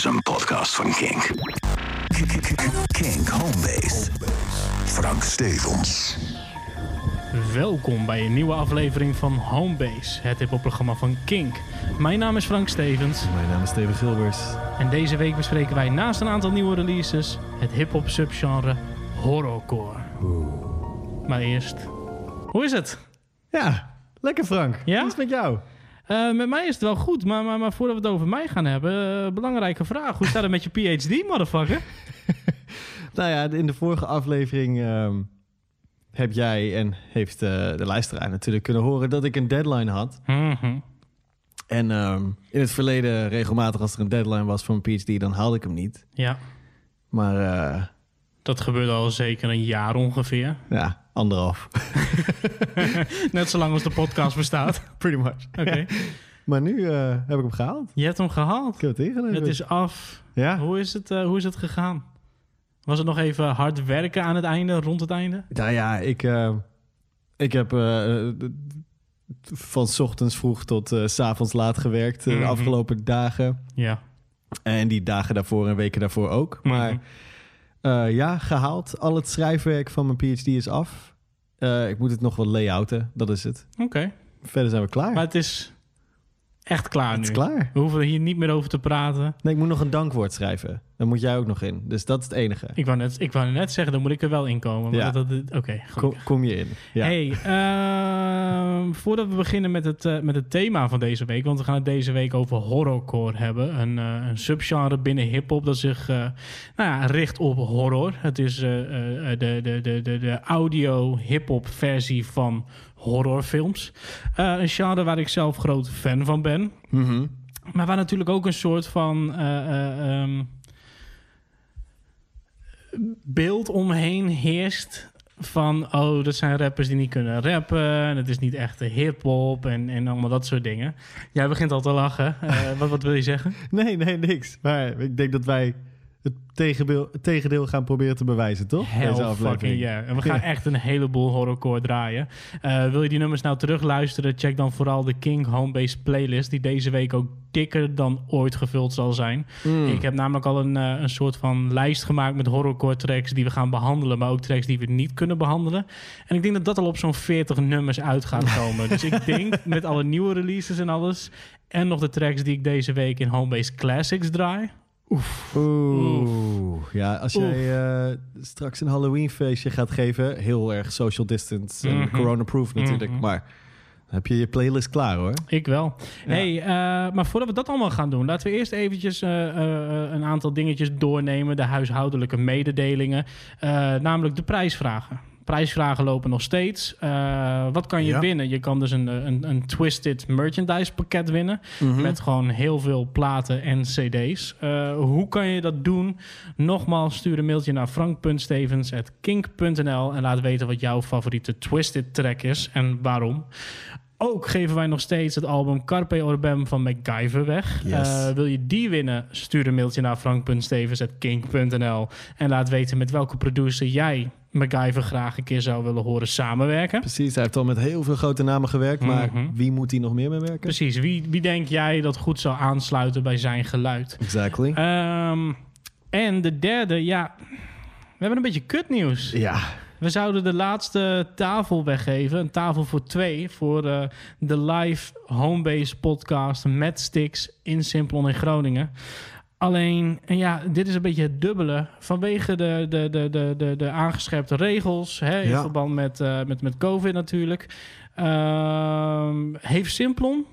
is een podcast van Kink. Kink Homebase. Frank Stevens. Welkom bij een nieuwe aflevering van Homebase, het hiphopprogramma van Kink. Mijn naam is Frank Stevens Mijn naam is Steven Gilbers. en deze week bespreken wij naast een aantal nieuwe releases het hip-hop subgenre horrorcore. Maar eerst, hoe is het? Ja, lekker Frank. Ja? Hoe is het met jou? Eh, met mij is het wel goed, maar, maar, maar voordat we het over mij gaan hebben, eh, belangrijke vraag. Hoe staat het met je PhD, motherfucker? Nou ja, in de vorige aflevering ehm, heb jij en heeft eh, de luisteraar natuurlijk kunnen horen dat ik een deadline had. Mhm. En ehm, in het verleden regelmatig als er een deadline was voor mijn PhD, dan haalde ik hem niet. Ja, Maar dat gebeurde al zeker een jaar ongeveer. ja, anderhalf. Net zolang als de podcast bestaat. Pretty much. Oké. Maar nu eh, heb ik hem gehaald. Je hebt hem gehaald. Ik heb het. Het is af. Ja. Hoe is het, eh, hoe is het gegaan? Was het nog even hard werken aan het einde, rond het einde? Nou ja, ik, eh, ik heb van 's ochtends vroeg tot 's avonds laat gewerkt eh, Mhm. de afgelopen dagen. Ja. En die dagen daarvoor en weken daarvoor ook. Maar Mhm. Eh, ja, gehaald. Al het schrijfwerk van mijn PhD is af. Eh, ik moet het nog wat layouten, dat is het. Oké. Verder zijn we klaar. Maar het is echt klaar het nu. is klaar. We hoeven er hier niet meer over te praten. Nee, ik moet nog een dankwoord schrijven. Daar moet jij ook nog in. Dus dat is het enige. Ik wou net, ik wou net zeggen, dan moet ik er wel in komen. Ja. Oké. Kom, kom je in. Ja. Hey, ehm, voordat we beginnen met het, eh, met het thema van deze week, want we gaan het deze week over horrorcore hebben. Een, eh, een subgenre binnen hip-hop dat zich eh, nou ja, richt op horror. Het is de, de, de, de, de audio hip-hop versie van horrorfilms. Eh, een genre waar ik zelf groot fan van ben. Mhm. Maar waar natuurlijk ook een soort van eh, eh, ehm, beeld omheen heerst. Van, oh, dat zijn rappers die niet kunnen rappen. En het is niet echt hip-hop en, en allemaal dat soort dingen. Jij begint al te lachen. Wat, wat wil je zeggen? Nee, nee, niks. Maar ik denk dat wij het tegendeel, het tegendeel gaan proberen te bewijzen, toch? Hell Deze aflevering. yeah. En we gaan echt een heleboel horrorcore draaien. Eh, wil je die nummers nou terugluisteren? Check dan vooral de King Homebase playlist. Die deze week ook dikker dan ooit gevuld zal zijn. Mm. Ik heb namelijk al een, eh, een soort van lijst gemaakt met horrorcore tracks die we gaan behandelen, maar ook tracks die we niet kunnen behandelen. En ik denk dat dat al op zo'n 40 nummers uit gaat komen. dus ik denk met alle nieuwe releases en alles, en nog de tracks die ik deze week in Homebase Classics draai. Oeh. Ja, als Oef. jij eh, straks een Halloween feestje gaat geven, heel erg social distance en Mhm. corona-proof natuurlijk, Mhm. maar heb je je playlist klaar hoor. Ik wel. Hey, eh, maar voordat we dat allemaal gaan doen, laten we eerst eventjes eh, eh, een aantal dingetjes doornemen. De huishoudelijke mededelingen. Eh, namelijk de prijsvragen. Prijsvragen lopen nog steeds. Eh, wat kan je Ja. winnen? Je kan dus een, een, een Twisted merchandise pakket winnen. Met gewoon heel veel platen en cd's. Eh, hoe kan je dat doen? Nogmaals, stuur een mailtje naar frank.stevens.kink.nl en laat weten wat jouw favoriete Twisted track is en waarom. Ook geven wij nog steeds het album Carpe Orbem van MacGyver weg. Yes. Eh, wil je die winnen? Stuur een mailtje naar frank.stevens.kink.nl en laat weten met welke producer jij MacGyver graag een keer zou willen horen samenwerken. Precies, hij heeft al met heel veel grote namen gewerkt, maar Mhm. wie moet hij nog meer mee werken? Precies, wie, wie denk jij dat goed zou aansluiten bij zijn geluid? Exactly. Ehm, en de derde, ja, we hebben een beetje kutnieuws. ja, We zouden de laatste tafel weggeven, een tafel voor twee, voor eh, de live homebase podcast met Stix in Simplon in Groningen. Alleen, en ja, dit is een beetje het dubbele. Vanwege de, de, de, de, de, de aangescherpte regels, hè, in Ja. verband met, eh, met, met COVID natuurlijk, ehm, heeft Simplon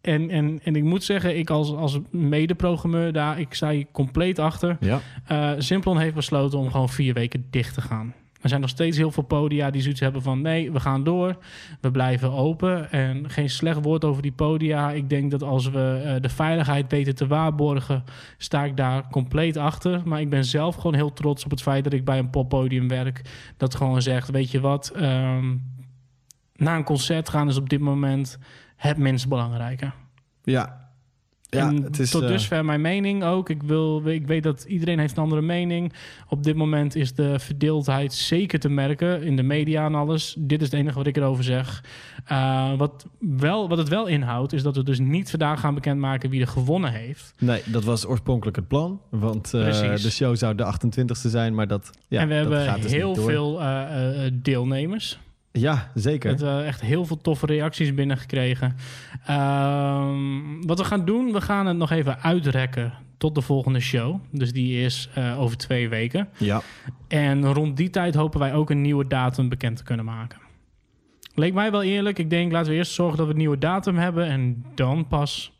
en, en, en ik moet zeggen, ik als, als mede-programmeur daar, ik sta hier compleet achter. ja. Eh, Simplon heeft besloten om gewoon vier weken dicht te gaan. Er zijn nog steeds heel veel podia die zoiets hebben van... nee, we gaan door, we blijven open. En geen slecht woord over die podia. Ik denk dat als we eh, de veiligheid weten te waarborgen... sta ik daar compleet achter. Maar ik ben zelf gewoon heel trots op het feit dat ik bij een poppodium werk. Dat gewoon zegt, weet je wat... ehm, naar een concert gaan is op dit moment het minst belangrijke. Ja. Ja, en het is, tot eh, dusver mijn mening ook. Ik, wil, ik weet dat iedereen heeft een andere mening. Op dit moment is de verdeeldheid zeker te merken in de media en alles. Dit is het enige wat ik erover zeg. Uh, wat, wel, wat het wel inhoudt, is dat we dus niet vandaag gaan bekendmaken wie er gewonnen heeft. Nee, dat was oorspronkelijk het plan. Want uh, Precies. de show zou de 28e zijn, maar dat. Ja, en we dat hebben gaat dus heel veel uh, deelnemers. Ja, zeker. We hebben echt heel veel toffe reacties binnengekregen. Uh, wat we gaan doen, we gaan het nog even uitrekken tot de volgende show. Dus die is uh, over twee weken. Ja. En rond die tijd hopen wij ook een nieuwe datum bekend te kunnen maken. Leek mij wel eerlijk. Ik denk, laten we eerst zorgen dat we een nieuwe datum hebben... en dan pas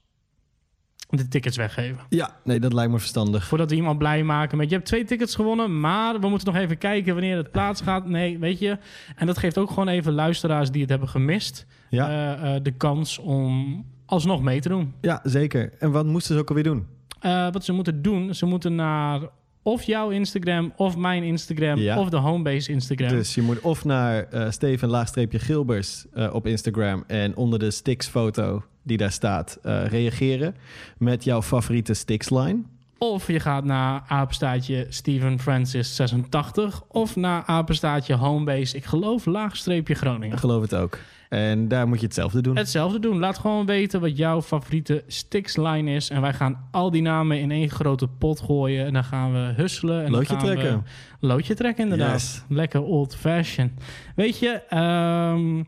de tickets weggeven. Ja, nee, dat lijkt me verstandig. Voordat we iemand blij maken met... je hebt twee tickets gewonnen, maar we moeten nog even kijken... wanneer het plaats gaat. Nee, weet je. En dat geeft ook gewoon even luisteraars die het hebben gemist... Ja, uh, uh, de kans om alsnog mee te doen. ja zeker. En wat moesten ze ook alweer doen? Uh, wat ze moeten doen, ze moeten naar of jouw Instagram, of mijn Instagram, Ja. of de Homebase Instagram. Dus je moet of naar eh Steven laagstreepje Gilbers eh, op Instagram en onder de Stix foto die daar staat eh, reageren met jouw favoriete Stix line. Of je gaat naar apenstaatje Steven Francis 86, of naar apenstaatje Homebase, ik geloof laagstreepje Groningen. Ik geloof het ook. En daar moet je hetzelfde doen. Hetzelfde doen. Laat gewoon weten wat jouw favoriete Stix-line is. En wij gaan al die namen in één grote pot gooien. En dan gaan we husselen. En Loodje dan gaan trekken. We loodje trekken, inderdaad. Yes. Lekker old fashion. Weet je, ehm,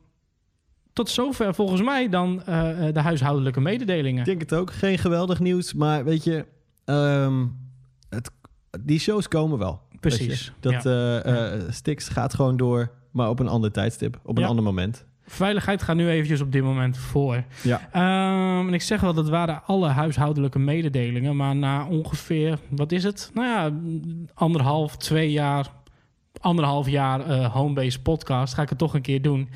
tot zover volgens mij dan eh, de huishoudelijke mededelingen. Ik denk het ook. Geen geweldig nieuws, maar weet je, ehm, het, die shows komen wel. Precies. Dat eh, eh, Stix gaat gewoon door, maar op een ander tijdstip, op een Ja. ander moment. Veiligheid gaat nu eventjes op dit moment voor. Ja. Ehm, en ik zeg wel, dat waren alle huishoudelijke mededelingen. Maar na ongeveer, wat is het? Nou ja, anderhalf, twee jaar, anderhalf jaar eh Homebase podcast ga ik het toch een keer doen.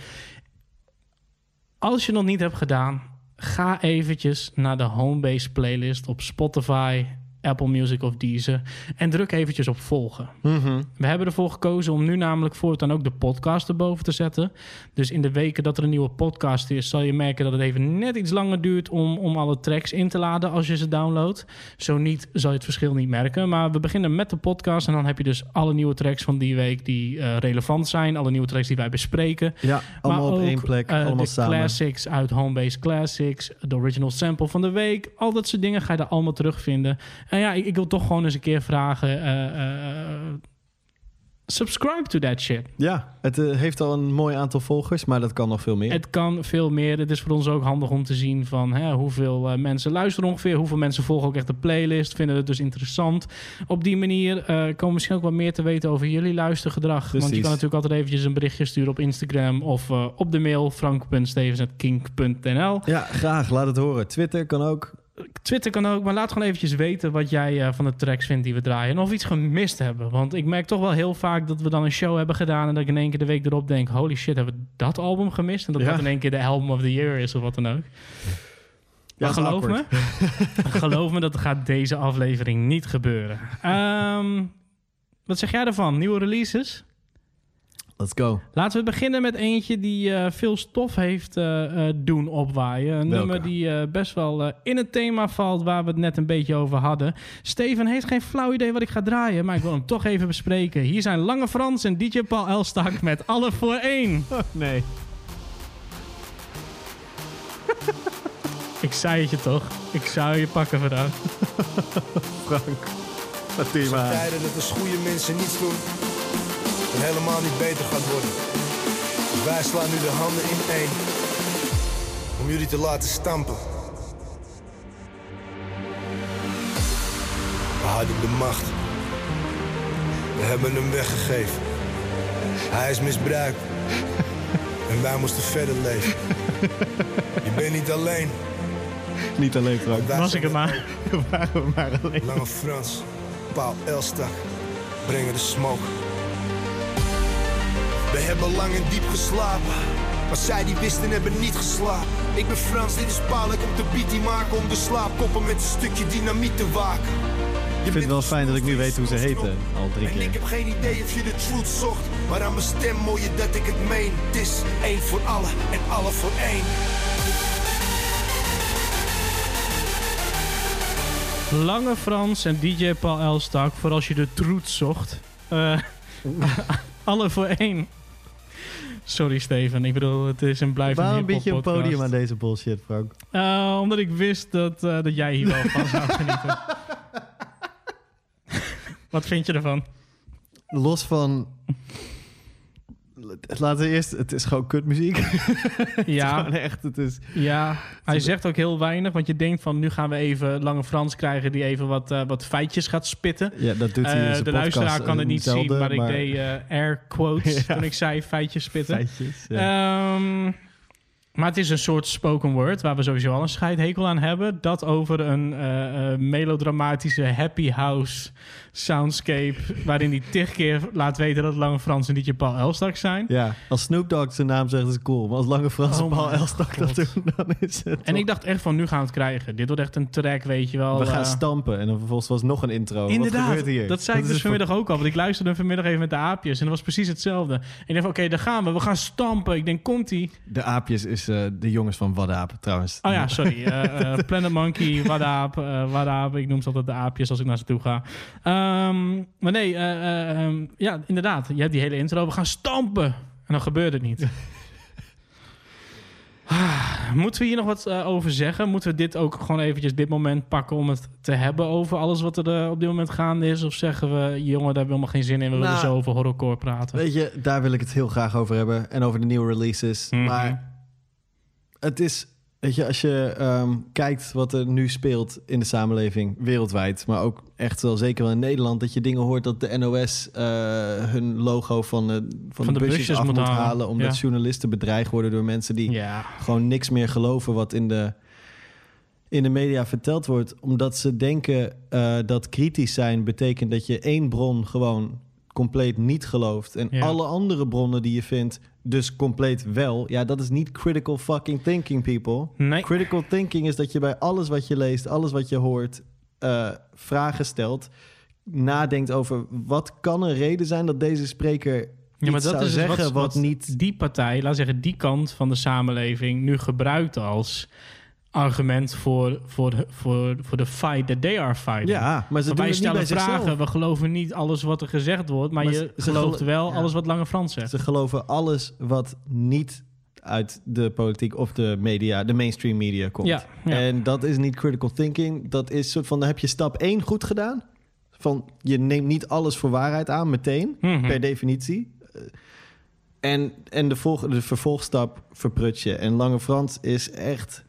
Als je nog niet hebt gedaan, ga eventjes naar de Homebase playlist op Spotify, Apple Music of Deezer. En druk eventjes op volgen. Mhm. We hebben ervoor gekozen om nu namelijk voortaan ook de podcast erboven te zetten. Dus in de weken dat er een nieuwe podcast is, zal je merken dat het even net iets langer duurt om, om alle tracks in te laden als je ze downloadt. Zo niet, zal je het verschil niet merken. Maar we beginnen met de podcast en dan heb je dus alle nieuwe tracks van die week die eh, relevant zijn. Alle nieuwe tracks die wij bespreken. Ja, allemaal maar op ook, één plek, eh, allemaal de samen. classics uit Homebase Classics, de original sample van de week. Al dat soort dingen ga je daar allemaal terugvinden. En ja, ik, ik wil toch gewoon eens een keer vragen... eh, eh, subscribe to that shit. Ja, het eh, heeft al een mooi aantal volgers, maar dat kan nog veel meer. Het kan veel meer. Het is voor ons ook handig om te zien van hè, hoeveel eh, mensen luisteren ongeveer. Hoeveel mensen volgen ook echt de playlist. Vinden het dus interessant. Op die manier eh, komen we misschien ook wat meer te weten over jullie luistergedrag. Want je kan natuurlijk altijd eventjes een berichtje sturen op Instagram. Of eh, op de mail frank.stevens.kink.nl Ja, graag. Laat het horen. Twitter kan ook. Twitter kan ook, maar laat gewoon eventjes weten wat jij eh, van de tracks vindt die we draaien. En of we iets gemist hebben. Want ik merk toch wel heel vaak dat we dan een show hebben gedaan... en dat ik in één keer de week erop denk... holy shit, hebben we dat album gemist? En dat Ja. dat in één keer de album of the year is of wat dan ook. Ja, maar geloof me, geloof me, dat gaat deze aflevering niet gebeuren. Ehm, wat zeg jij ervan? Nieuwe releases? Let's go. Laten we beginnen met eentje die eh, veel stof heeft eh, eh, doen opwaaien. Een Welke? nummer die eh, best wel eh, in het thema valt waar we het net een beetje over hadden. Steven heeft geen flauw idee wat ik ga draaien, maar ik wil hem toch even bespreken. Hier zijn Lange Frans en DJ Paul Elstak met Alle voor één. nee. Ik zei het je toch? Ik zou je pakken vandaag. Frank. Wat doe je zijn maar? aan? tijden dat als goede mensen niets doen en helemaal niet beter gaat worden. Dus wij slaan nu de handen in één om jullie te laten stampen. We hadden de macht. We hebben hem weggegeven. Hij is misbruikt. En wij moesten verder leven. Je bent niet alleen. Niet alleen Frank. Was ik er maar. Waren we maar alleen. Lange Frans, Paul Elstak, brengen de smoke. We hebben lang en diep geslapen, maar zij die wisten hebben niet geslapen. Ik ben Frans, dit is Paul, ik kom de beat die maken om de slaapkoppen met een stukje dynamiet te waken. Ik vind het wel fijn dat ik nu weet hoe ze heten. Al drie En ik keer. heb geen idee of je de truth zocht, maar aan mijn stem mooi je dat ik het meen. Het is één voor allen en alle voor één. Lange Frans en DJ Paul Elstak voor als je de troet zocht. Eh, alle voor één. Sorry Steven, ik bedoel, het is een blijvende Waarom bied je een podium aan deze bullshit, Frank? Eh, omdat ik wist dat, eh, dat jij hier wel van zou genieten. Wat vind je ervan? Los van... Laten we eerst... Het is gewoon kutmuziek. Ja, Gewoon echt, het is... ja, hij zegt ook heel weinig. Want je denkt van, nu gaan we even Lange Frans krijgen... die even wat, eh, wat feitjes gaat spitten. Ja, dat doet hij in Eh, de podcast, luisteraar kan het niet zelden, zien, maar, ik deed eh, air quotes Ja. toen ik zei feitjes spitten. Feitjes, ja. Ehm, maar het is een soort spoken word waar we sowieso al een scheidhekel aan hebben. Dat over een melodramatische happy house soundscape. waarin hij tig keer laat weten dat Lange Frans en DJ Paul Elstak zijn. Ja, als Snoop Dogg zijn naam zegt, is cool. Maar als Lange Frans en Oh Paul Elstak dat doen, dan is het En toch- ik dacht echt van nu gaan we het krijgen. Dit wordt echt een track, weet je wel. We gaan eh, stampen. En dan vervolgens was nog een intro. Wat Inderdaad, gebeurt hier? dat zei ik dus vanmiddag ook al. Want ik luisterde vanmiddag even met de aapjes. En dat was precies hetzelfde. Ik dacht oké, daar gaan we. We gaan stampen. Ik denk, komt-ie? De aapjes is eh, de jongens van Wadaap, trouwens. Oh ja, sorry. Eh, Planet Monkey, Wadaap, eh Wadaap. Ik noem ze altijd de aapjes als ik naar ze toe ga. Ehm, maar nee, eh, eh, ehm, ja, inderdaad. Je hebt die hele intro. We gaan stampen. En dan gebeurt het niet. Ah, Moeten we hier nog wat eh, over zeggen? Moeten we dit ook gewoon eventjes dit moment pakken om het te hebben over alles wat er op dit moment gaande is? Of zeggen we, jongen, daar hebben we helemaal geen zin in. We willen Nou, zo over horrorcore praten. Weet je, daar wil ik het heel graag over hebben. En over de nieuwe releases. Mhm. Maar het is, weet je, als je ehm, kijkt wat er nu speelt in de samenleving, wereldwijd, maar ook echt wel zeker wel in Nederland, dat je dingen hoort dat de NOS eh, hun logo van, eh, van, de, busjes, af moet halen, omdat ja. journalisten bedreigd worden door mensen die Ja, gewoon niks meer geloven wat in de, in de media verteld wordt. Omdat ze denken eh, dat kritisch zijn betekent dat je één bron gewoon compleet niet gelooft. En Ja. alle andere bronnen die je vindt dus compleet wel. Ja, dat is niet critical fucking thinking, people. nee. Critical thinking is dat je bij alles wat je leest, alles wat je hoort, eh, vragen stelt. Nadenkt over wat kan een reden zijn dat deze spreker Ja, maar dat zou is dus zeggen wat, wat, wat niet... die partij, laat zeggen die kant van de samenleving, nu gebruikt als argument voor, voor, de- voor, voor de fight that they are fighting. Ja, maar ze wij het niet bij stellen vragen, zichzelf. we geloven niet alles wat er gezegd wordt, maar, Maar je ze- gelooft gelo- wel ja. alles wat Lange Frans zegt. Ze geloven alles wat niet uit de politiek of de media, de mainstream media komt. Ja, ja. En dat is niet critical thinking. Dat is soort van, dan heb je stap 1 goed gedaan. Van, je neemt niet alles voor waarheid aan meteen, Mhm. per definitie. Eh, En, en de, volg, de vervolgstap verprut je. En Lange Frans is echt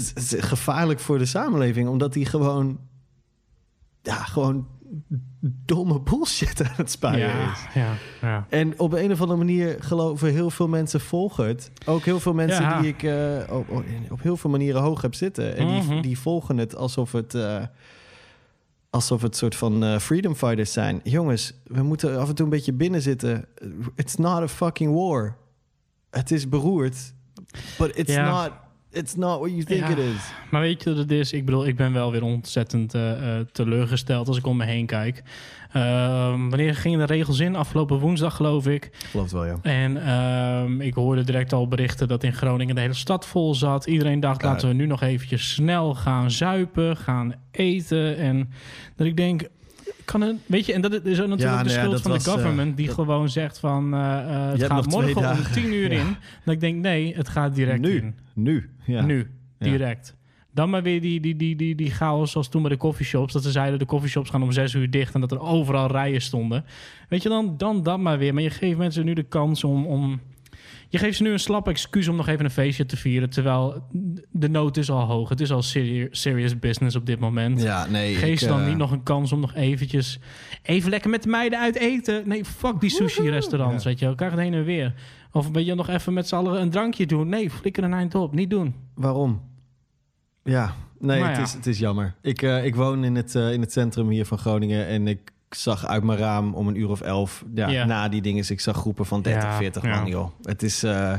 het is, gevaarlijk voor de samenleving, omdat hij gewoon, ja, gewoon domme bullshit aan het spuien ja, is. ja, ja. En op een of andere manier geloven heel veel mensen volgen het. Ook heel veel mensen Ja. die ik eh, op, op heel veel manieren hoog heb zitten. En die, Mhm. die volgen het alsof het, eh, alsof het soort van eh, freedom fighters zijn. Jongens, we moeten af en toe een beetje binnen zitten. It's not a fucking war. Het is beroerd. But it's, not, it's not what you think Ja. it is. Maar weet je wat het is? Ik bedoel, ik ben wel weer ontzettend eh, eh, teleurgesteld als ik om me heen kijk. Ehm, wanneer gingen de regels in? Afgelopen woensdag, geloof ik. Het wel, ja. En ehm, ik hoorde direct al berichten dat in Groningen de hele stad vol zat. Iedereen dacht, laten we nu nog eventjes snel gaan zuipen, gaan eten. En dat ik denk, kan het, weet je, en dat is natuurlijk de schuld van was, de eh, government... die dat- gewoon zegt van, eh, eh, het gaat morgen om tien uur in. Dat ik denk, nee, het gaat direct Nu. in. Nu. Ja. Nu, direct. Dan maar weer die, die, die, die, die chaos zoals toen bij de coffeeshops. Dat ze zeiden de coffeeshops gaan om zes uur dicht en dat er overal rijen stonden. Weet je, dan, dan dat maar weer. Maar je geeft mensen nu de kans om... om je geeft ze nu een slap excuus om nog even een feestje te vieren. Terwijl de nood is al hoog. Het is al seri- serious business op dit moment. Ja, nee. Geef ze dan eh, niet nog een kans om nog eventjes... Even lekker met de meiden uit eten. Nee, fuck die sushi-restaurants, Ja. weet je. Krijg het heen en weer. Of weet je nog even met z'n allen een drankje doen. Nee, flikker een eind op. Niet doen. Waarom? Ja, nee, het, is, het is jammer. Ik, eh, ik woon in het, eh, in het centrum hier van Groningen en ik zag uit mijn raam om een uur of elf, ja, Ja. na die dingen, ik zag groepen van 30, Ja, 40 ja. man, joh. Het is, eh,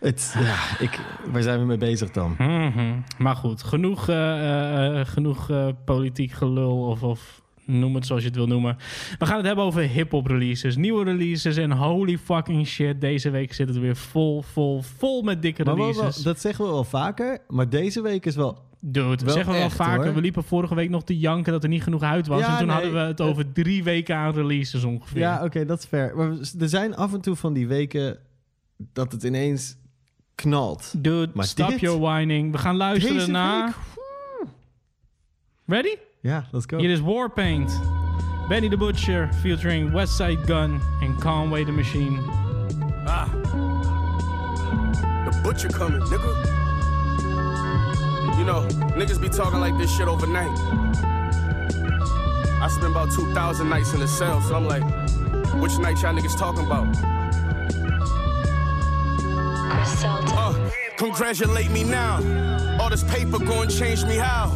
het, ja, ik, waar zijn we mee bezig dan? Mhm. Maar goed, genoeg, eh, eh, genoeg politiek gelul of, of noem het zoals je het wil noemen. We gaan het hebben over hip-hop releases, nieuwe releases en holy fucking shit. Deze week zit het weer vol, vol, vol met dikke Maar wel- releases. wel- dat zeggen we wel vaker, maar deze week is wel Dude, Wel zeggen we wel vaker. hoor. We liepen vorige week nog te janken dat er niet genoeg uit was. Ja, en toen nee, hadden we het over drie weken aan releases ongeveer. Ja, oké, dat is fair. Maar er zijn af en toe van die weken dat het ineens knalt. Dude, Maar stop dit- your whining. We gaan luisteren Deze naar... week, Ready? Ja, let's go. Hier is Warpaint. Benny the Butcher featuring Westside Gun en Conway the Machine. Ah. The butcher coming, nigga. Know, niggas be talking like this shit overnight. I spent about 2,000 nights in the cell, so I'm like, which night y'all niggas talking about? Griselda. Uh, congratulate me now. All this paper gon' change me how?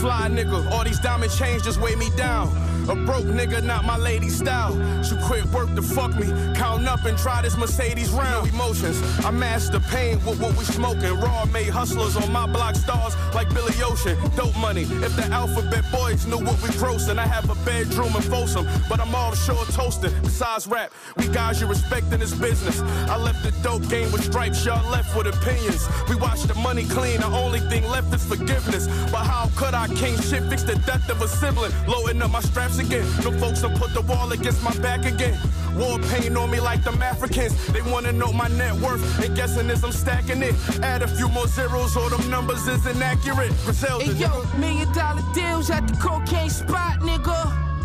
Fly nigga, all these diamond chains just weigh me down. A broke nigga, not my lady style. She quit work to fuck me. Count up and try this Mercedes round. Emotions, I master pain with what we smoking. Raw made hustlers on my block stars like Billy Ocean. Dope money. If the alphabet boys knew what we grossing, I have a bedroom in Folsom, but I'm offshore toasting. Besides rap, we guys you respect in this business. I left the dope game with stripes, y'all left with opinions. We watch the money clean, the only thing left is forgiveness. But how could I king shit fix the death of a sibling? Loading up my straps again. No folks done put the wall against my back again. War pain on me like them Africans. They wanna know my net worth. And guessing is I'm stacking it. Add a few more zeros, or them numbers is inaccurate. Griselda, Hey yo, million dollar deals at the cocaine spot, nigga.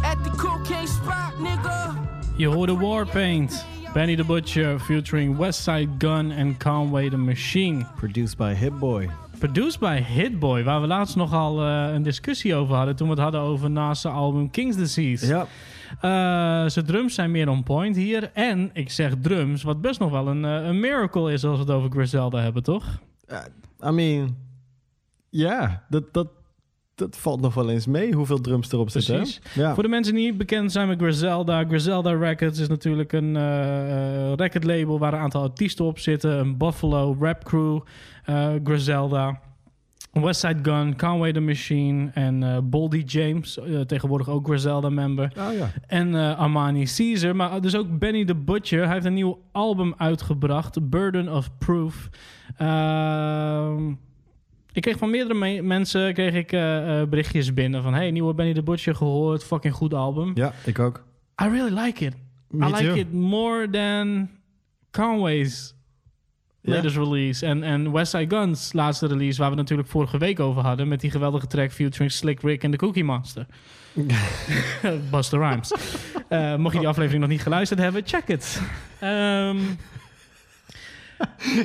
At the cocaine spot, nigga. Je hoorde Warpaint. Benny the Butcher featuring Westside Gun en Conway the Machine. Produced by Hitboy. Produced by Hitboy, waar we laatst nogal eh een discussie over hadden toen we het hadden over naast album King's Disease. Ja. Eh, zijn drums zijn meer on point hier. En ik zeg drums, wat best nog wel een, eh, een miracle is als we het over Griselda hebben, toch? I mean, ja, dat, dat, dat valt nog wel eens mee hoeveel drums erop zitten. Precies. Ja. Voor de mensen die niet bekend zijn met Griselda. Griselda Records is natuurlijk een eh eh, recordlabel waar een aantal artiesten op zitten. Een Buffalo rap crew, eh, Griselda. Westside Gun, Conway the Machine en eh Boldy James, tegenwoordig ook Griselda-member. Oh ja. En Armani Caesar, maar dus ook Benny the Butcher. Hij heeft een nieuw album uitgebracht, Burden of Proof. Ehm, ik kreeg van meerdere me- mensen kreeg ik, eh, eh, berichtjes binnen van... hey, nieuwe Benny the Butcher gehoord, fucking goed album. Ja, ik ook. I really like it. Me I like too. it more than Conway's latest release. En, en Westside Guns laatste release, waar we natuurlijk vorige week over hadden... met die geweldige track featuring Slick Rick en The Cookie Monster. Buster Rhymes. Eh, mocht je die aflevering nog niet geluisterd hebben, check het. Ehm,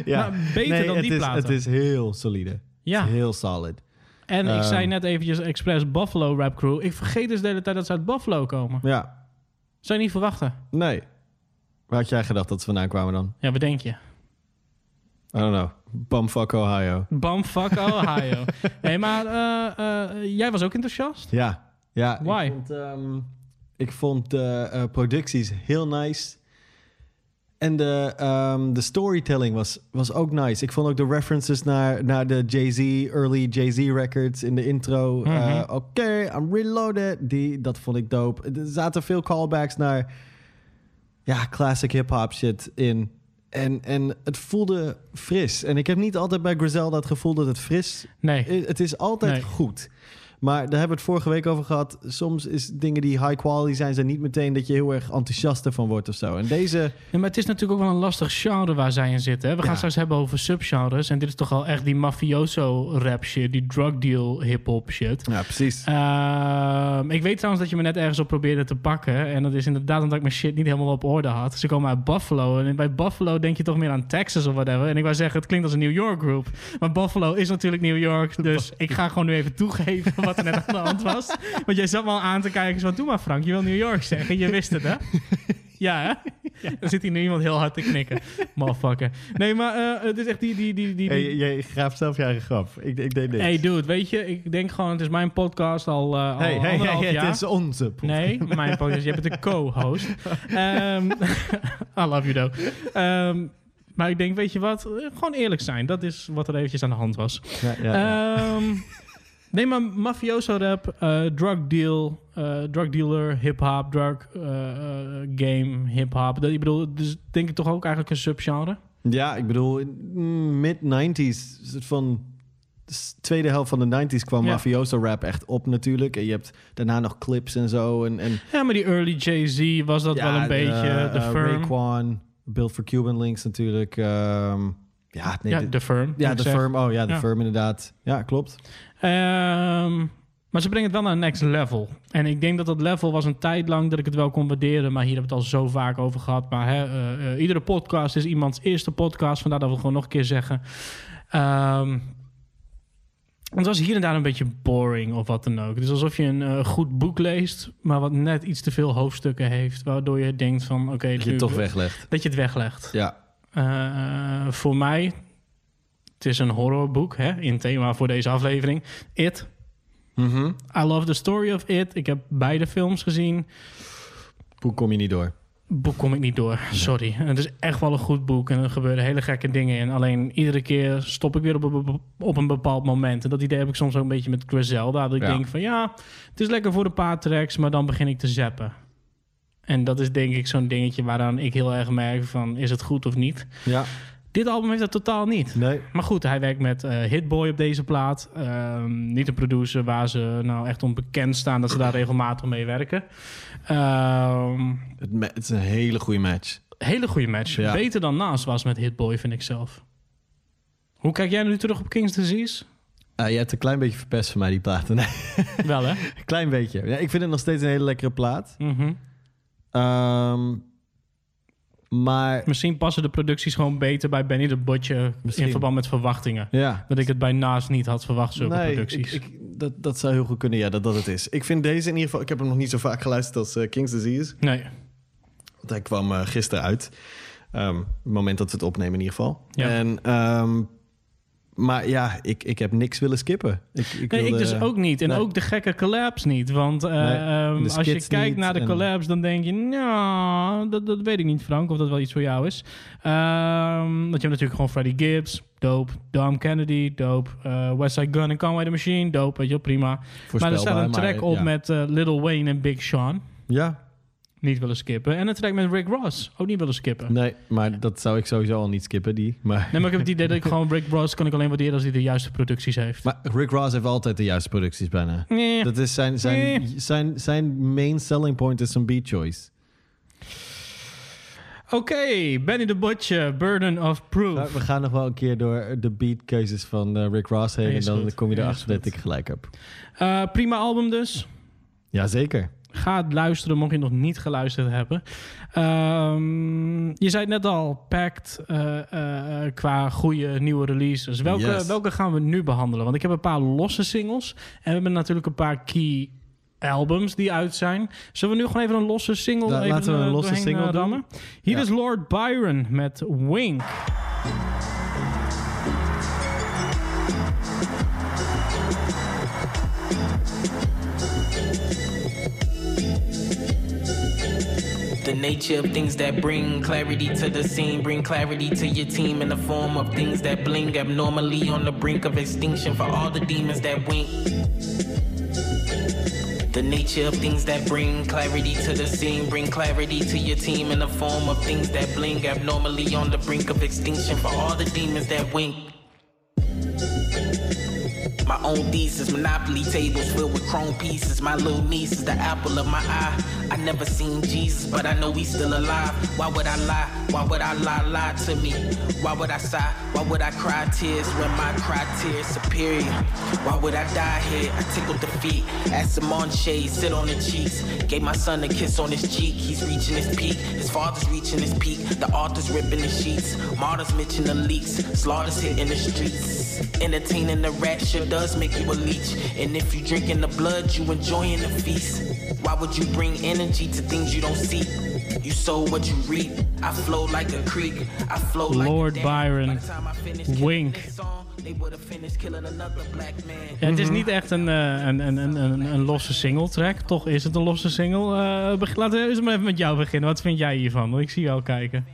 Ja. maar beter nee, dan het die is, platen. Het is heel solide. Ja. Heel solid. en ik Ehm. zei net eventjes expres Buffalo Rap Crew. Ik vergeet dus de hele tijd dat ze uit Buffalo komen. Ja. Zou je niet verwachten? Nee. Waar had jij gedacht dat ze vandaan kwamen dan? Ja, wat denk je? I don't know. Bumfuck Ohio. Bumfuck Ohio. nee, maar eh, eh, jij was ook enthousiast? Ja. Ja. Why? Ik vond, ehm, ik vond de producties heel nice. En de, ehm, de storytelling was, was ook nice. Ik vond ook de references naar, naar de Jay-Z, early Jay-Z records in de intro. Mhm. eh, Oké, I'm reloaded. Die, dat vond ik dope. Er zaten veel callbacks naar ja, classic hip-hop shit in. En, en het voelde fris. En ik heb niet altijd bij Griselda het gevoel dat het fris Nee. Het is altijd Nee. goed. Maar daar hebben we het vorige week over gehad. Soms is dingen die high quality zijn, zijn niet meteen dat je heel erg enthousiast ervan wordt of zo. En deze, Ja, maar het is natuurlijk ook wel een lastig genre waar zij in zitten. Hè? We gaan Ja. straks hebben over subgenres. En dit is toch al echt die mafioso rap shit. Die drug deal hip-hop shit. ja precies. Ehm, ik weet trouwens dat je me net ergens op probeerde te pakken. En dat is inderdaad omdat ik mijn shit niet helemaal op orde had. Ze komen uit Buffalo. En bij Buffalo denk je toch meer aan Texas of whatever. En ik wou zeggen, het klinkt als een New York group. Maar Buffalo is natuurlijk New York. Dus ik ga gewoon nu even toegeven wat er net aan de hand was. Want jij zat me al aan te kijken. Zo, doe maar Frank, je wil New York zeggen. Je wist het, hè? Ja, hè? Dan zit hier nu iemand heel hard te knikken. Motherfucker. Nee, maar eh, het is echt die... die, die, die, Hey, die jij graaft zelf je eigen grap. Ik, ik deed niks. Hey dude, weet je, ik denk gewoon, het is mijn podcast al, eh al hey, hey, anderhalf hey, jaar. het is onze podcast. Nee, mijn podcast. Je bent de co-host. Ehm, I love you though. Ehm, maar ik denk, weet je wat? Eh, Gewoon eerlijk zijn. Dat is wat er eventjes aan de hand was. Ja, ja, ja. Ehm, nee, maar mafioso rap, eh, drug deal, eh, drug dealer, hip-hop, drug eh, game, hip-hop. Dat- Ik bedoel, dus denk ik toch ook eigenlijk een subgenre? Ja, ik bedoel, mm, mid-90s, soort van s- tweede helft van de 90s kwam Ja. mafioso rap echt op natuurlijk. En je hebt daarna nog clips en zo. En, en Ja, maar die early Jay-Z was dat wel een beetje de firm. Raekwon, Build for Cuban Links natuurlijk. ehm, ja, nee, ja, de, de firm. ja, de firm. Oh ja, de firm inderdaad. Ja, klopt. Ehm, maar ze brengen het wel naar een next level. En ik denk dat dat level was een tijd lang dat ik het wel kon waarderen. Maar hier hebben we het al zo vaak over gehad. Maar hè, eh, eh, iedere podcast is iemands eerste podcast. Vandaar dat we het gewoon nog een keer zeggen. Ehm, het was hier en daar een beetje boring of wat dan ook. Het is alsof je een eh, goed boek leest, maar wat net iets te veel hoofdstukken heeft. Waardoor je denkt van, oké... Dat je het toch weglegt. Dat je het weglegt. Ja. Voor mij, het is een horrorboek, hè, in thema voor deze aflevering. It. Mhm. I love the story of It. Ik heb beide films gezien. Hoe kom je niet door? Boek kom ik niet door, sorry. Het is echt wel een goed boek en er gebeuren hele gekke dingen in. Alleen iedere keer stop ik weer op een, op een bepaald moment. En dat idee heb ik soms ook een beetje met Griselda. Dat ik Ja. denk van ja, het is lekker voor de paar tracks, maar dan begin ik te zappen. En dat is denk ik zo'n dingetje waaraan ik heel erg merk van is het goed of niet. Ja. Dit album heeft dat totaal niet. Nee. Maar goed, hij werkt met eh, Hitboy op deze plaat. Ehm, niet een producer waar ze nou echt onbekend staan dat ze daar regelmatig mee werken. Ehm, Het, is een hele goede match. hele goede match. Ja. Beter dan Nas was met Hitboy, vind ik zelf. Hoe kijk jij nu terug op King's Disease? Ah, je hebt een klein beetje verpest van mij, die platen. Nee, Wel, hè? een klein beetje. Ja, ik vind het nog steeds een hele lekkere plaat. Mhm. Ehm, maar Misschien passen de producties gewoon beter bij Benny de Butcher Misschien. in verband met verwachtingen. ja, Dat ik het bij niet had verwacht, zulke nee, producties. ik, ik, dat, dat zou heel goed kunnen, ja, dat dat het is. Ik vind deze in ieder geval... Ik heb hem nog niet zo vaak geluisterd als eh, King's Disease. Nee, Want hij kwam eh, gisteren uit. Ehm, het moment dat we het opnemen in ieder geval. Ja. En, ehm, maar ja, ik, ik heb niks willen skippen. Ik, ik, Nee, ik dus ook niet. En nee. ook de gekke collabs niet. Want eh, Nee, ehm, als je kijkt naar de collabs, dan denk je... Nou, dat, dat weet ik niet, Frank. Of dat wel iets voor jou is. Ehm want je hebt natuurlijk gewoon Freddie Gibbs. Dope. Dom Kennedy. Dope. eh Westside Gun en Conway the Machine. Dope, weet je wel, prima. Maar er staat een track maar, op ja. met eh, Lil Wayne en Big Sean. Ja, Niet willen skippen. En een track met Rick Ross. Ook niet willen skippen. nee, maar dat zou ik sowieso al niet skippen, die. Maar, Nee, maar ik heb het idee dat ik gewoon Rick Ross kan ik alleen waarderen als hij de juiste producties heeft. maar Rick Ross heeft altijd de juiste producties bijna. Nee. Dat is zijn, zijn, zijn, zijn main selling point is zijn beat choice. Oké, Benny the Butcher, Burden of Proof. We gaan nog wel een keer door de beatkeuzes van eh, Rick Ross heen. En dan goed, kom je erachter dat goed. ik gelijk heb. Eh, prima album dus. Jazeker. Ga het luisteren, mocht je nog niet geluisterd hebben. Ehm, je zei het net al, packed eh, eh, eh, qua goede nieuwe releases. Welke, Yes. welke gaan we nu behandelen? Want ik heb een paar losse singles. En we hebben natuurlijk een paar key albums die uit zijn. Zullen we nu gewoon even een losse single even, laten we een losse single doen. rammen? Hier Ja. is Lord Byron met Wink. The nature of things that bring clarity to the scene, bring clarity to your team in the form of things that bling abnormally on the brink of extinction for all the demons that wink. The nature of things that bring clarity to the scene, bring clarity to your team in the form of things that bling abnormally on the brink of extinction for all the demons that wink. My own thesis, monopoly tables filled with chrome pieces. My little niece is the apple of my eye. I never seen Jesus, but I know he's still alive. Why would I lie? Why would I lie, lie to me? Why would I sigh? Why would I cry tears when my cry tears superior? Why would I die here? I tickled the feet. Asked some on shade, sit on the cheeks. Gave my son a kiss on his cheek. He's reaching his peak. His father's reaching his peak. The author's ripping the sheets. Martyrs mitching the leaks. Slaughters hitting the streets. Entertaining the rat does make you a leech. And if you drinking the blood, you enjoying the feast. Why would you bring energy to things you don't see? You sow what you reap. I flow like a creek. I flow like Lord a. Byron. Wink. this song, they would have finished killing another black man. Ja, het is niet echt een, eh, een, een, een, een, een losse single track. Toch is het een losse single. Eh, beg- laten we eens maar even met jou beginnen. Wat vind jij hiervan? Want ik zie jou kijken.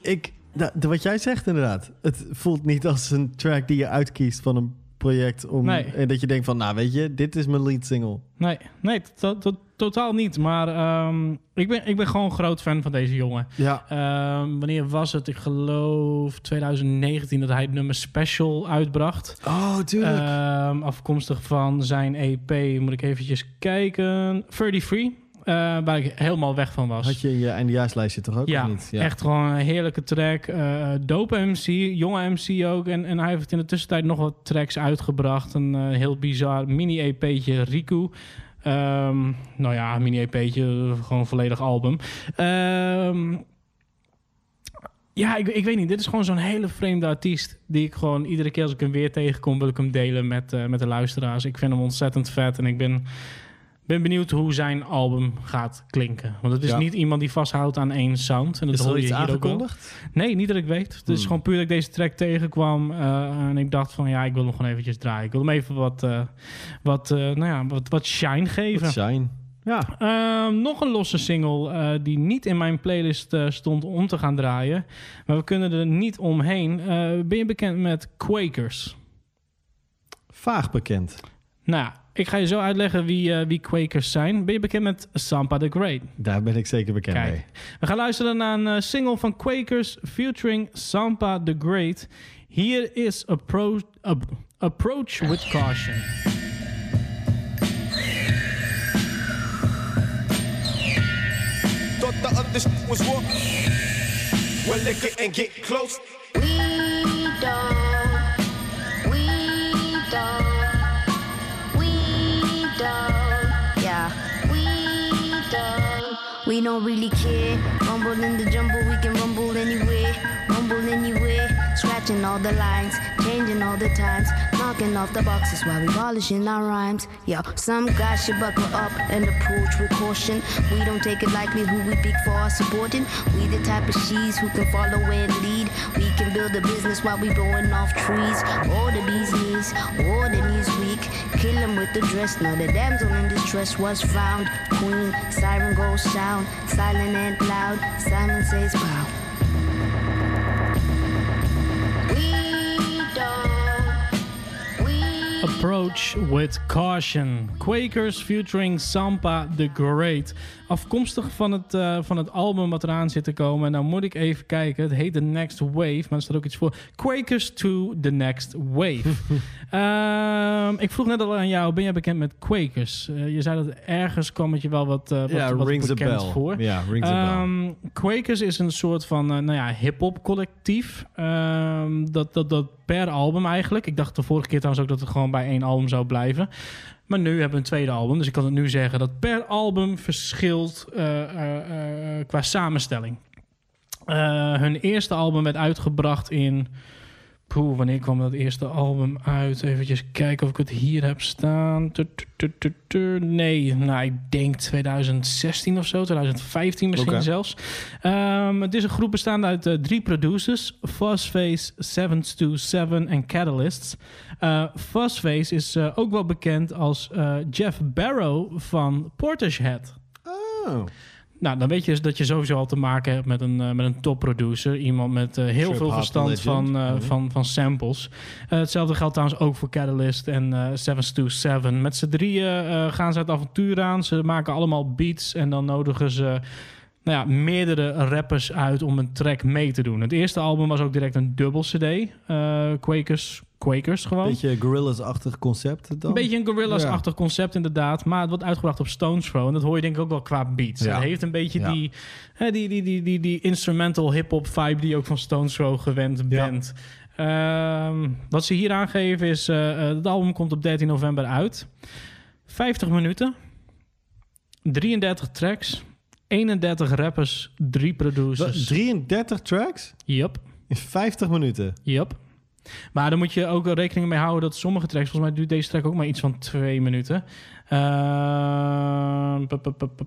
Ik, nou, de- wat jij zegt inderdaad. Het voelt niet als een track die je uitkiest van een project om Nee. en dat je denkt van, nou weet je, dit is mijn lead single. Nee, nee to- to- totaal niet. Maar ehm, ik, ben, ik ben gewoon groot fan van deze jongen. Ja. Ehm, wanneer was het? Ik geloof 2019 dat hij het nummer Special uitbracht. Oh, tuurlijk. Ehm, afkomstig van zijn EP, moet ik eventjes kijken. 33, eh, waar ik helemaal weg van was. Had je in je eindejaarslijstje toch ook ja, of niet? echt gewoon een heerlijke track. eh dope MC, jonge MC ook. En, en hij heeft in de tussentijd nog wat tracks uitgebracht. Een eh, heel bizar mini-EP'tje, Riku. Ehm, nou ja, mini-EP'tje, gewoon volledig album. Ehm, ja, ik, ik weet niet. Dit is gewoon zo'n hele vreemde artiest. Die ik gewoon iedere keer als ik hem weer tegenkom, wil ik hem delen met, met de luisteraars. Ik vind hem ontzettend vet en ik ben, ben benieuwd hoe zijn album gaat klinken. Want het is Ja. niet iemand die vasthoudt aan één sound. En dat is hoor je ook aangekondigd? Nee, niet dat ik weet. Het is Hmm. gewoon puur dat ik deze track tegenkwam. eh, en ik dacht van ja, ik wil hem gewoon eventjes draaien. Ik wil hem even wat, eh, wat, eh, nou ja, wat, wat shine geven. Wat shine. Ja. Ehm, nog een losse single die niet in mijn playlist stond om te gaan draaien. Maar we kunnen er niet omheen. Ben je bekend met Quakers? Vaag bekend. Nou, ja, ik ga je zo uitleggen wie, eh, wie Quakers zijn. Ben je bekend met Sampa the Great? Daar ben ik zeker bekend Kijk. mee. We gaan luisteren naar een eh, single van Quakers featuring Sampa the Great. Hier is Appro Ap- Approach with Caution. Thought the other shit was war. Well, liquor and get close. We don't, we don't, We don't really care. Rumble in the jumble, Scratching all the lines, changing all the times, knocking off the boxes while we polishing our rhymes. Yo, some guys should buckle up and approach with caution. We don't take it lightly who we pick for our supporting. We the type of she's who can follow and lead. We can build a business while we blowing off trees. Or the bee's knees, or the knees weak. Kill 'em with the dress. Now the damsel in distress was found. Queen, siren goes sound, silent and loud. Simon says, bow. Approach with Caution. Quakers featuring Sampa the Great. Afkomstig van het, eh, van het album wat eraan zit te komen. Nou moet ik even kijken. Het heet The Next Wave. Maar er staat ook iets voor. Quakers to the Next Wave. Ehm, ik vroeg net al aan jou. Ben jij bekend met Quakers? Eh, je zei dat ergens kwam het je wel wat, eh, wat, Ja, wat rings a bekend bell. voor. Ja, rings a bell. Ehm, Quakers is een soort van nou ja, hip-hop collectief. Ehm, dat, dat, dat per album eigenlijk. Ik dacht de vorige keer trouwens ook dat het gewoon bij één album zou blijven. Maar nu hebben we een tweede album. Dus ik kan het nu zeggen dat per album verschilt eh, eh, eh, qua samenstelling. Hun eerste album werd uitgebracht in. Poeh, wanneer kwam dat eerste album uit? Even kijken of ik het hier heb staan. Nee, nou, ik denk 2016 of zo, 2015 misschien zelfs. Ehm, het is een groep bestaande uit eh, drie producers: Fuzzface, 727 en Catalysts. Eh Fuzzface is eh, ook wel bekend als Jeff Barrow van Portishead. Oh. Nou, dan weet je dus dat je sowieso al te maken hebt met een, eh, met een topproducer. Iemand met eh, heel Trip veel verstand van, eh, Mhm. van, van samples. Hetzelfde geldt trouwens ook voor Catalyst en eh 727. Met z'n drieën gaan ze het avontuur aan. Ze maken allemaal beats en dan nodigen ze nou ja, meerdere rappers uit om een track mee te doen. Het eerste album was ook direct een dubbel CD. Quakers, Quakers gewoon. Beetje Gorillaz-achtig concept dan? Een beetje een Gorillaz-achtig concept inderdaad. Maar het wordt uitgebracht op Stones Throw. En dat hoor je denk ik ook wel qua beats. Ja. Het heeft een beetje Ja. die, hè, die, die, die, die, die instrumental hip-hop vibe die je ook van Stones Throw gewend Ja. bent. Ehm, wat ze hier aangeven is... eh, eh, het album komt op 13 november uit. 50 minuten. 33 tracks. 31 rappers. 3 Wat, producers. 33 tracks Yep. in 50 minuten. Yep. Maar dan moet je ook rekening mee houden dat sommige tracks, volgens mij duurt deze track ook maar iets van twee minuten.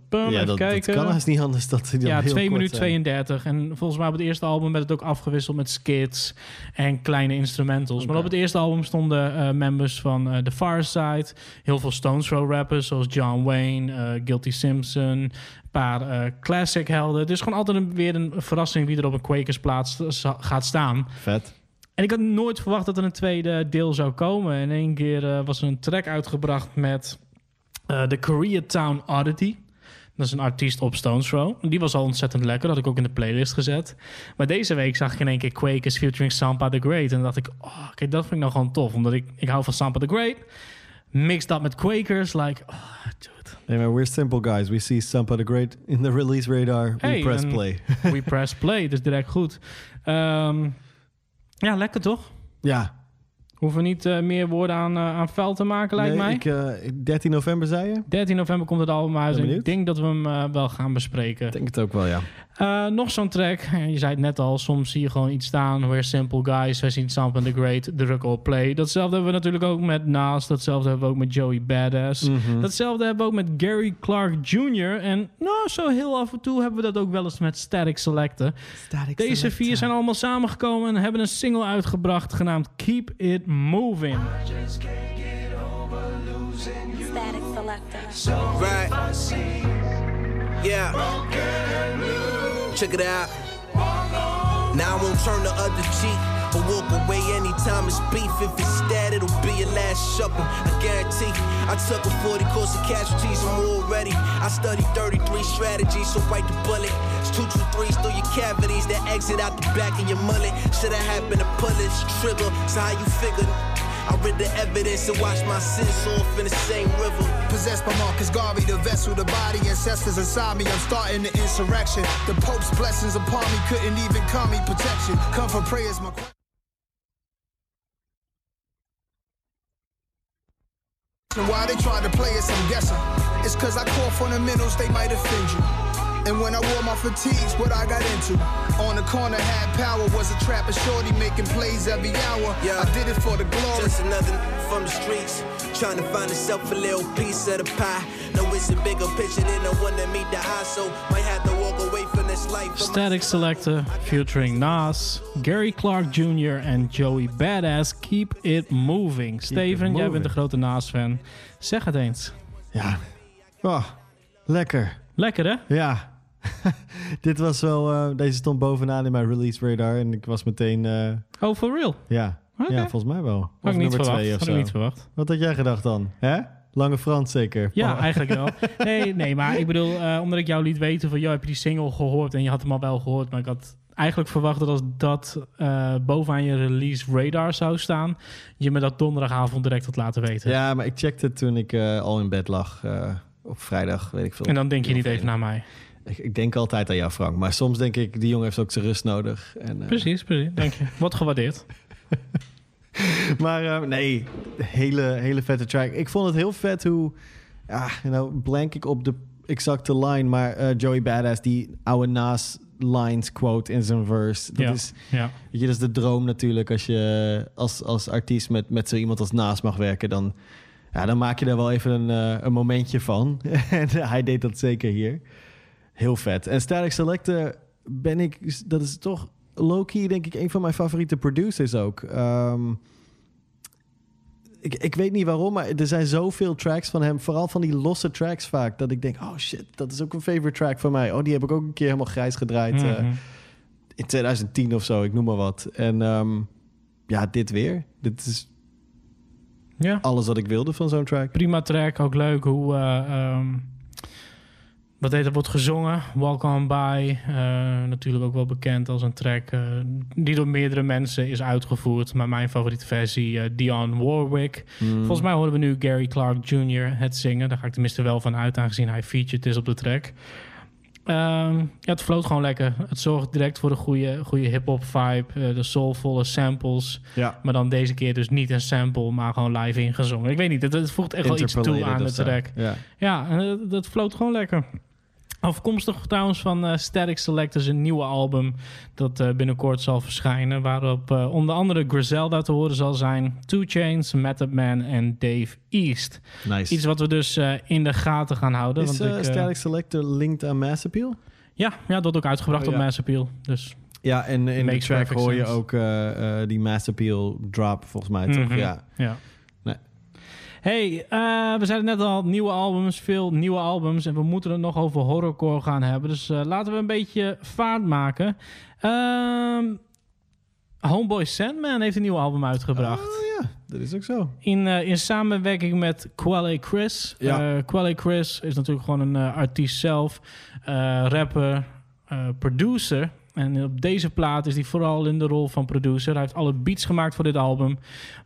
Pu- ja, even dat, dat kan haast niet anders dat die ja, heel 2 kort minuten zijn. 32. En volgens mij op het eerste album werd het ook afgewisseld met skits en kleine instrumentals. Maar op het eerste album stonden eh, members van eh The Far Side, heel veel Stones Throw rappers zoals John Wayne, eh, Guilty Simpson, een paar classic helden. Het is gewoon altijd een, weer een verrassing wie er op een Quakers plaats gaat staan. Vet. En ik had nooit verwacht dat er een tweede deel zou komen. In één keer eh, was er een track uitgebracht met eh, de Koreatown Oddity. Dat is een artiest op Stones Throw. Die was al ontzettend lekker. Dat had ik ook in de playlist gezet. Maar deze week zag ik in één keer Quakers featuring Sampa the Great. En dan dacht ik, oh, kijk, dat vind ik nou gewoon tof. Omdat ik, ik hou van Sampa the Great. Mixed up met Quakers. Like, oh, dude. Nee, maar we're simple guys. We see Sampa the Great in the release radar. We Hey, press play. We press play. Dus direct goed. Ehm, ja, lekker toch? ja. Hoeven we niet eh, meer woorden aan, eh, aan vuil te maken, lijkt Nee, mij. Ik, eh, 13 november zei je? 13 november komt het album uit. Ik denk dat we hem eh, wel gaan bespreken. Ik denk het ook wel, ja. Eh, nog zo'n track. Je zei het net al. Soms zie je gewoon iets staan. We're simple guys. Wij zien Samp and the Great. Druk op play. Datzelfde hebben we natuurlijk ook met Nas. Datzelfde hebben we ook met Joey Badass. Mhm. Datzelfde hebben we ook met Gary Clark Jr. En nou, zo heel af en toe hebben we dat ook wel eens met Static Selector. Deze vier zijn allemaal samengekomen en hebben een single uitgebracht genaamd Keep It Moving. Static selector. Right. Yeah. Check it out. Now I won't turn the other cheek or walk away anytime it's beef. If it's that, it'll be your last supper. I guarantee. I took a 40 course of casualties, I'm already. I studied 33 strategies, so bite the bullet. It's two, two, threes through your cavities that exit out the back of your mullet. Should have happened to pull this trigger. So how you figure? I read the evidence and watched my sins off in the same river. Possessed by Marcus Garvey, the vessel, the body, ancestors inside me. I'm starting the insurrection. The Pope's blessings upon me couldn't even call me protection. Come for prayers, my. Why they try to play us, I'm guessing. It's cause I call fundamentals, they might offend you. And when I wore my fatigues, what I got into. On the corner, had power, was a trapper shorty making plays every hour. Yeah. I did it for the glory. Just another from the streets, trying to find himself a little piece of the pie. No, it's a bigger picture than the one that meet the eye, so might have to walk away from this life. Static Selector featuring Nas, Gary Clark Jr. en Joey Badass. Keep It Moving. Steven, jij moving. bent een grote Nas-fan. Zeg het eens. Ja. Oh, lekker. Lekker hè? Ja. Dit was wel... eh, deze stond bovenaan in mijn release radar. En ik was meteen... eh, Oh, for real? ja. Ja, volgens mij wel. Had Of ik niet nummer verwacht. twee of Had ik niet verwacht. Wat had jij gedacht dan? Hè? Lange Frans zeker. Ja, Oh. eigenlijk wel. Nee, nee, maar ik bedoel, eh, omdat ik jou liet weten van... joh, heb je die single gehoord? En je had hem al wel gehoord, maar ik had eigenlijk verwacht dat als dat bovenaan je release radar zou staan... je me dat donderdagavond direct had laten weten. Ja, maar ik checkte het toen ik al in bed lag. op vrijdag, weet ik veel. En dan denk je niet even naar mij. Ik, ik denk altijd aan jou, Frank. Maar soms denk ik, die jongen heeft ook zijn rust nodig. En, eh, Precies, precies. Dank je. Wordt gewaardeerd. Maar eh, nee, hele, hele vette track. Ik vond het heel vet hoe... Ja, nou blank ik op de exacte line. Maar eh, Joey Badass, die oude Nas lines quote in zijn verse. Dat, ja. is, ja. weet je, dat is de droom natuurlijk. Als je als, als artiest met, met zo iemand als Nas mag werken... dan, ja, dan maak je er wel even een, een momentje van. en hij deed dat zeker hier. Heel vet. En Static Selector ben ik... Dat is toch low-key, denk ik, een van mijn favoriete producers ook. Ehm, ik, ik weet niet waarom, maar er zijn zoveel tracks van hem. Vooral van die losse tracks vaak. Dat ik denk, oh shit, dat is ook een favorite track van mij. Oh, die heb ik ook een keer helemaal grijs gedraaid. eh, Mhm. in 2010 of zo, ik noem maar wat. En ehm, ja, dit weer. Dit is ja. alles wat ik wilde van zo'n track. Prima track, ook leuk hoe... eh, ehm, wat heet dat, wordt gezongen. Walk On By. eh, natuurlijk ook wel bekend als een track eh, die door meerdere mensen is uitgevoerd. Maar mijn favoriete versie, eh Dion Warwick. Volgens mij horen we nu Gary Clark Jr. het zingen. Daar ga ik tenminste wel van uit, aangezien hij featured is op de track. Ehm, ja, het floot gewoon lekker. Het zorgt direct voor de goede, goede hip-hop vibe. de soulvolle samples. Ja. Maar dan deze keer dus niet een sample, maar gewoon live ingezongen. Ik weet niet, het, het voegt echt wel iets toe aan de track. Ja. Ja, en dat, dat floot gewoon lekker. Afkomstig trouwens van eh, Static Selectors, een nieuwe album dat eh, binnenkort zal verschijnen. Waarop eh, onder andere Griselda te horen zal zijn, Two Chains, Method Man en Dave East. Nice. Iets wat we dus eh, in de gaten gaan houden. is want ik, eh, Static Selector linked aan Mass Appeal? ja, ja, dat wordt ook uitgebracht Oh, op. Mass Appeal. Dus Ja, en in de track hoor je sense. ook eh, eh, die Mass Appeal drop, volgens mij toch? Mhm. Ja. Ja. Hey, eh, we zeiden net al, nieuwe albums, veel nieuwe albums. En we moeten het nog over horrorcore gaan hebben. Dus eh, laten we een beetje vaart maken. Ehm, Homeboy Sandman heeft een nieuw album uitgebracht. Oh ja, dat is ook zo. In, eh, in samenwerking met Quelle Chris. Ja. Quelle Chris is natuurlijk gewoon een artiest zelf, rapper, producer. En op deze plaat is hij vooral in de rol van producer. Hij heeft alle beats gemaakt voor dit album.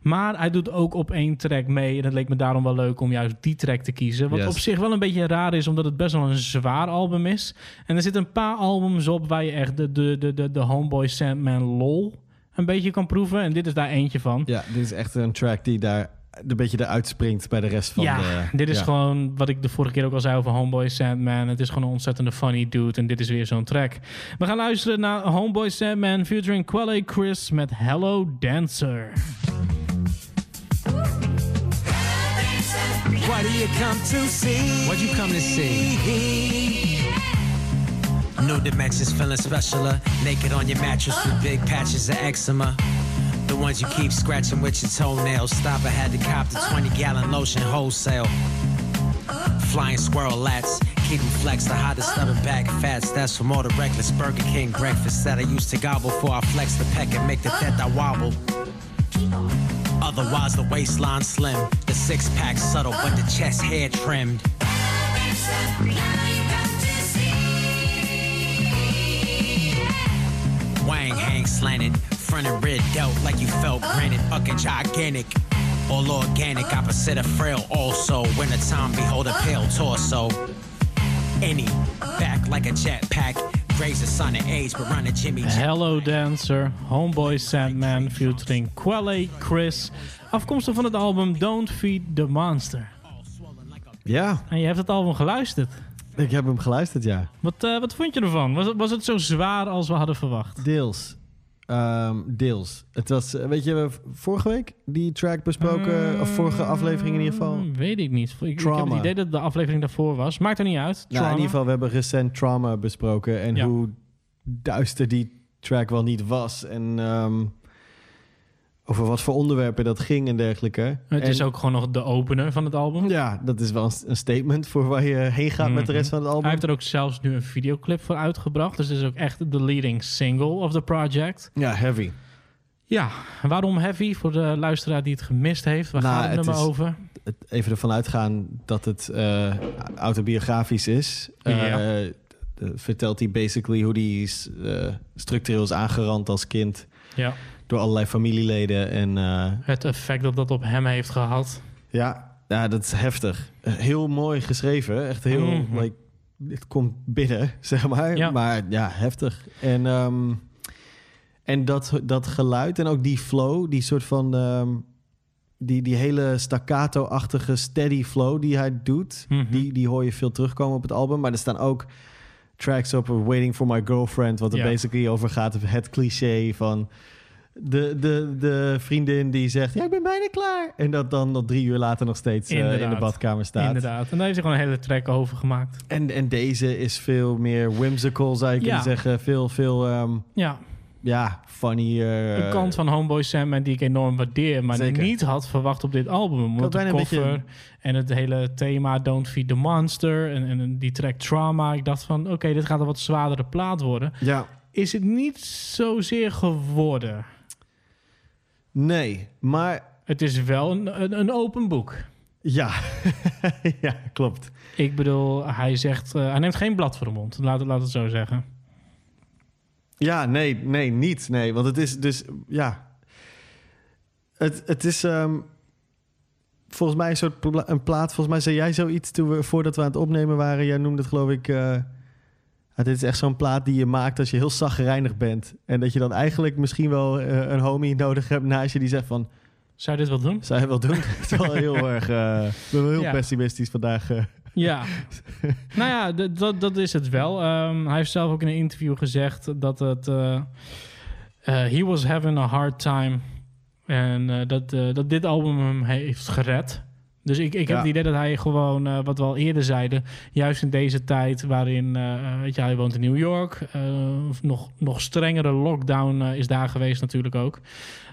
Maar hij doet ook op één track mee. En het leek me daarom wel leuk om juist die track te kiezen. Wat Yes. op zich wel een beetje raar is, omdat het best wel een zwaar album is. En er zitten een paar albums op waar je echt de, de, de, de, de Homeboy Sandman lol een beetje kan proeven. En dit is daar eentje van. Ja, dit is echt een track die daar een beetje eruit springt bij de rest van ja, de... dit is ja. gewoon wat ik de vorige keer ook al zei over Homeboy Sandman. Het is gewoon een ontzettende funny dude en dit is weer zo'n track. We gaan luisteren naar Homeboy Sandman featuring Quelle Chris met Hello Dancer. What do you come to see? What you come to see? New dimensions feeling specialer. Naked on your mattress with big patches of eczema. The ones you keep scratching with your toenails. Stop, I had to cop the 20 gallon lotion wholesale. Flying squirrel lats. Keep 'em flex the hottest stubborn back fats. That's from all the reckless Burger King breakfast that I used to gobble before I flex the peck and make the theta wobble. Otherwise, the waistline slim. The six pack subtle, but the chest hair trimmed. Wang hang slanted, front and rear dealt like you felt granite, fucking gigantic. All organic, opposite of frail also. Wintertime, behold a pale torso. Any, back like a jetpack. Graze the sun and age, but run a Jimmy Jet. Hello Dancer, Homeboy Sandman featuring Quelle Chris. Afkomstig van het album Don't Feed the Monster. Ja, En je hebt het album geluisterd. ik heb hem geluisterd, ja. Wat, eh, wat vond je ervan? Was het, was het zo zwaar als we hadden verwacht? Deels. Ehm, deels. Het was, eh, weet je, we hebben vorige week die track besproken, of vorige aflevering in ieder geval. Mm, Weet ik niet. Ik, ik heb het idee dat de aflevering daarvoor was. Maakt er niet uit. Nou, in ieder geval, we hebben recent Trauma besproken en Ja. hoe duister die track wel niet was. En ehm, over wat voor onderwerpen dat ging en dergelijke. Het is ook gewoon nog de opener van het album. Ja, dat is wel een- statement voor waar je heen gaat met de rest van het album. Hij heeft er ook zelfs nu een videoclip voor uitgebracht. Dus het is ook echt de leading single of the project. Ja, heavy. Ja, waarom heavy? Voor de luisteraar die het gemist heeft. Waar Nou, gaat het, het nummer is- over? Het, even ervan uitgaan dat het eh, autobiografisch is. eh, vertelt hij basically hoe hij eh, structureel is aangerand als kind. Ja. Door allerlei familieleden. En eh, Het effect dat dat op hem heeft gehad. ja, ja, dat is heftig. Heel mooi geschreven. Echt heel... Mhm. Like, het komt binnen, zeg maar. Ja. Maar ja, heftig. En, ehm, en dat, dat geluid en ook die flow, die soort van... ehm, die, die hele staccato-achtige steady flow die hij doet... Mhm. die, die hoor je veel terugkomen op het album. Maar er staan ook tracks op Waiting for My Girlfriend... wat er basically over gaat. Het cliché van de, de, de vriendin die zegt... ja, ik ben bijna klaar. En dat dan nog drie uur later nog steeds eh, in de badkamer staat. Inderdaad. En daar heeft hij gewoon een hele track over gemaakt. En, en deze is veel meer whimsical, zou je kunnen zeggen. Veel, veel, ehm, Ja, ja, funnier. een eh, kant van Homeboy Sandman die ik enorm waardeer, maar Zeker. niet had verwacht op dit album. Want de beetje- en het hele thema Don't Feed the Monster en, en die track Trauma. Ik dacht van, oké, dit gaat een wat zwaardere plaat worden. Ja, Is het niet zozeer geworden? Nee, maar Het is wel een, een, een open boek. ja, ja, klopt. Ik bedoel, hij zegt, eh, hij neemt geen blad voor de mond. Laat, het- laat het zo zeggen. Ja, nee, nee, niet. Nee, want het is dus, ja. Het, het is ehm, volgens mij een soort pla- een plaat. Volgens mij zei jij zoiets toen we, voordat we aan het opnemen waren. Jij noemde het geloof ik... eh, ja, dit is echt zo'n plaat die je maakt als je heel zagrijnig bent. En dat je dan eigenlijk misschien wel eh, een homie nodig hebt naast je die zegt van... Zou je dit wel doen? Zou je wel doen? Het is wel heel erg... eh, ik ben wel heel Ja. pessimistisch vandaag. eh. Ja, nou ja, dat, dat is het wel. Ehm, hij heeft zelf ook in een interview gezegd dat het. he was having a hard time. En dat, dat dit album hem heeft gered. Dus ik, ik heb Ja. het idee dat hij gewoon, eh, wat we al eerder zeiden, juist in deze tijd waarin, eh, weet je, hij woont in New York, eh, nog, nog strengere lockdown is daar geweest natuurlijk ook.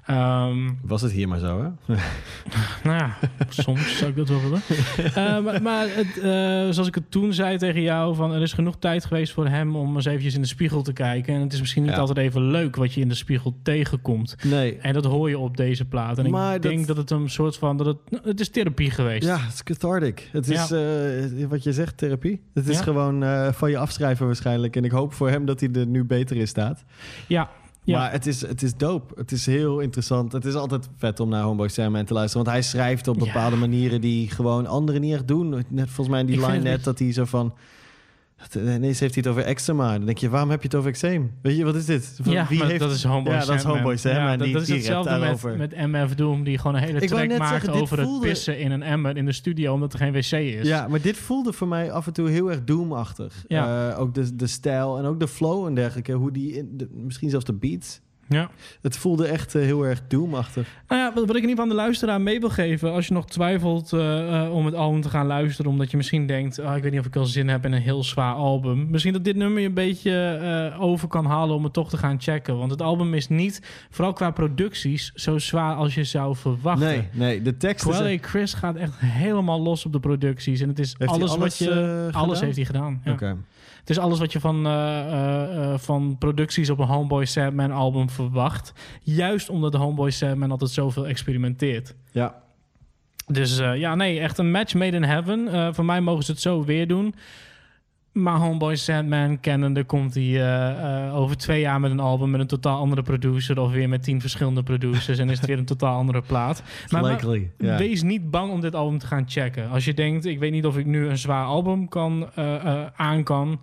Ehm, Was het hier maar zo, hè? nou ja, soms zou ik dat wel willen. Eh, maar maar het, eh, zoals ik het toen zei tegen jou, van er is genoeg tijd geweest voor hem om eens eventjes in de spiegel te kijken. En het is misschien niet Ja. altijd even leuk wat je in de spiegel tegenkomt. Nee. En dat hoor je op deze plaat. En Maar ik dat- denk dat het een soort van, dat het, nou, het is therapie geweest. Ja, het is cathartic. Het is, eh, wat je zegt, therapie. Het is gewoon van je afschrijven waarschijnlijk. En ik hoop voor hem dat hij er nu beter in staat. Ja, ja. Maar het is, het is dope. Het is heel interessant. Het is altijd vet om naar Homeboy Sandman te luisteren. Want hij schrijft op Ja. bepaalde manieren die gewoon anderen niet echt doen. Net volgens mij in die Ik line net dat hij zo van... Ineens heeft hij het over eczema. Dan denk je, waarom heb je het over eczeem? Weet je, wat is dit? Van, ja, wie heeft... dat is Homeboy Ja, dat is. Homeboy Sandman. Ja, dat, die, dat is hetzelfde daarover. met, met MF Doom, die gewoon een hele Ik track maakt zeggen, over het pissen in een emmer in de studio, omdat er geen wc is. Ja, maar dit voelde voor mij af en toe heel erg Doom-achtig. Ja. Eh, ook de, de stijl en ook de flow en dergelijke. Hoe die, in, de- misschien zelfs de beats. Ja. Het voelde echt eh, heel erg Doom-achtig. Nou ja, wat, wat ik in ieder geval aan de luisteraar mee wil geven... als je nog twijfelt eh, eh, om het album te gaan luisteren... omdat je misschien denkt... ah, ik weet niet of ik wel zin heb in een heel zwaar album... misschien dat dit nummer je een beetje over kan halen... om het toch te gaan checken. Want het album is niet, vooral qua producties... zo zwaar als je zou verwachten. Nee, nee, de Quelle zijn... Chris gaat echt helemaal los op de producties. En het is alles, alles, wat je... alles heeft hij gedaan. Ja. Oké. Is alles wat je van, eh, eh, eh, van producties op een Homeboy Sandman album verwacht. Juist omdat de Homeboy Sandman altijd zoveel experimenteert. Ja. Dus ja, nee, echt een match made in heaven. Voor mij mogen ze het zo weer doen. Maar Homeboy Sandman kennende komt hij eh, eh, over twee jaar met een album met een totaal andere producer. Of weer met tien verschillende producers. en is het weer een totaal andere plaat. Maar, maar Likely, wees niet bang om dit album te gaan checken. Als je denkt, ik weet niet of ik nu een zwaar album kan, eh, aan kan.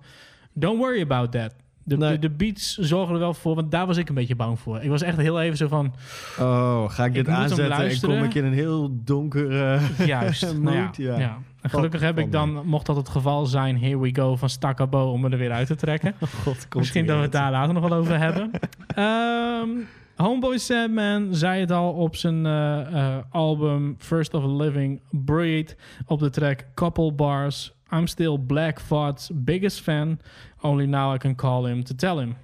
Don't worry about that. De, Nee. de, de beats zorgen er wel voor, want daar was ik een beetje bang voor. Ik was echt heel even zo van, Oh, ga ik dit aanzetten en kom ik in een heel donkere Juist. nou ja, ja. Ja. En gelukkig heb ik dan, mocht dat het geval zijn, here we go van Stakabo om me er weer uit te trekken. God, Misschien ie dat we het daar later nog wel over hebben. Ehm, Homeboy Sandman zei het al op zijn eh, eh, album First of a Living Breed op de track Couple Bars. I'm still Black Thought's biggest fan. Only now I can call him to tell him.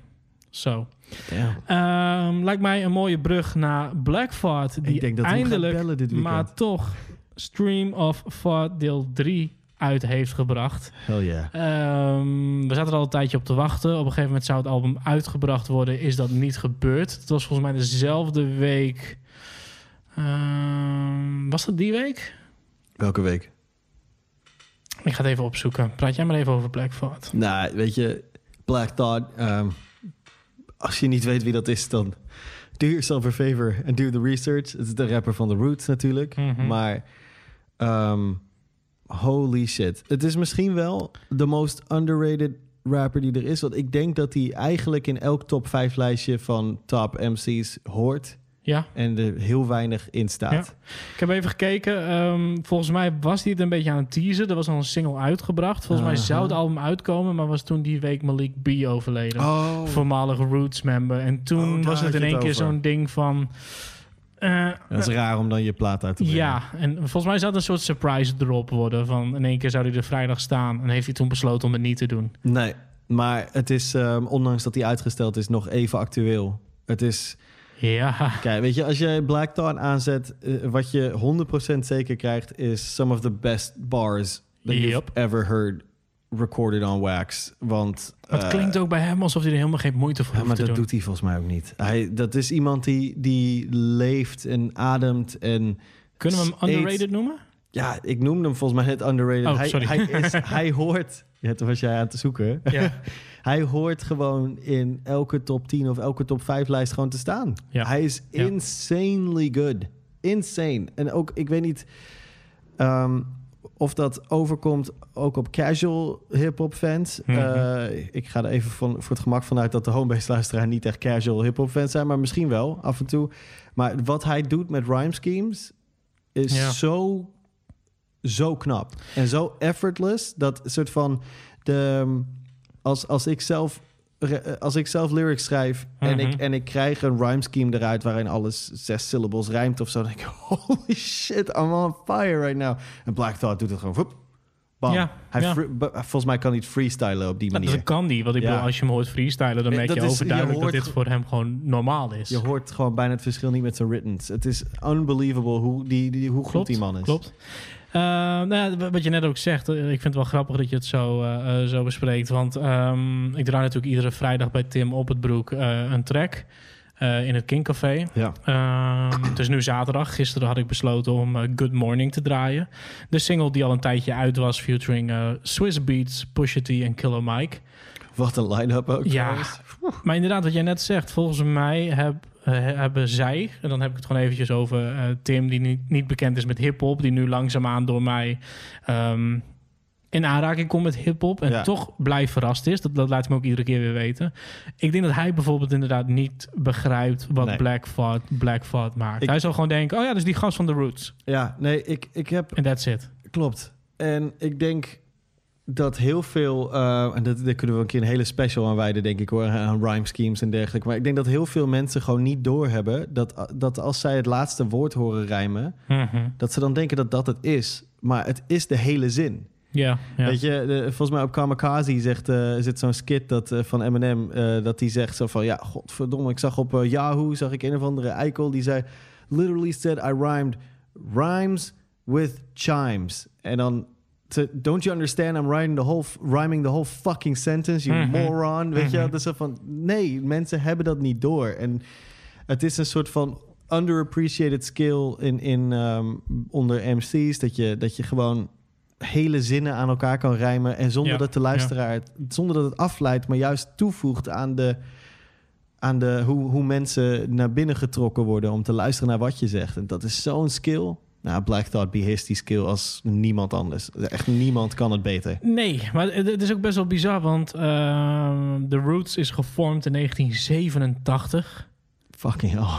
Zo. Damn. Ehm, lijkt mij een mooie brug naar Black Thought. Die Ik denk dat eindelijk, dit maar toch, Stream of Thought deel 3 uit heeft gebracht. Hell yeah. Ehm, we zaten er al een tijdje op te wachten. Op een gegeven moment zou het album uitgebracht worden. Is dat niet gebeurd? Het was volgens mij dezelfde week. Ehm, was dat die week? Welke week? Ik ga het even opzoeken. Praat jij maar even over Black Thought. Nou, weet je, Black Thought... ehm, als je niet weet wie dat is, dan do yourself a favor and do the research. Het is de rapper van The Roots natuurlijk. Mhm. Maar ehm, holy shit. Het is misschien wel de most underrated rapper die er is. Want ik denk dat hij eigenlijk in elk top 5 lijstje van top MC's hoort. Ja. En er heel weinig in staat. Ja. Ik heb even gekeken. Ehm, volgens mij was hij het een beetje aan het teasen. Er was al een single uitgebracht. Volgens mij zou het album uitkomen, maar was toen die week Malik B overleden. Oh. Voormalige Roots member. En toen Oh, was het in één het keer zo'n ding van. eh, Dat is raar om dan je plaat uit te brengen. ja, en volgens mij zou het een soort surprise drop worden. Van in één keer zou hij er vrijdag staan. En heeft hij toen besloten om het niet te doen. Nee, maar het is, ehm, ondanks dat hij uitgesteld is, nog even actueel. Het is... Ja. Kijk, weet je, als je Black Thought aanzet, eh, wat je 100% zeker krijgt, is some of the best bars that you've ever heard recorded on wax. Want... Het eh, klinkt ook bij hem alsof hij er helemaal geen moeite voor Ja, maar te dat doen. doet hij volgens mij ook niet. Hij, dat is iemand die, die leeft en ademt en... Kunnen we hem eet. underrated noemen? Ja, ik noemde hem volgens mij net underrated. Oh, hij, sorry. Hij, is, hij hoort... Ja, toen was jij aan het zoeken. Ja. hij hoort gewoon in elke top 10 of elke top 5 lijst gewoon te staan. Ja. Hij is Ja. insanely good. Insane. En ook, ik weet niet ehm, of dat overkomt ook op casual hip-hop fans. Mhm. Eh, ik ga er even van, voor het gemak vanuit dat de homebase luisteraar niet echt casual hip-hop fans zijn, maar misschien wel af en toe. Maar wat hij doet met rhyme schemes is Ja. zo, zo knap en zo effortless dat soort van de als, als ik zelf als ik zelf lyrics schrijf en, Mhm. ik, en ik krijg een rhyme scheme eruit waarin alles zes syllables rijmt of zo, dan denk ik, holy shit, I'm on fire right now. En Black Thought doet het gewoon, woep, bam. Ja, hij ja. volgens mij kan hij het freestylen op die manier. dat kan die. Want ik Ja. bedoel, als je hem hoort freestylen, dan Eh, merk dat je is- overduidelijk je dat dit voor hem gewoon normaal is. Je hoort gewoon bijna het verschil niet met zijn writtens. Het is unbelievable hoe, die, die, hoe goed die man is. Klopt. Eh, nou ja, wat je net ook zegt, eh, ik vind het wel grappig dat je het zo, eh, zo bespreekt. Want ehm, ik draai natuurlijk iedere vrijdag bij Tim op het broek een track in het King Café. Ja. Ehm, het is nu zaterdag. Gisteren had ik besloten om Good Morning te draaien. De single die al een tijdje uit was, featuring Swiss Beats, Pusha T en Killer Mike. Wat een line-up ook. Ja, maar inderdaad, wat jij net zegt, volgens mij heb, hebben zij, en dan heb ik het gewoon eventjes over eh, Tim, die niet, niet bekend is met hip-hop, die nu langzaamaan door mij ehm, in aanraking komt met hip-hop en Ja. toch blij verrast is. Dat, dat laat me ook iedere keer weer weten. Ik denk dat hij bijvoorbeeld inderdaad niet begrijpt wat Nee. Black Thought Black Thought maakt. Ik- hij zal gewoon denken, oh ja, dat is die gast van The Roots. Ja, nee, ik, ik heb... En that's it. Klopt. En ik denk dat heel veel... eh, en dat, daar kunnen we een keer een hele special aan wijden, denk ik hoor. Aan rhyme schemes en dergelijke. Maar ik denk dat heel veel mensen gewoon niet doorhebben... Dat, dat als zij het laatste woord horen rijmen... Mhm. dat ze dan denken dat dat het is. Maar het is de hele zin. Ja, ja. Weet je, de- volgens mij op Kamikaze zegt, eh, zit zo'n skit dat, eh, van Eminem... eh, dat die zegt zo van... Ja, godverdomme, ik zag op eh, Yahoo... zag ik een of andere eikel die zei... Literally said I rhymed rhymes with chimes. En dan... to- don't you understand? I'm writing the whole, rhyming the whole fucking sentence, you Mhm. moron. Weet je, Mhm. dat is zo van... Nee, mensen hebben dat niet door. En het is een soort van underappreciated skill in, in, ehm, onder MC's. Dat je, dat je gewoon hele zinnen aan elkaar kan rijmen. En zonder Ja, dat de luisteraar, het- zonder dat het afleidt, maar juist toevoegt aan de. Aan de, hoe, hoe mensen naar binnen getrokken worden om te luisteren naar wat je zegt. En dat is zo'n skill. Nou, Black Thought beheerst die skill als niemand anders. Echt niemand kan het beter. Nee, maar het is ook best wel bizar, want ehm, The Roots is gevormd in 1987. Fucking hell.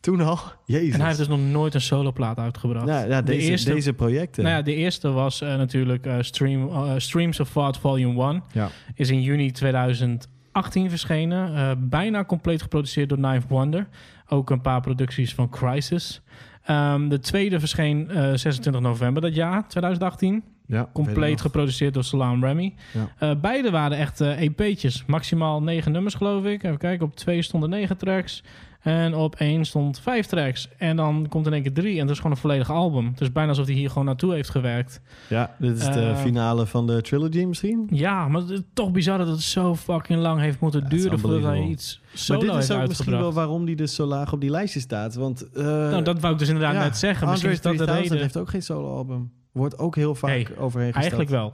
Toen al? Jezus. En hij heeft dus nog nooit een soloplaat uitgebracht. ja, ja, De deze, eerste- deze projecten. Nou ja, de eerste was eh, natuurlijk eh, Stream, eh, Streams of Thought Volume 1. Ja. Is in juni 2018 verschenen. Bijna compleet geproduceerd door Knife Wonder. Ook een paar producties van Crisis. Ehm, de tweede verscheen eh, 26 november dat jaar, 2018. ja, Compleet geproduceerd door Salam Remy. Ja. Eh, beide waren echt eh, EP'tjes. Maximaal negen nummers, geloof ik. Even kijken. Op twee stonden negen tracks. En op één stond vijf tracks. En dan komt in één keer drie. En dat is gewoon een volledig album. Het is bijna alsof hij hier gewoon naartoe heeft gewerkt. Ja, dit is de Eh, finale van de trilogy misschien. Ja, maar het is toch bizar dat het zo fucking lang heeft moeten duren voordat hij iets Maar solo dit heeft is ook misschien wel waarom die dus zo laag op die lijstje staat. Want, eh, Nou, dat wou ik dus inderdaad ja, net zeggen. Misschien is dat de 3000 reden. heeft ook geen solo-album. Wordt ook heel vaak Hey, overheen gesteld. Eigenlijk wel.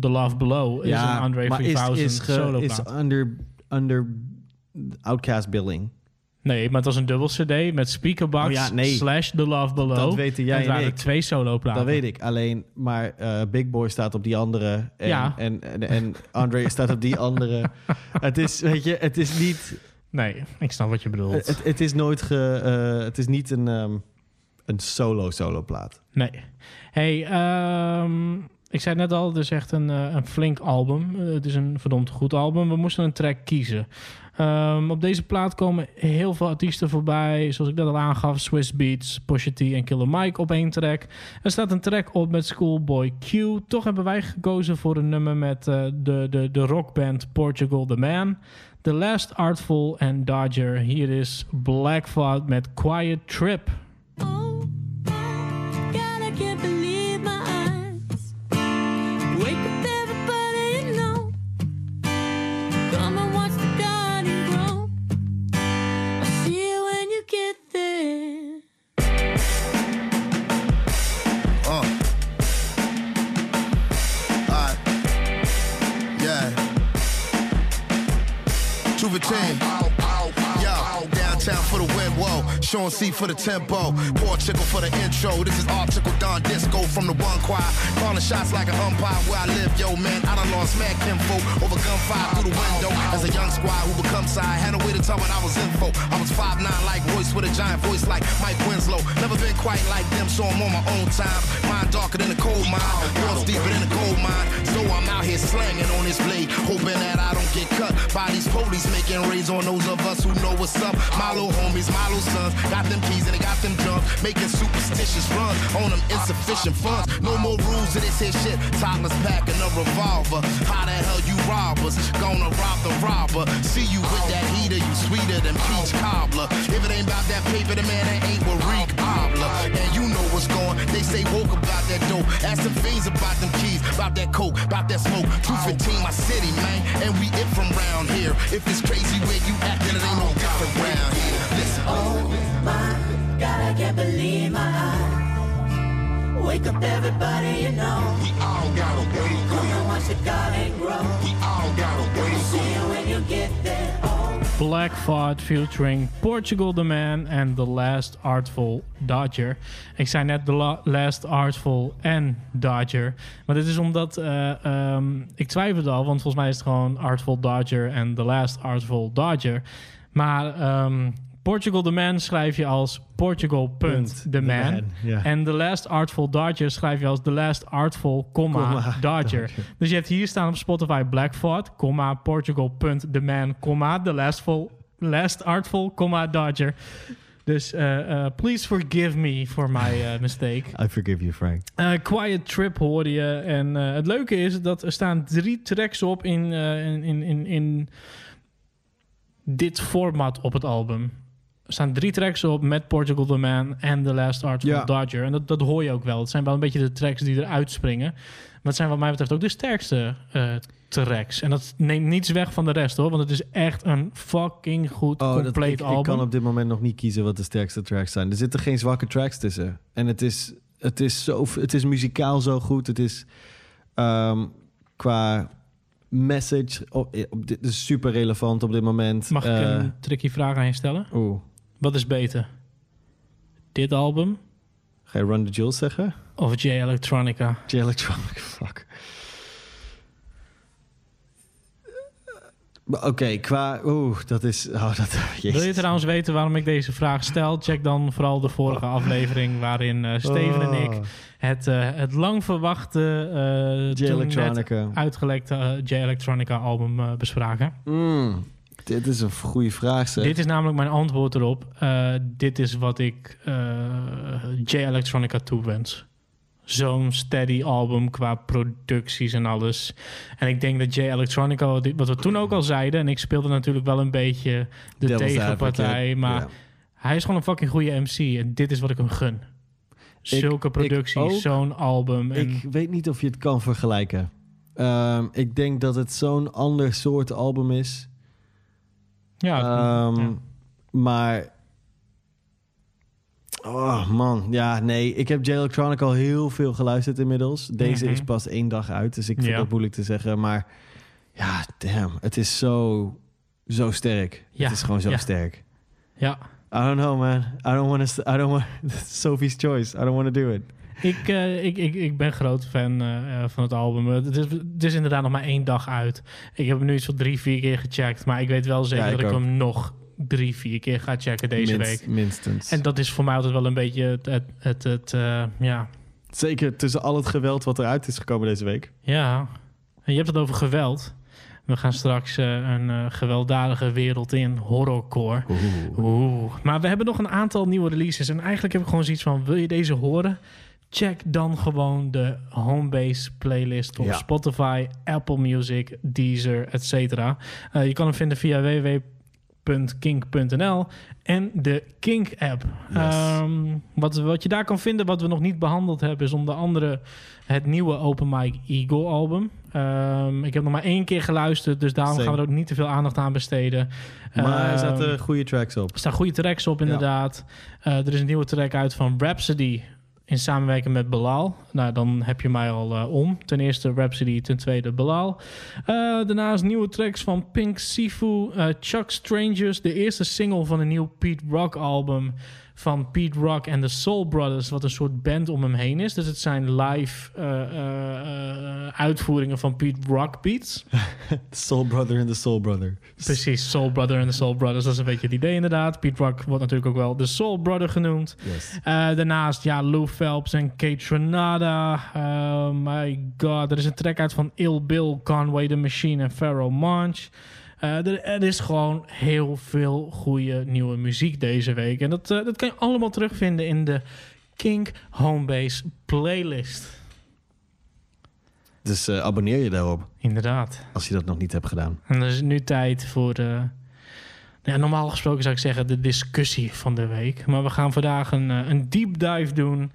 The Love Below is een Andre maar 3000 is, is, ge- solo is under, under Outcast billing. Nee, maar het was een dubbel CD met Speakerbox Oh ja, nee. slash The Love Below. Dat weten jij en en ik. twee soloplaten. Dat weet ik. Alleen, maar eh, Big Boy staat op die andere. En, Ja. en, en, en Andre staat op die andere. Het is, weet je, het is niet... Nee, ik snap wat je bedoelt. Het, het is nooit ge... eh, het is niet een, ehm, een solo-solo plaat. Nee. Hey, ehm, ik zei net al, het is echt een, eh, een flink album. Het is een verdomd goed album. We moesten een track kiezen. Ehm, op deze plaat komen heel veel artiesten voorbij. Zoals ik dat al aangaf, Swiss Beats, Pusha T en Killer Mike op één track. Er staat een track op met Schoolboy Q. Toch hebben wij gekozen voor een nummer met eh, de, de, de rockband Portugal The Man. The Last Artful en Dodger. Hier is Black met Quiet Trip. Juve 10 whoa. Sean C for the tempo. Poor chickle for the intro. This is Article Don Disco from the one choir. Calling shots like an umpire where I live, yo, man. I done lost mad kinfolk over gunfire through the window. As a young squad who become side, had a way to tell when I was info. I was 5'9 like Royce with a giant voice like Mike Winslow. Never been quite like them, so I'm on my own time. Mind darker than a coal mine. Walls deeper than a gold mine. So I'm out here slanging on this blade, hoping that I don't get cut. by these police making raids on those of us who know what's up. My little homies, my sons, got them keys and they got them drums, making superstitious runs on them insufficient funds. No more rules to this here shit. Topless packing a revolver. How the hell you rob us? Gonna rob the robber. See you with that heater, you sweeter than peach cobbler. If it ain't about that paper, the man that ain't Reek Obler. And you know what's going. They say woke about that dope. Ask some fiends about them keys, about that coke, about that smoke. 215 my city, man. And we it from round here. If it's crazy where you at, then it ain't no different round here. Oh my God, I can't believe my eyes. Wake up everybody, you know. We all gotta wake Come and watch the garden grow. We all gotta wake See you when you get there. Oh. Black Thought featuring Portugal the Man en The Last Artful Dodger. Ik zei net The La- Last Artful en Dodger. Maar dit is omdat eh, ehm, ik twijfelde al, want volgens mij is het gewoon Artful Dodger en The Last Artful Dodger. Maar ehm, Portugal the Man schrijf je als Portugal punt the the man. En The Last Artful Dodger schrijf je als The Last Artful, comma, Comma, Dodger. Dodger. Dus je hebt hier staan op Spotify Black Thought, comma, Portugal punt the man, comma, The Last, Artful, comma, Dodger. Dus eh, eh, please forgive me for my eh, mistake. I forgive you, Frank. Quiet Trip hoorde je. En het leuke is dat er staan drie tracks op in, in, in, in, in dit format op het album. Er staan drie tracks op met Portugal the Man en The Last Art Ja. of Dodger. En dat, dat hoor je ook wel. Het zijn wel een beetje de tracks die eruit springen. Maar het zijn wat mij betreft ook de sterkste eh, tracks. En dat neemt niets weg van de rest hoor. Want het is echt een fucking goed Oh, compleet ik, ik album. kan op dit moment nog niet kiezen wat de sterkste tracks zijn. Er zitten geen zwakke tracks tussen. En het is, het is, zo, het is muzikaal zo goed. Het is ehm, qua message op dit is super relevant op dit moment. Mag ik Eh, een tricky vraag aan je stellen? Oeh, Wat is beter? Dit album ga je Run the Jewels zeggen? of J Electronica? J Electronic, fuck. Oké, qua... Oeh, dat is... Oh, dat, Wil je trouwens weten waarom ik deze vraag stel? Check dan vooral de vorige aflevering waarin eh, Steven en ik Oh. het, eh, het lang verwachte eh J toen net Electronica. uitgelekte eh, J Electronica album bespraken. Mm, dit is een goede vraag, zeg. Dit is namelijk mijn antwoord erop. Eh, dit is wat ik eh, J Electronica toewens. Zo'n steady album qua producties en alles. En ik denk dat J Electronica, wat we toen ook al zeiden... en ik speelde natuurlijk wel een beetje de Devil's tegenpartij... advocate, maar ja. hij is gewoon een fucking goede MC. En dit is wat ik hem gun. Zulke ik producties, zo'n album. En Ik weet niet of je het kan vergelijken. Ehm, ik denk dat het zo'n ander soort album is. Ja, Ehm, ja. Maar... Oh man, ja, nee. Ik heb J Electronic al heel veel geluisterd inmiddels. Deze Mhm. is pas één dag uit, dus ik vind Ja. het moeilijk te zeggen. Maar ja, damn, het is zo, zo sterk. Ja, Het is gewoon zo ja. sterk. ja. I don't know, man. I don't want to. I don't want. Sophie's choice. I don't want to do it. Ik, eh, ik, ik, ik ben groot fan eh, eh, van het album. Het is, het is inderdaad nog maar één dag uit. Ik heb hem nu iets van drie, vier keer gecheckt. Maar ik weet wel zeker Ja, ik dat ik hem nog drie, vier keer ga checken deze Minst- week. Minstens. En dat is voor mij altijd wel een beetje het, het, het, het, ja. Zeker tussen al het geweld wat eruit is gekomen deze week. ja. En je hebt het over geweld. We gaan straks een eh, gewelddadige wereld in, horrorcore. Oeh. Maar we hebben nog een aantal nieuwe releases. En eigenlijk heb ik gewoon zoiets van, wil je deze horen? Check dan gewoon de Homebase playlist op Ja. Spotify, Apple Music, Deezer, etc. je kan hem vinden via www.kink.nl en de Kink app. Ehm, wat, wat je daar kan vinden, wat we nog niet behandeld hebben, is onder andere het nieuwe Open Mic Eagle album. Ehm, ik heb nog maar één keer geluisterd, dus daarom Same. gaan we er ook niet te veel aandacht aan besteden. Maar er Ehm, zaten goede tracks op. er staan goede tracks op, inderdaad. Eh, er is een nieuwe track uit van Rhapsody in samenwerking met Belal. Nou, dan heb je mij al eh, om. Ten eerste Rhapsody, ten tweede Belal. Eh, daarnaast nieuwe tracks van Pink Sifu, eh, Chuck Strangers. De eerste single van een nieuw Pete Rock album van Pete Rock en de Soul Brothers, wat een soort band om hem heen is. Dus het zijn live eh, eh, eh, uitvoeringen van Pete Rock beats. Soul Brother and the Soul Brother. Precies, Soul Brother en de Soul Brothers. Dat is een beetje het idee inderdaad. Pete Rock wordt natuurlijk ook wel de Soul Brother genoemd. Yes. Daarnaast, ja, Lou Phelps en Kate Tronada. Oh my god, er is een track uit van Ill Bill, Conway the Machine en Pharaoh Monch. Eh, er, er is gewoon heel veel goede nieuwe muziek deze week. En dat, eh, dat kan je allemaal terugvinden in de Kink Homebase playlist. Dus eh, abonneer je daarop. Inderdaad. Als je dat nog niet hebt gedaan. En dan is het nu tijd voor de... Ja, normaal gesproken zou ik zeggen de discussie van de week. Maar we gaan vandaag een, een deep dive doen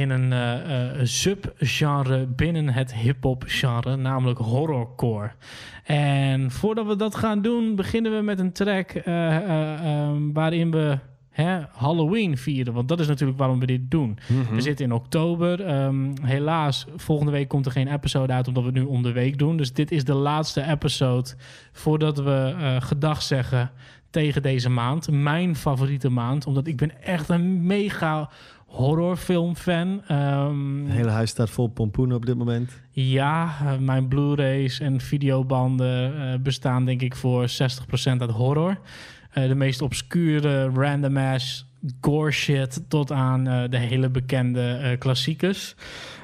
in een eh, subgenre binnen het hip-hop genre, namelijk horrorcore. En voordat we dat gaan doen, beginnen we met een track eh, eh, ehm, waarin we hè, Halloween vieren. Want dat is natuurlijk waarom we dit doen. Mhm. We zitten in oktober. Ehm, helaas, volgende week komt er geen episode uit, omdat we het nu om de week doen. Dus dit is de laatste episode voordat we gedag zeggen tegen deze maand. Mijn favoriete maand, omdat ik ben echt een mega horrorfilmfan. Ehm, Het hele huis staat vol pompoenen op dit moment. ja, eh, mijn Blu-rays en videobanden eh, bestaan denk ik voor 60% uit horror. Eh, de meest obscure, random ass gore shit tot aan de hele bekende klassiekers.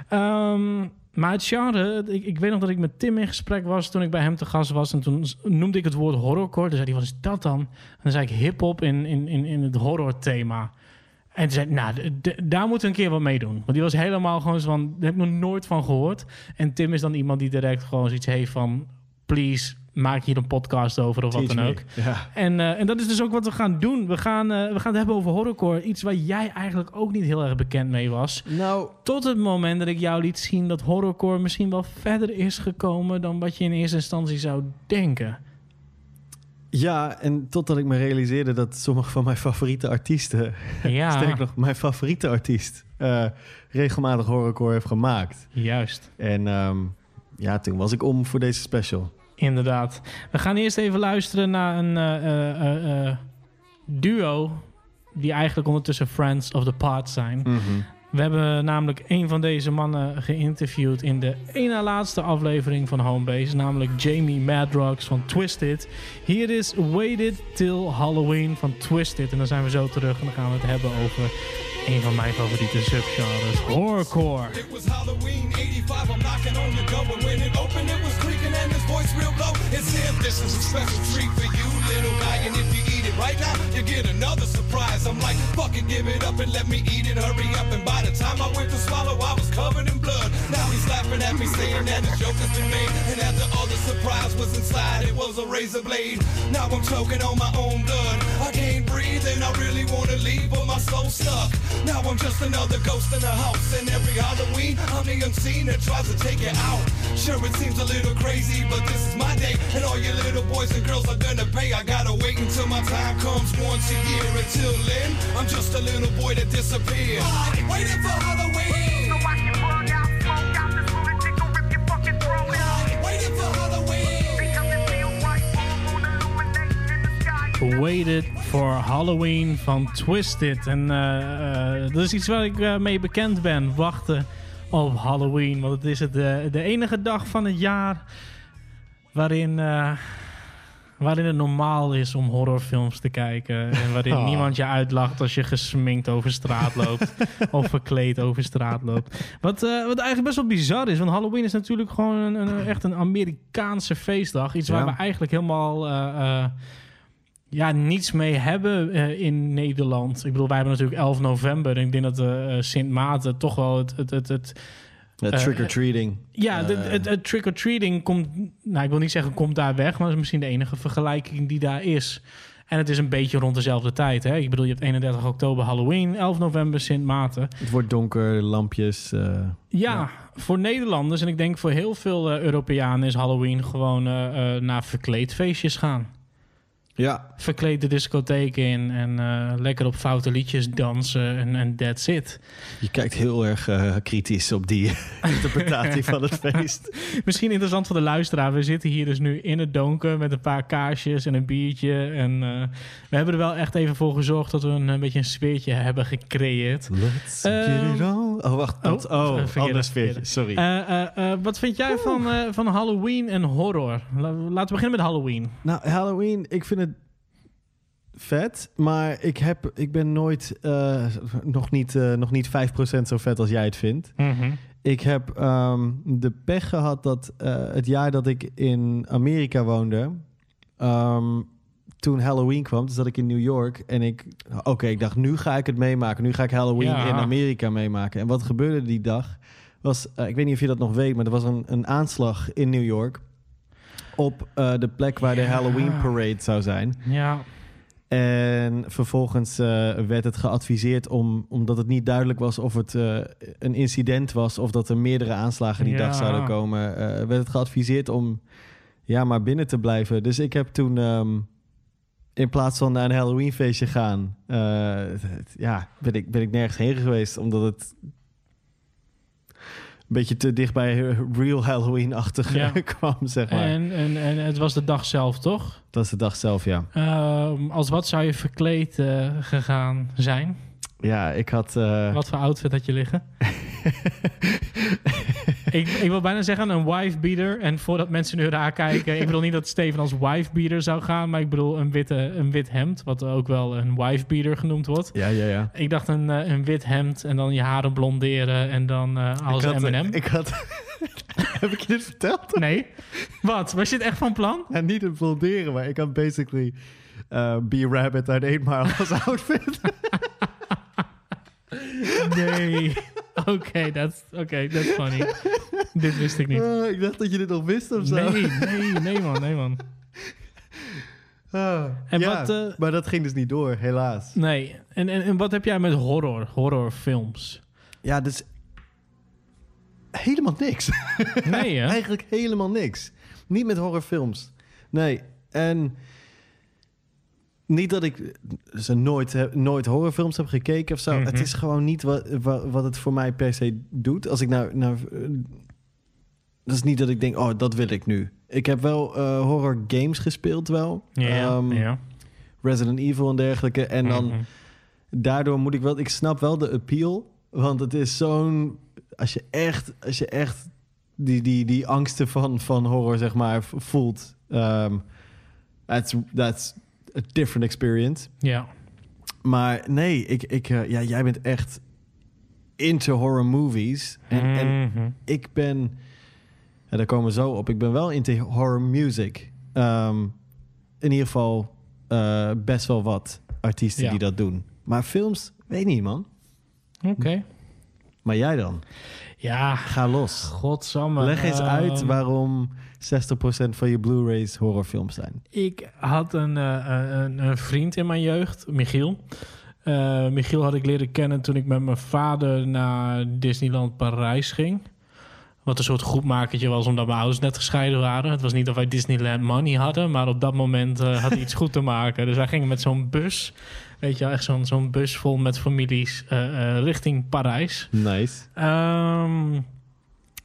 Ehm, maar het genre, ik, ik weet nog dat ik met Tim in gesprek was toen ik bij hem te gast was. En toen noemde ik het woord horrorcore. Toen zei hij, wat is dat dan? En dan zei ik hip-hop in, in, in, in het horror thema. En toen zei nou, daar moeten we een keer wat mee doen. Want die was helemaal gewoon zo van, daar heb ik nog nooit van gehoord. En Tim is dan iemand die direct gewoon zoiets heeft van... please, maak hier een podcast over of wat dan me. ook. Ja. En, eh, en dat is dus ook wat we gaan doen. We gaan, eh, we gaan het hebben over horrorcore. Iets waar jij eigenlijk ook niet heel erg bekend mee was. Nou, Tot het moment dat ik jou liet zien dat horrorcore misschien wel verder is gekomen... dan wat je in eerste instantie zou denken. Ja, en totdat ik me realiseerde dat sommige van mijn favoriete artiesten... Ja. sterk nog, mijn favoriete artiest... eh, regelmatig horrorcore heeft gemaakt. Juist. En ehm, ja, toen was ik om voor deze special. Inderdaad. We gaan eerst even luisteren naar een eh, eh, duo... die eigenlijk ondertussen Friends of the Pod zijn. We hebben namelijk een van deze mannen geïnterviewd in de ene laatste aflevering van Homebase, namelijk Jamie Madrox van Twisted. Hier is Waited Till Halloween van Twisted. En dan zijn we zo terug en dan gaan we het hebben over een van mijn favoriete subgenres, horrorcore. It was Halloween 85. I'm knocking on your door, but when it opened, it was creaking and his voice real low. It said, This is a special treat for you, little guy. And if you right now, you get another surprise. I'm like, fuck it, give it up and let me eat it. Hurry up. And by the time I went to swallow, I was covered in blood. Now he's laughing at me, saying that the joke has been made. And after all the surprise was inside, it was a razor blade. Now I'm choking on my own blood. I can't breathe and I really wanna leave, but my soul's stuck. Now I'm just another ghost in the house. And every Halloween, I'm the unseen that tries to take it out. Sure, it seems a little crazy, but this is my day. And all your little boys and girls are gonna pay. I gotta wait until my time comes once a year. Until then, I'm just a little boy that disappeared. Waiting for Halloween. So I can bug out, smoke out this lunatic or rip your fucking throat out. Waiting for Halloween. Because it feels like full moon illuminating in the sky. Waited for Halloween van Twisted. En eh, eh, dat is iets waar ik eh, mee bekend ben. Wachten op Halloween. Want het is het, de enige dag van het jaar waarin, waarin het normaal is om horrorfilms te kijken. En waarin Oh. niemand je uitlacht als je gesminkt over straat loopt. of verkleed over straat loopt. Wat, wat eigenlijk best wel bizar is. Want Halloween is natuurlijk gewoon een, een- echt een Amerikaanse feestdag. Iets waar Ja. we eigenlijk helemaal... ja, niets mee hebben eh, in Nederland. Ik bedoel, wij hebben natuurlijk 11 november. En ik denk dat eh, Sint Maarten toch wel het... het, het, het trick-or-treating. ja, het, trick-or-treating komt... Nou, ik wil niet zeggen komt daar weg... maar dat is misschien de enige vergelijking die daar is. En het is een beetje rond dezelfde tijd. Hè? Ik bedoel, je hebt 31 oktober Halloween... 11 november Sint Maarten. Het wordt donker, lampjes. Ja, voor Nederlanders en ik denk voor heel veel Europeanen... is Halloween gewoon eh, naar verkleedfeestjes gaan. Ja. Verkleed de discotheek in en eh, lekker op foute liedjes dansen en, en that's it. Je kijkt heel erg eh, kritisch op die interpretatie van het feest. Misschien interessant voor de luisteraar. We zitten hier dus nu in het donker met een paar kaarsjes en een biertje. En eh, we hebben er wel echt even voor gezorgd dat we een, een beetje een sfeertje hebben gecreëerd. Let's get it on. Oh, wacht. dat- oh, Oh, verkeerde, ander sfeertje. Sorry. Wat vind jij van, van Halloween en horror? La- laten we beginnen met Halloween. Nou, Halloween, ik vind het vet, maar ik, heb, ik ben nooit, eh, nog, niet, eh, nog niet 5% zo vet als jij het vindt. Ik heb ehm, de pech gehad dat eh, het jaar dat ik in Amerika woonde, ehm, toen Halloween kwam, toen zat ik in New York. En ik, oké, ik dacht, nu ga ik het meemaken. Nu ga ik Halloween Ja. in Amerika meemaken. En wat gebeurde die dag? Was, ik weet niet of je dat nog weet, maar er was een, een aanslag in New York. Op de plek waar de. Halloween parade zou zijn. Ja, En vervolgens eh, werd het geadviseerd om, omdat het niet duidelijk was of het eh, een incident was of dat er meerdere aanslagen die Ja. dag zouden komen, eh, werd het geadviseerd om ja, maar binnen te blijven. Dus ik heb toen ehm, in plaats van naar een Halloween feestje gaan, ja, ben ik, ben ik nergens heen geweest omdat het beetje te dicht bij real Halloween-achtig Ja. kwam, zeg maar. en, en, en het was de dag zelf, toch? Dat is de dag zelf, ja. Ehm, als wat zou je verkleed eh, gegaan zijn? Ja, ik had... eh, Wat voor outfit had je liggen? ik, ik wil bijna zeggen een wife-beater. En voordat mensen nu raar kijken... Ik bedoel niet dat Steven als wife-beater zou gaan... maar ik bedoel een, witte, een wit hemd... wat ook wel een wife-beater genoemd wordt. Ja, ja, ja. Ik dacht een, eh, een wit hemd en dan je haren blonderen... en dan eh als M&M. Ik had... Heb ik je dit verteld? Nee. Wat? Was je het echt van plan? Ja, niet het blonderen, maar ik had basically uh, Be Rabbit uit 8 Mile als outfit. Nee. Oké, that's, okay, that's funny. Dit wist ik niet. Oh, ik dacht dat je dit nog wist of zo. Nee, nee, nee man, nee man. Ah, En ja, wat, eh, maar dat ging dus niet door, helaas. Nee. En, en, en wat heb jij met horror, horrorfilms? Ja, dus helemaal niks. Nee, hè? Eigenlijk helemaal niks. Niet met horrorfilms. Nee, en niet dat ik ze nooit, heb- nooit horrorfilms heb gekeken of zo. Mhm. Het is gewoon niet wat, wat, wat het voor mij per se doet. Als ik nou... nou eh, dat is niet dat ik denk, oh, dat wil ik nu. Ik heb wel eh, horror games gespeeld wel. Ja, Ehm. Resident Evil en dergelijke. En dan Mhm. daardoor moet ik wel... Ik snap wel de appeal. Want het is zo'n... Als je echt, als je echt die, die, die angsten van, van horror, zeg maar, voelt... Um, that's, that's a different experience. Ja. Maar nee, ik, ik, eh, ja, jij bent echt into horror movies. En, en Mhm. ik ben... Ja, daar komen we zo op. Ik ben wel into horror music. Ehm, in ieder geval eh, best wel wat artiesten Ja. die dat doen. Maar films, weet niet, man. Oké. Maar jij dan? Ja. Ga los. Godsamme. Leg eens Ehm, uit waarom 60% van je Blu-rays horrorfilms zijn. Ik had een, eh, een, een vriend in mijn jeugd, Michiel. Eh, Michiel had ik leren kennen toen ik met mijn vader naar Disneyland Parijs ging. Wat een soort groepmakertje was, omdat mijn ouders net gescheiden waren. Het was niet dat wij Disneyland money hadden, maar op dat moment eh, had hij iets goed te maken. Dus wij gingen met zo'n bus, weet je wel, echt zo'n zo'n bus vol met families eh, eh, richting Parijs. Nice. Ehm,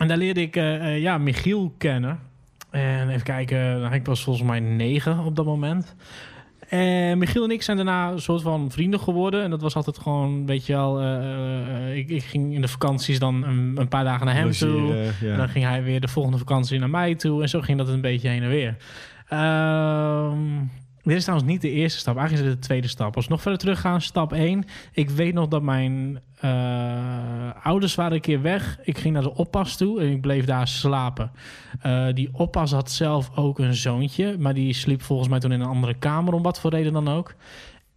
en daar leerde ik eh, eh, ja, Michiel kennen. En even kijken, nou, ik was volgens mij negen op dat moment. En Michiel en ik zijn daarna een soort van vrienden geworden. En dat was altijd gewoon, weet je wel... eh, eh, eh, ik, ik ging in de vakanties dan een, een paar dagen naar hem toe. Ja. En dan ging hij weer de volgende vakantie naar mij toe. En zo ging dat een beetje heen en weer. Ehm, dit is trouwens niet de eerste stap. Eigenlijk is het de tweede stap. Als we nog verder teruggaan, stap 1. Ik weet nog dat mijn eh, ouders waren een keer weg. Ik ging naar de oppas toe en ik bleef daar slapen. Eh, die oppas had zelf ook een zoontje. Maar die sliep volgens mij toen in een andere kamer, om wat voor reden dan ook.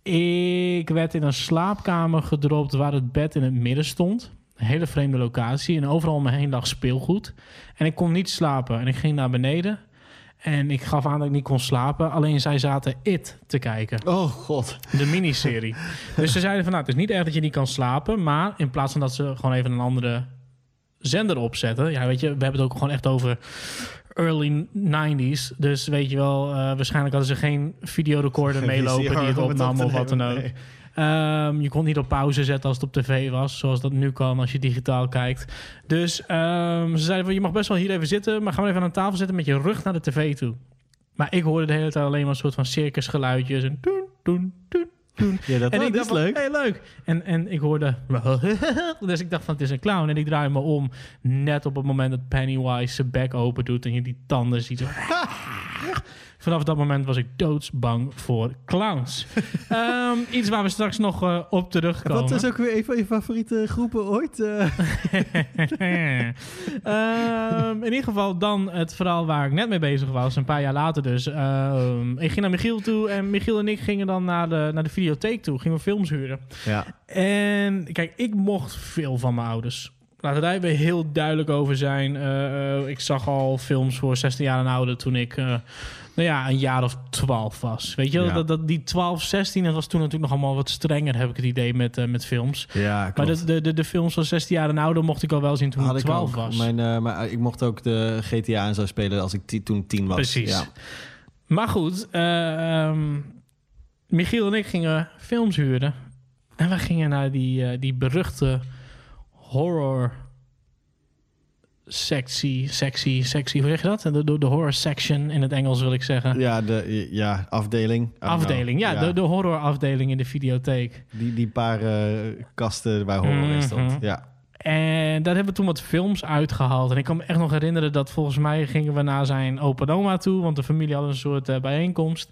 Ik werd in een slaapkamer gedropt waar het bed in het midden stond. Een hele vreemde locatie. En overal om me heen lag speelgoed. En ik kon niet slapen. En ik ging naar beneden. En ik gaf aan dat ik niet kon slapen. Alleen zij zaten It te kijken. Oh god. De miniserie. dus ze zeiden van, nou, het is niet erg dat je niet kan slapen. Maar in plaats van dat ze gewoon even een andere zender opzetten. Ja, weet je, we hebben het ook gewoon echt over early 90s. Dus weet je wel, eh, waarschijnlijk hadden ze geen videorecorder meelopen die het opnam of wat dan ook. nee. Ehm, je kon niet op pauze zetten als het op tv was, zoals dat nu kan als je digitaal kijkt. Dus ehm, ze zeiden van je mag best wel hier even zitten, maar ga maar even aan tafel zitten met je rug naar de tv toe. Maar ik hoorde de hele tijd alleen maar een soort van circusgeluidjes en doen, doen, doen, doen. Ja, dat, en oh, ik dit dacht is leuk. hey, leuk. En, en ik hoorde... dus ik dacht van, het is een clown. En ik draai me om net op het moment dat Pennywise zijn bek open doet... en je die tanden ziet. Zo, Vanaf dat moment was ik doodsbang voor clowns. Ehm, iets waar we straks nog eh, op terugkomen. Wat is ook weer een van je favoriete groepen ooit? eh? Ehm, in ieder geval dan het verhaal waar ik net mee bezig was, een paar jaar later dus. Ehm, ik ging naar Michiel toe en Michiel en ik gingen dan naar de, naar de videotheek toe. Gingen we films huren. ja. En kijk, ik mocht veel van mijn ouders. Laten we daar even heel duidelijk over zijn. Eh, ik zag al films voor 16 jaar en ouder toen ik nou ja, een jaar of 12 was. Weet je, wel? Ja. dat, dat, die 12, 16, dat was toen natuurlijk nog allemaal wat strenger, heb ik het idee, met, eh, met films. Ja, Maar de, de, de, de films van 16 jaar en ouder mocht ik al wel zien toen Had ik ik 12 ook. was. Mijn, eh, maar ik mocht ook de GTA en zo spelen als ik toen tien was. Precies. Ja. Maar goed, eh, ehm, Michiel en ik gingen films huren. En we gingen naar die, eh, die beruchte horror sectie, sectie, sectie, hoe zeg je dat? De, de, de horror section in het Engels wil ik zeggen. Ja, de ja, afdeling. Afdeling, ja, De, de horror afdeling in de videotheek. Die, die paar eh, kasten waar horror in stond. Mhm. Ja. En daar hebben we toen wat films uitgehaald. En ik kan me echt nog herinneren dat volgens mij gingen we naar zijn opa oma toe. Want de familie had een soort eh, bijeenkomst.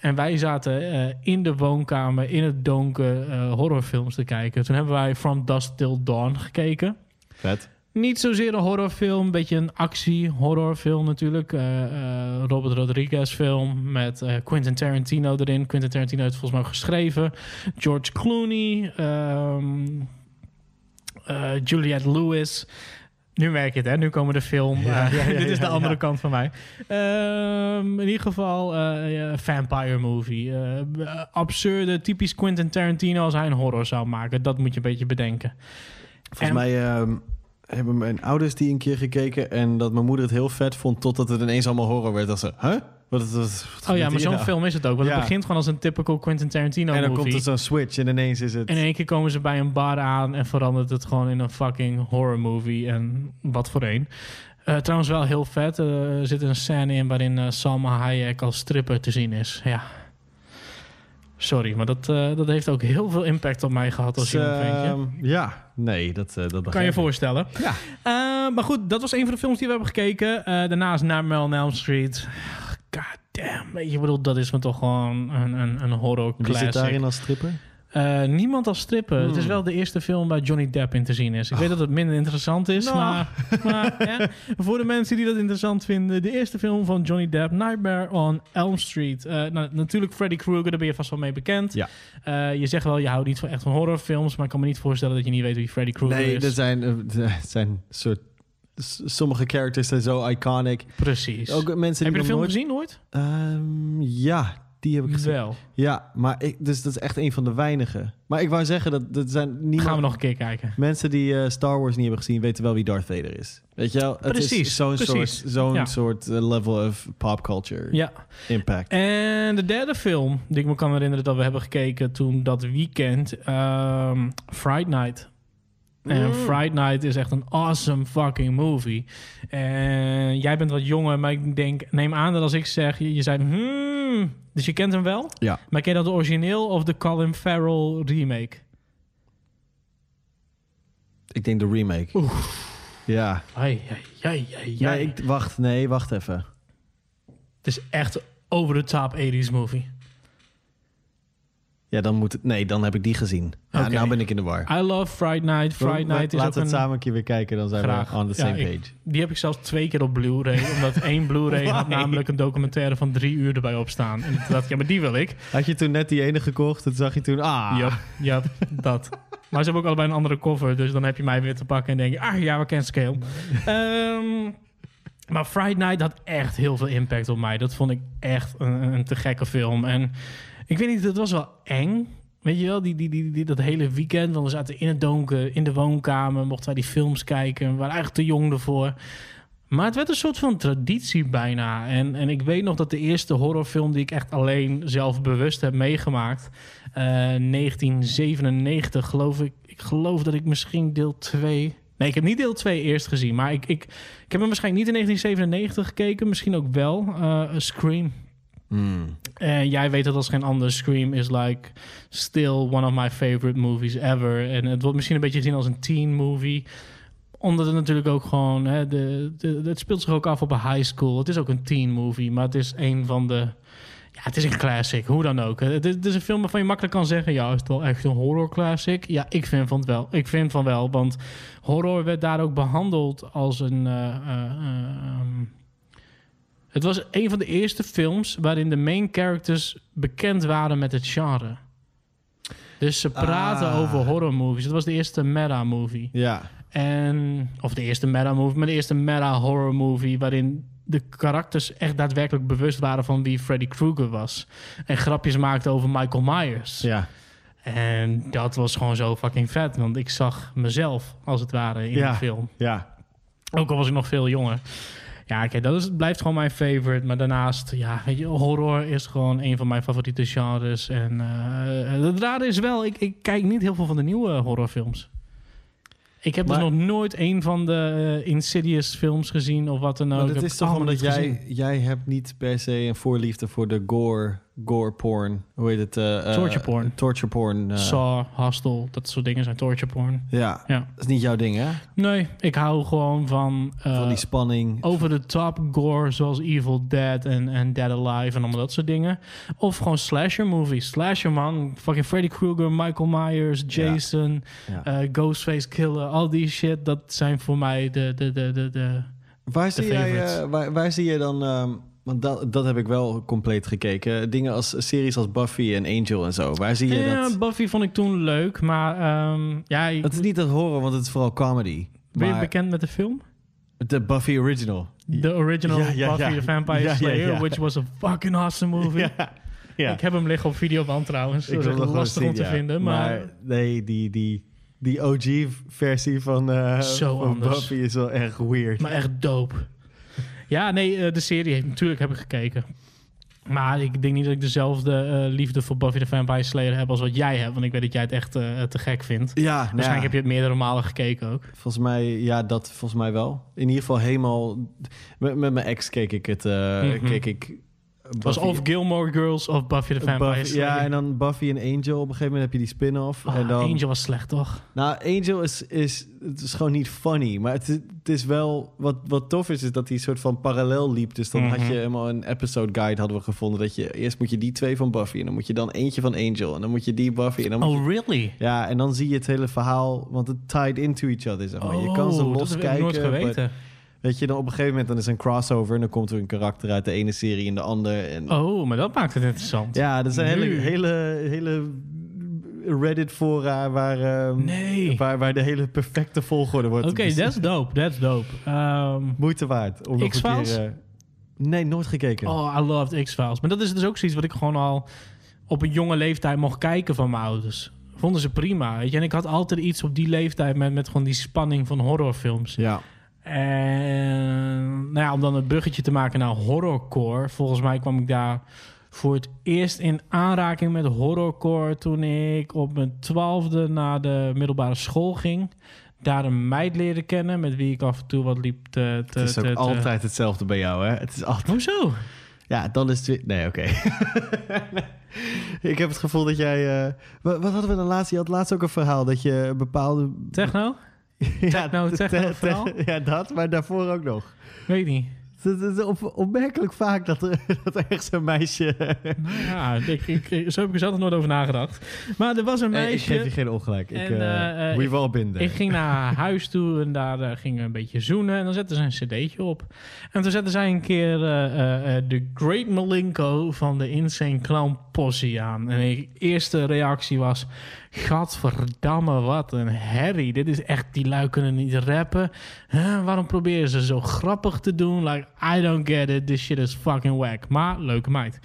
En wij zaten eh, in de woonkamer in het donker horrorfilms te kijken. Toen hebben wij From Dusk Till Dawn gekeken. Vet. Niet zozeer een horrorfilm, een beetje een actie-horrorfilm natuurlijk. Eh, eh, Robert Rodriguez film met eh, Quentin Tarantino erin. Quentin Tarantino heeft volgens mij ook geschreven. George Clooney, ehm, eh, Juliette Lewis. Nu merk je het, hè? Nu komen de film. Ja, ja, ja, dit is de andere kant van mij. Ehm, in ieder geval vampire movie. Absurde, typisch Quentin Tarantino als hij een horror zou maken. Dat moet je een beetje bedenken. Volgens En- mij ehm, hebben mijn ouders die een keer gekeken... en dat mijn moeder het heel vet vond... totdat het ineens allemaal horror werd. Dat ze, huh? Wat, wat, wat Oh ja, maar zo'n nou? film is het ook. Want Ja. het begint gewoon als een typical Quentin Tarantino En dan movie. komt er zo'n switch en ineens is het... En in één keer komen ze bij een bar aan en verandert het gewoon in een fucking horror movie. En wat voor een. Eh, trouwens wel heel vet. Eh, er zit een scène in waarin eh, Salma Hayek als stripper te zien is. Ja. Sorry, maar dat, eh, dat heeft ook heel veel impact op mij gehad als Dus, jong ventje. ehm, ja, nee, dat, eh, dat Kan je voorstellen. Ja. Eh, maar goed, dat was een van de films die we hebben gekeken. Daarnaast Nightmare on Elm Street. God damn. Je, ik bedoel, dat is me toch gewoon een, een, een horror Wie classic. zit daarin als stripper? Eh, niemand als stripper. Het is Hmm. wel de eerste film waar Johnny Depp in te zien is. Ik weet dat het minder interessant is, Nou. maar, maar ja, voor de mensen die dat interessant vinden, de eerste film van Johnny Depp, Nightmare on Elm Street. Eh, nou, natuurlijk Freddy Krueger, daar ben je vast wel mee bekend. Ja. Eh, je zegt wel, je houdt niet van echt van horrorfilms, maar ik kan me niet voorstellen dat je niet weet wie Freddy Krueger Nee, is. er zijn, er zijn soort... Sommige characters zijn zo iconic. Precies. Ook mensen Heb je de film nooit... gezien ooit? Ehm, ja, die heb ik gezien. Wel. Ja, maar ik, dus dat is echt een van de weinigen. Maar ik wou zeggen dat dat zijn niemand. Gaan we nog een keer kijken. Mensen die eh, Star Wars niet hebben gezien, weten wel wie Darth Vader is. Weet je wel? Het Precies, is zo'n soort, zo'n Ja. soort eh, level of pop culture Ja. impact. En de derde film die ik me kan herinneren dat we hebben gekeken toen dat weekend, Fright Night. En Mm. Fright Night is echt een awesome fucking movie. En jij bent wat jonger, maar ik denk, neem aan dat als ik zeg, je, je zei, hmm, dus je kent hem wel? Ja. Maar ken je dat de origineel of de Colin Farrell remake? Ik denk de remake. Ja. Ai, ai, ai, ai, ai. Nee, ik, wacht, nee, wacht even. Het is echt over the top 80s movie. Ja, dan moet het. Nee, dan heb ik die gezien. Ja, nou ben ik in de war. I love Fright Night. We- Night is Laten ook we het een... samen een keer weer kijken, dan zijn Graag. we on the Ja, same ik- page. die heb ik zelfs twee keer op Blu-ray. omdat één Blu-ray had namelijk een documentaire van drie uur erbij op staan. En toen dacht ik, ja, maar die wil ik. Had je toen net die ene gekocht? Toen zag je toen, ah. Ja, ja, dat. Maar ze hebben ook allebei een andere cover. Dus dan heb je mij weer te pakken en denk je, ah ja, we kennen scale. Ehm, maar Friday Night had echt heel veel impact op mij. Dat vond ik echt een, een te gekke film. En ik weet niet, het was wel eng. Weet je wel, die, die, die, dat hele weekend. Want we zaten in het donker, in de woonkamer. Mochten wij die films kijken. We waren eigenlijk te jong ervoor. Maar het werd een soort van traditie bijna. En, en ik weet nog dat de eerste horrorfilm die ik echt alleen zelf bewust heb meegemaakt. eh, 1997 geloof ik. Ik geloof dat ik misschien deel 2. Nee, ik heb niet deel 2 eerst gezien. Maar ik, ik, ik heb hem waarschijnlijk niet in 1997 gekeken. Misschien ook wel. eh, Scream. Hmm. En jij weet dat als geen ander. Scream is like still one of my favorite movies ever. En het wordt misschien een beetje gezien als een teen movie. Omdat het natuurlijk ook gewoon... Hè, de, het speelt zich ook af op een high school. Het is ook een teen movie, maar het is een van de... Ja, het is een classic, hoe dan ook. Het is, een film waarvan je makkelijk kan zeggen... ja, is het wel echt een horror classic? Ja, ik vind van het wel. Ik vind van wel, want horror werd daar ook behandeld als een... eh, eh, ehm, het was een van de eerste films waarin de main characters bekend waren met het genre. Dus ze praten Ah. over horror movies. Het was de eerste meta movie. Ja. En, of de eerste meta movie, maar de eerste meta horror movie waarin de karakters echt daadwerkelijk bewust waren van wie Freddy Krueger was. En grapjes maakten over Michael Myers. Ja. En dat was gewoon zo fucking vet, want ik zag mezelf als het ware in Ja. de film. Ja. Ook al was ik nog veel jonger. Ja, kijk, dat is, blijft gewoon mijn favorite. Maar daarnaast, ja, weet je, horror is gewoon een van mijn favoriete genres. En eh het rare is wel, ik, ik kijk niet heel veel van de nieuwe horrorfilms. Ik heb Maar- dus nog nooit een van de eh, Insidious films gezien of wat dan ook. Maar dat is toch omdat jij, gezien. jij hebt niet per se een voorliefde voor de gore, gore porn. Hoe heet het? eh, eh, Torture porn. Torture porn. eh. Saw, Hostel, dat soort dingen zijn torture porn. Ja. Ja. Dat is niet jouw ding, hè? Nee, ik hou gewoon van... eh, Van die spanning. Over de top gore, zoals Evil Dead en, en Dead Alive en allemaal dat soort dingen. Of gewoon slasher movies. Slasher, man. Fucking Freddy Krueger, Michael Myers, Jason, Ja. eh, Ghostface Killer. Al die shit, dat zijn voor mij de... de, de, de, de Waar zie, jij, eh, waar, waar zie je dan... ehm, want dat, dat heb ik wel compleet gekeken. Dingen als series als Buffy en Angel en zo. Waar zie je Ja, dat? Buffy vond ik toen leuk, maar ehm, ja, ik- Het is niet dat horror, want het is vooral comedy. ben je Maar bekend met de film? de Buffy original. De original Ja, ja, Buffy the Vampire Slayer, which was a fucking awesome movie. Ik heb hem liggen op videoband trouwens. Dat is nog wel lastig om te vinden, maar... nee, die, die, die OG-versie van, eh van. Buffy is wel erg weird. Maar echt dope. Ja, nee, eh, de serie, heeft- natuurlijk heb ik gekeken. Maar ik denk niet dat ik dezelfde eh, liefde voor Buffy the Vampire Slayer heb als wat jij hebt. Want ik weet dat jij het echt eh, te gek vindt. Ja, Waarschijnlijk ja. heb je het meerdere malen gekeken ook. Volgens mij, ja, dat volgens mij wel. In ieder geval helemaal... Met, met mijn ex keek ik het... Mhm. keek ik Het was of Gilmore Girls of Buffy the Vampire Buffy- Slayer. ja, en dan Buffy en Angel. Op een gegeven moment heb je die spin-off. Oh, en dan, Angel was slecht, toch? Nou, Angel is, is, het is gewoon niet funny. Maar het, is- het is wel... Wat, wat tof is, is dat hij soort van parallel liep. Dus dan had Mhm. je helemaal een episode guide hadden we gevonden. Dat je eerst moet je die twee van Buffy. En dan moet je dan eentje van Angel. En dan moet je die Buffy. En dan moet Oh, je, really? ja, en dan zie je het hele verhaal. Want het tied into each other. Zeg maar. je kan ze Oh, dat los heb ik kijken. nooit geweten. but- Weet je, dan op een gegeven moment dan is er een crossover... en dan komt er een karakter uit de ene serie in de andere. En, Oh, maar dat maakt het interessant. Ja, er zijn hele, hele, hele Reddit-fora waar, ehm, Nee. waar, waar de hele perfecte volgorde wordt. Oké, Dus- that's dope, that's dope. Ehm, Moeite waard. Om X-Files? keer, eh, nee, nooit gekeken. Oh, I loved X-Files. Maar dat is dus ook zoiets wat ik gewoon al op een jonge leeftijd mocht kijken van mijn ouders. Vonden ze prima, weet je. En ik had altijd iets op die leeftijd met, met gewoon die spanning van horrorfilms. Ja. En nou ja, om dan een bruggetje te maken naar horrorcore. Volgens mij kwam ik daar voor het eerst in aanraking met horrorcore toen ik op mijn twaalfde naar de middelbare school ging. Daar een meid leren kennen met wie ik af en toe wat liep te... te het is ook te- te- altijd hetzelfde bij jou, hè? Het is altijd... Hoezo? Ja, dan is het. Nee, oké. ik heb het gevoel dat jij... eh, Wat, hadden we dan laatst? Je had laatst ook een verhaal dat je een bepaalde... Techno? Techno, techno te- verhaal? Ja, dat, maar daarvoor ook nog. Weet niet. Het is op, opmerkelijk vaak dat er, dat er ergens een meisje... Nou ja, ik, ik, ik- zo heb ik er zelf nog nooit over nagedacht. Maar er was een ik meisje... geef je geen ongelijk. Ik, En, eh, eh, eh, been there. Ik ging naar huis toe en daar eh, gingen we een beetje zoenen. En dan zetten ze een cd'tje op. En toen zetten zij een keer eh, eh, eh, The Great Malenko van de Insane Clown Posse aan. En de eerste reactie was... Gadverdamme, wat een herrie. Dit is echt... Die lui kunnen niet rappen. Waarom proberen ze zo grappig te doen? Like, I don't get it. This shit is fucking whack. Maar, leuke meid.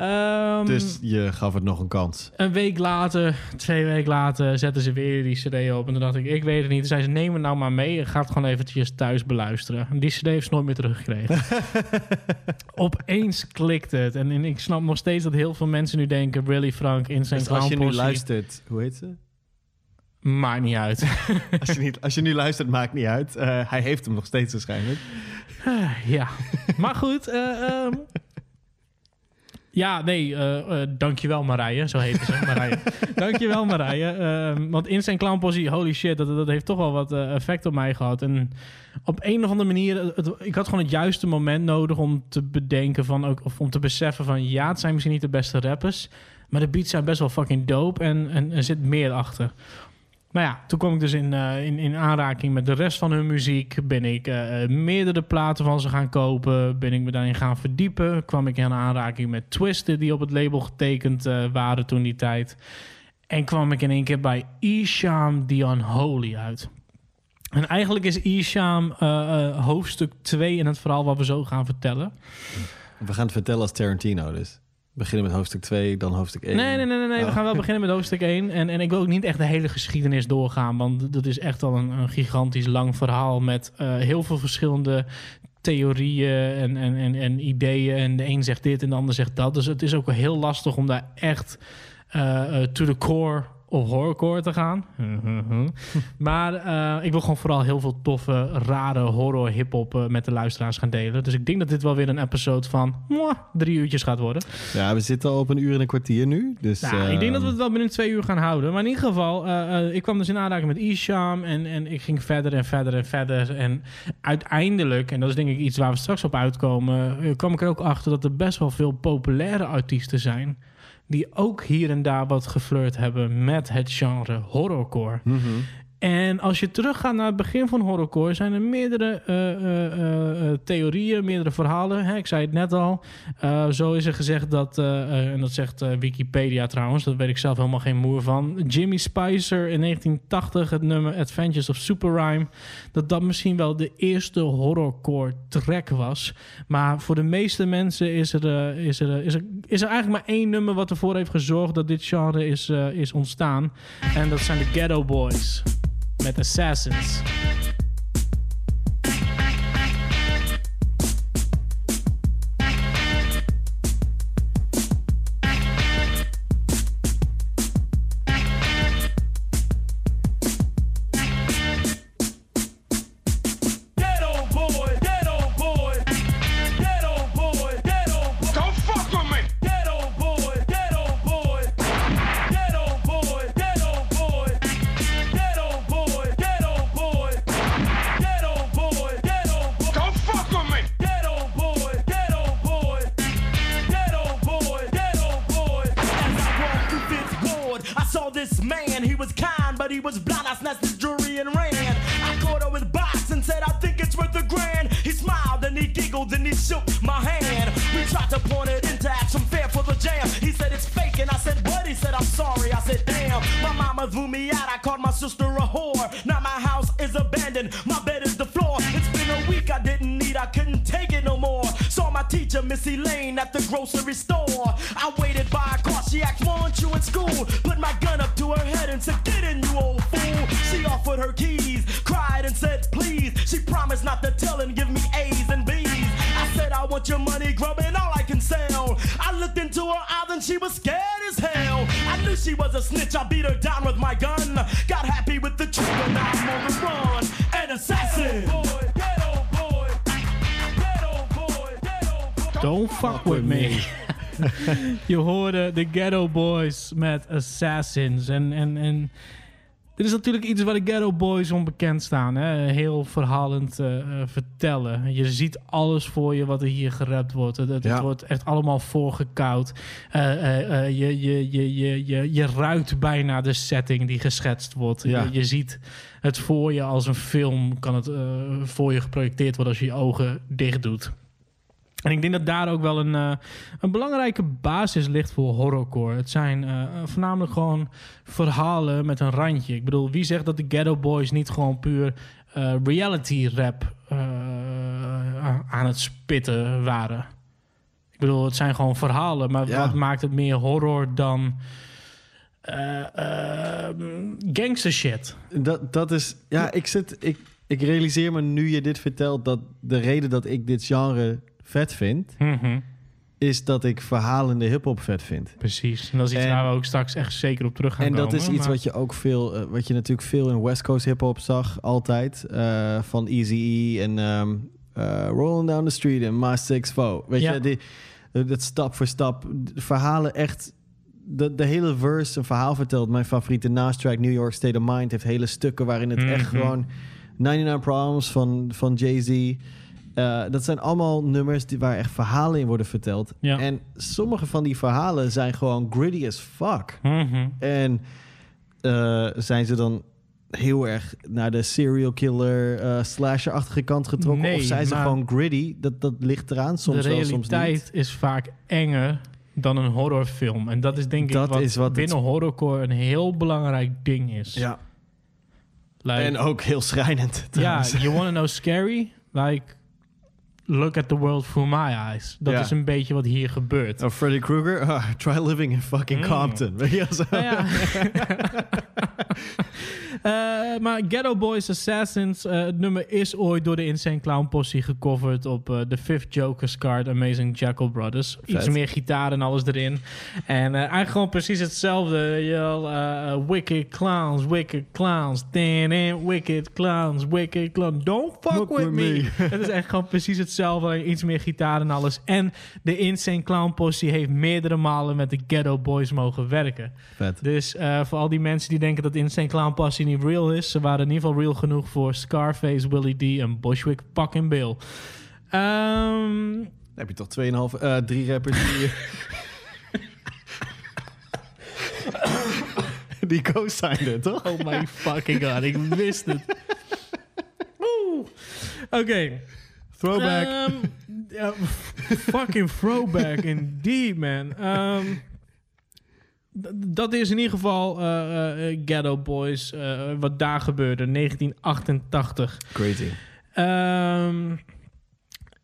Ehm, Dus je gaf het nog een kans. een week later, twee weken later, zetten ze weer die cd op. En toen dacht ik, ik weet het niet. Toen zei ze, neem het nou maar mee ga het gewoon eventjes thuis beluisteren. En die cd heeft ze nooit meer teruggekregen. Opeens klikt het. En, en ik snap nog steeds dat heel veel mensen nu denken... Really, Frank, Insane Dus als je nu luistert... Hoe heet ze? Maakt niet uit. Als je, niet, als je nu luistert, maakt niet uit. Eh, hij heeft hem nog steeds waarschijnlijk. ja. Maar goed, eh, ehm, Ja, nee, eh eh, dankjewel Marije. Zo heet ze, Marije. dankjewel Marije. Ehm, want Insane Clown Posse, holy shit, dat, dat heeft toch wel wat eh, effect op mij gehad. En op een of andere manier, het- het- ik had gewoon het juiste moment nodig om te bedenken van, ook, of om te beseffen van, ja, het zijn misschien niet de beste rappers, maar de beats zijn best wel fucking dope en, en er zit meer achter. Nou ja, toen kwam ik dus in, eh, in, in aanraking met de rest van hun muziek. Ben ik eh, eh, meerdere platen van ze gaan kopen. Ben ik me daarin gaan verdiepen. Kwam ik in aanraking met Twisted, die op het label getekend waren toen die tijd. En kwam ik in één keer bij Isham The Unholy uit. En eigenlijk is Isham hoofdstuk 2 in het verhaal wat we zo gaan vertellen. We gaan het vertellen als Tarantino dus. Beginnen met hoofdstuk 2, dan hoofdstuk 1. Nee, nee, nee, nee, nee. we Oh. gaan wel beginnen met hoofdstuk 1. En, en ik wil ook niet echt de hele geschiedenis doorgaan, want dat is echt al een, een gigantisch lang verhaal met eh, heel veel verschillende theorieën en, en, en, en ideeën. En de een zegt dit en de ander zegt dat. Dus het is ook wel heel lastig om daar echt eh, eh, to the core of horrorcore te gaan. maar eh, ik wil gewoon vooral heel veel toffe, rare horror hip-hop eh, met de luisteraars gaan delen. Dus ik denk dat dit wel weer een episode van mwah, drie uurtjes gaat worden. Ja, we zitten al op een uur en een kwartier nu. Dus, Nou, ik denk dat we het wel binnen twee uur gaan houden. Maar in ieder geval, eh, ik kwam dus in aanraking met Isham. En, en ik ging verder en verder en verder. En uiteindelijk, en dat is denk ik iets waar we straks op uitkomen... kwam ik er ook achter dat er best wel veel populaire artiesten zijn... die ook hier en daar wat geflirt hebben met het genre horrorcore. En als je teruggaat naar het begin van horrorcore, zijn er meerdere eh, eh, eh, theorieën, meerdere verhalen. Hè, ik zei het net al. Zo is er gezegd dat, en dat zegt Wikipedia trouwens, dat weet ik zelf helemaal geen moer van. Jimmy Spicer in 1980, het nummer Adventures of Super Rhyme, dat dat misschien wel de eerste horrorcore track was. Maar voor de meeste mensen is er, is er, is er, is er eigenlijk maar één nummer wat ervoor heeft gezorgd dat dit genre is, is ontstaan. En dat zijn de Ghetto Boys met Assassins. Met Assassins. En, en, en dit is natuurlijk iets waar de Ghetto Boys onbekend staan. Hè? Heel verhalend eh, eh, vertellen. Je ziet alles voor je wat er hier gerapt wordt. Het, het Ja. wordt echt allemaal voorgekoud. Eh, je, je, je, je, je, je ruikt bijna de setting die geschetst wordt. Ja. Je, je ziet het voor je als een film. Kan het voor je geprojecteerd worden als je je ogen dicht doet. En ik denk dat daar ook wel een, eh, een belangrijke basis ligt voor horrorcore. Het zijn eh, voornamelijk gewoon verhalen met een randje. Ik bedoel, wie zegt dat de Ghetto Boys niet gewoon puur eh, reality rap aan het spitten waren? Ik bedoel, het zijn gewoon verhalen, maar Ja. wat maakt het meer horror dan gangster shit? Dat, dat is... Ja, ik, zit, ik, ik realiseer me nu je dit vertelt... dat de reden dat ik dit genre vet vind... Mhm. is dat ik verhalende hiphop vet vind. Precies. En dat is iets En- waar we ook straks echt zeker op terug gaan En komen. dat is iets maar- wat je ook veel, eh, wat je natuurlijk veel in West Coast hip hop zag, altijd. eh, van Easy E en ehm, eh, Rolling Down the Street en My Six Foe. Weet Ja. je, die, dat stap voor stap verhalen echt... De, de hele verse een verhaal vertelt. Mijn favoriete naast track, New York State of Mind... heeft hele stukken waarin het echt Mhm. gewoon... 99 Problems van, van Jay-Z... eh, dat zijn allemaal nummers die, waar echt verhalen in worden verteld. Ja. En sommige van die verhalen zijn gewoon gritty as fuck. Mhm. En eh, zijn ze dan heel erg naar de serial killer eh slasher-achtige kant getrokken? Nee, of zijn ze gewoon gritty? Dat, dat ligt eraan soms de wel, soms realiteit niet. is vaak enger dan een horrorfilm. En dat is denk ik wat, is wat het- binnen horrorcore een heel belangrijk ding is. Ja. Like- en ook heel schrijnend. Ja, trouwens. you wanna know scary? Like, look at the world through my eyes. Dat Ja. is een beetje wat hier gebeurt. Oh, Freddy Krueger? Ah, try living in fucking Mm. Compton. Weet je zo? Nou ja. Eh, maar Ghetto Boys Assassins, eh, het nummer is ooit door de Insane Clown Posse gecoverd op eh, The Fifth Joker's Card Amazing Jackal Brothers. Iets meer gitaar en alles erin. En eh, eigenlijk gewoon precies hetzelfde. Eh, eh, wicked clowns, wicked clowns, dan en wicked clowns, wicked clowns. Don't fuck with me. me. Het is echt gewoon precies hetzelfde. Iets meer gitaar en alles. En de Insane Clown Posse heeft meerdere malen met de Ghetto Boys mogen werken. Vet. Dus eh, voor al die mensen die denken dat Insane Clown Posse niet real is, ze waren in ieder geval real genoeg voor Scarface, Willie D en Bushwick fucking Bill. Ehm, Dan heb je toch 2,5, eh drie rappers die... die co-signed, toch? oh my fucking god, ik wist het. Oké. Throwback. F- fucking throwback indeed, man. Ehm, dat is in ieder geval eh, eh, Ghetto Boys, eh, wat daar gebeurde, 1988. Crazy. Ehm,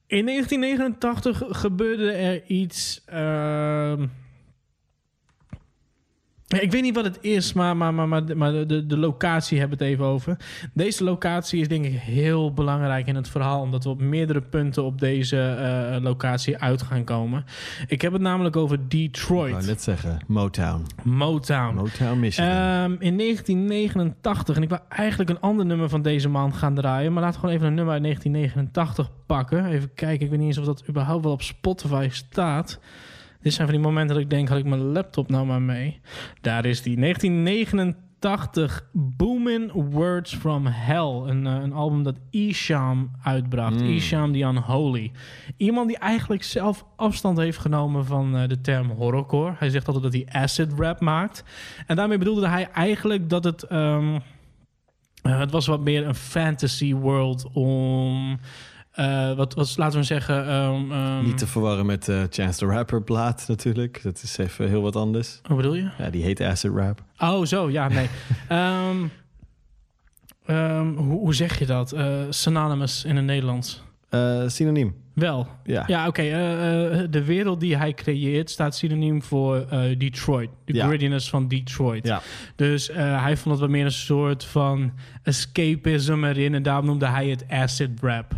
in 1989 gebeurde er iets. ehm, ik weet niet wat het is, maar, maar, maar, maar, maar de, de, locatie hebben we het even over. Deze locatie is denk ik heel belangrijk in het verhaal, omdat we op meerdere punten op deze eh, locatie uit gaan komen. Ik heb het namelijk over Detroit. Ik net zeggen, Motown. Motown. Motown Michigan. Ehm, in 1989, en ik wil eigenlijk een ander nummer van deze man gaan draaien, maar laten we gewoon even een nummer uit 1989 pakken. Even kijken, ik weet niet eens of dat überhaupt wel op Spotify staat. Dit zijn van die momenten dat ik denk, had ik mijn laptop nou maar mee. Daar is die, 1989, Boomin' Words from Hell. Een, eh, een album dat Isham uitbracht. Mm. Isham the Unholy. Iemand die eigenlijk zelf afstand heeft genomen van eh, de term horrorcore. Hij zegt altijd dat hij acid rap maakt. En daarmee bedoelde hij eigenlijk dat het... ehm, eh, het was wat meer een fantasy world om... eh, wat, wat laten we zeggen... ehm, ehm, Niet te verwarren met eh Chance the Rapper plaat natuurlijk. Dat is even heel wat anders. Wat bedoel je? Ja, die heet Acid Rap. Oh, zo, ja, nee. Ehm, hoe, hoe zeg je dat? Eh, synonymous in het Nederlands. Synoniem. Wel. Ja. Ja, oké. de wereld die hij creëert staat synoniem voor Detroit. De Ja. grittiness van Detroit. Ja. Dus hij vond het wat meer een soort van escapism erin. En daarom noemde hij het acid rap.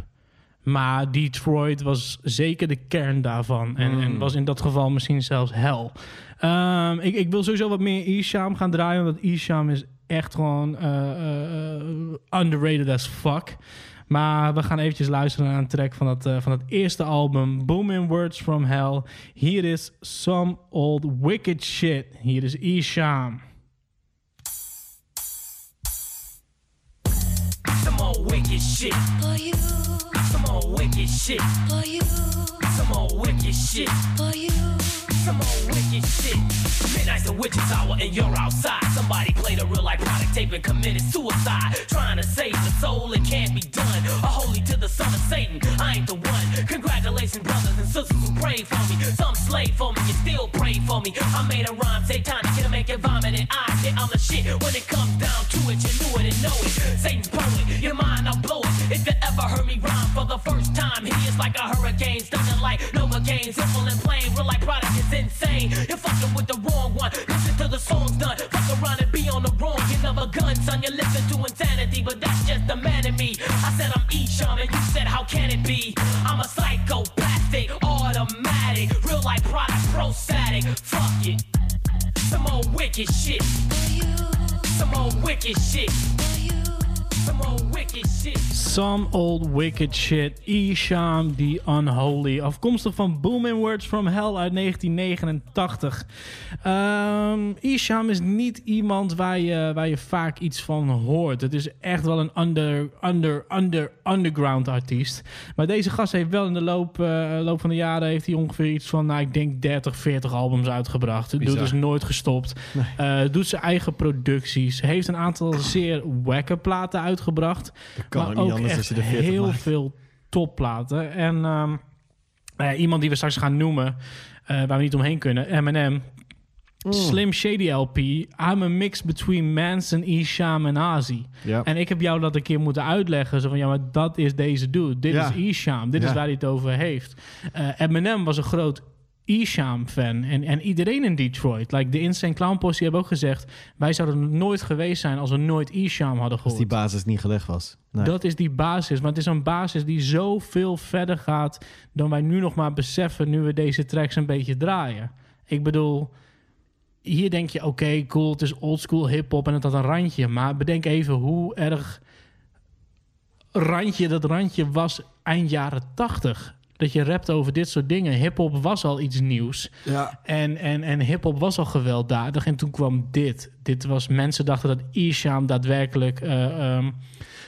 Maar Detroit was zeker de kern daarvan. En, Mm. en was in dat geval misschien zelfs hel. Ehm, ik, ik wil sowieso wat meer Isham gaan draaien. Want Isham is echt gewoon eh, eh, eh, underrated as fuck. Maar we gaan eventjes luisteren naar een track van dat, van het eerste album. Booming Words from Hell. Hier is Some Old Wicked Shit. Hier is Isham. Some old wicked shit. For you. Some old wicked shit. For you. Some old wicked shit. For you. Some old wicked shit. Midnight's a witch's hour and you're outside. Somebody played a real life product tape and committed suicide. Trying to save the soul, it can't be done. A holy to the son of Satan, I ain't the one. Congratulations, brothers and sisters who prayed for me. Some slave for me, you still pray for me. I made a rhyme satanic, gonna make it vomit and I say I'm the shit. When it comes down to it, you knew it and know it. Satan's poet, your mind, I'll blow it. If you ever heard me rhyme for the first time, he is like a hurricane, stunning like Novocaine, simple and plain. Real life product is insane. You're fucking with the wrong one. Listen to the songs done. Fuck around and be on the wrong. You never gun, son. You listen to insanity, but that's just the man in me. I said I'm Esham, and you said how can it be? I'm a psychopathic, automatic, real life product, prostatic. Fuck it. Some old wicked shit. Some old wicked shit. Some old wicked shit. Isham the Unholy. Afkomstig van Booming Words from Hell uit 1989. Ehm Isham is niet iemand waar je, waar je vaak iets van hoort. Het is echt wel een under, under, under, underground artiest. Maar deze gast heeft wel in de loop, eh, loop van de jaren... heeft hij ongeveer iets van, nou, ik denk 30, 40 albums uitgebracht. Doet dus nooit gestopt. Eh, doet zijn eigen producties. Heeft een aantal zeer wacke platen uitgebracht. Kan maar ook niet ook anders echt als je 40 heel maakt. veel topplaten. En ehm, nou iemand die we straks gaan noemen, eh, waar we niet omheen kunnen, Eminem. Slim Shady LP. I'm a mix between Manson, Isham en Azi. Ja. En ik heb jou dat een keer moeten uitleggen. Zo van, ja, maar dat is deze dude. Dit Ja. is Isham. Dit is waar hij het over heeft. Eh, Eminem was een groot Isham-fan. En, en iedereen in Detroit. Like de Insane Clown Posse hebben ook gezegd... wij zouden nooit geweest zijn als we nooit Isham hadden Als gehoord. die basis niet gelegd was. Nee. Dat is die basis. Maar het is een basis die zoveel verder gaat dan wij nu nog maar beseffen nu we deze tracks een beetje draaien. Ik bedoel, hier denk je, oké, cool, het is oldschool hip-hop en het had een randje. Maar bedenk even hoe erg randje dat randje was eind jaren tachtig. Dat je rapt over dit soort dingen. Hip-hop was al iets nieuws. Ja. En, en, en hip-hop was al gewelddadig. En toen kwam dit. Dit was, mensen dachten dat Isham daadwerkelijk eh, ehm,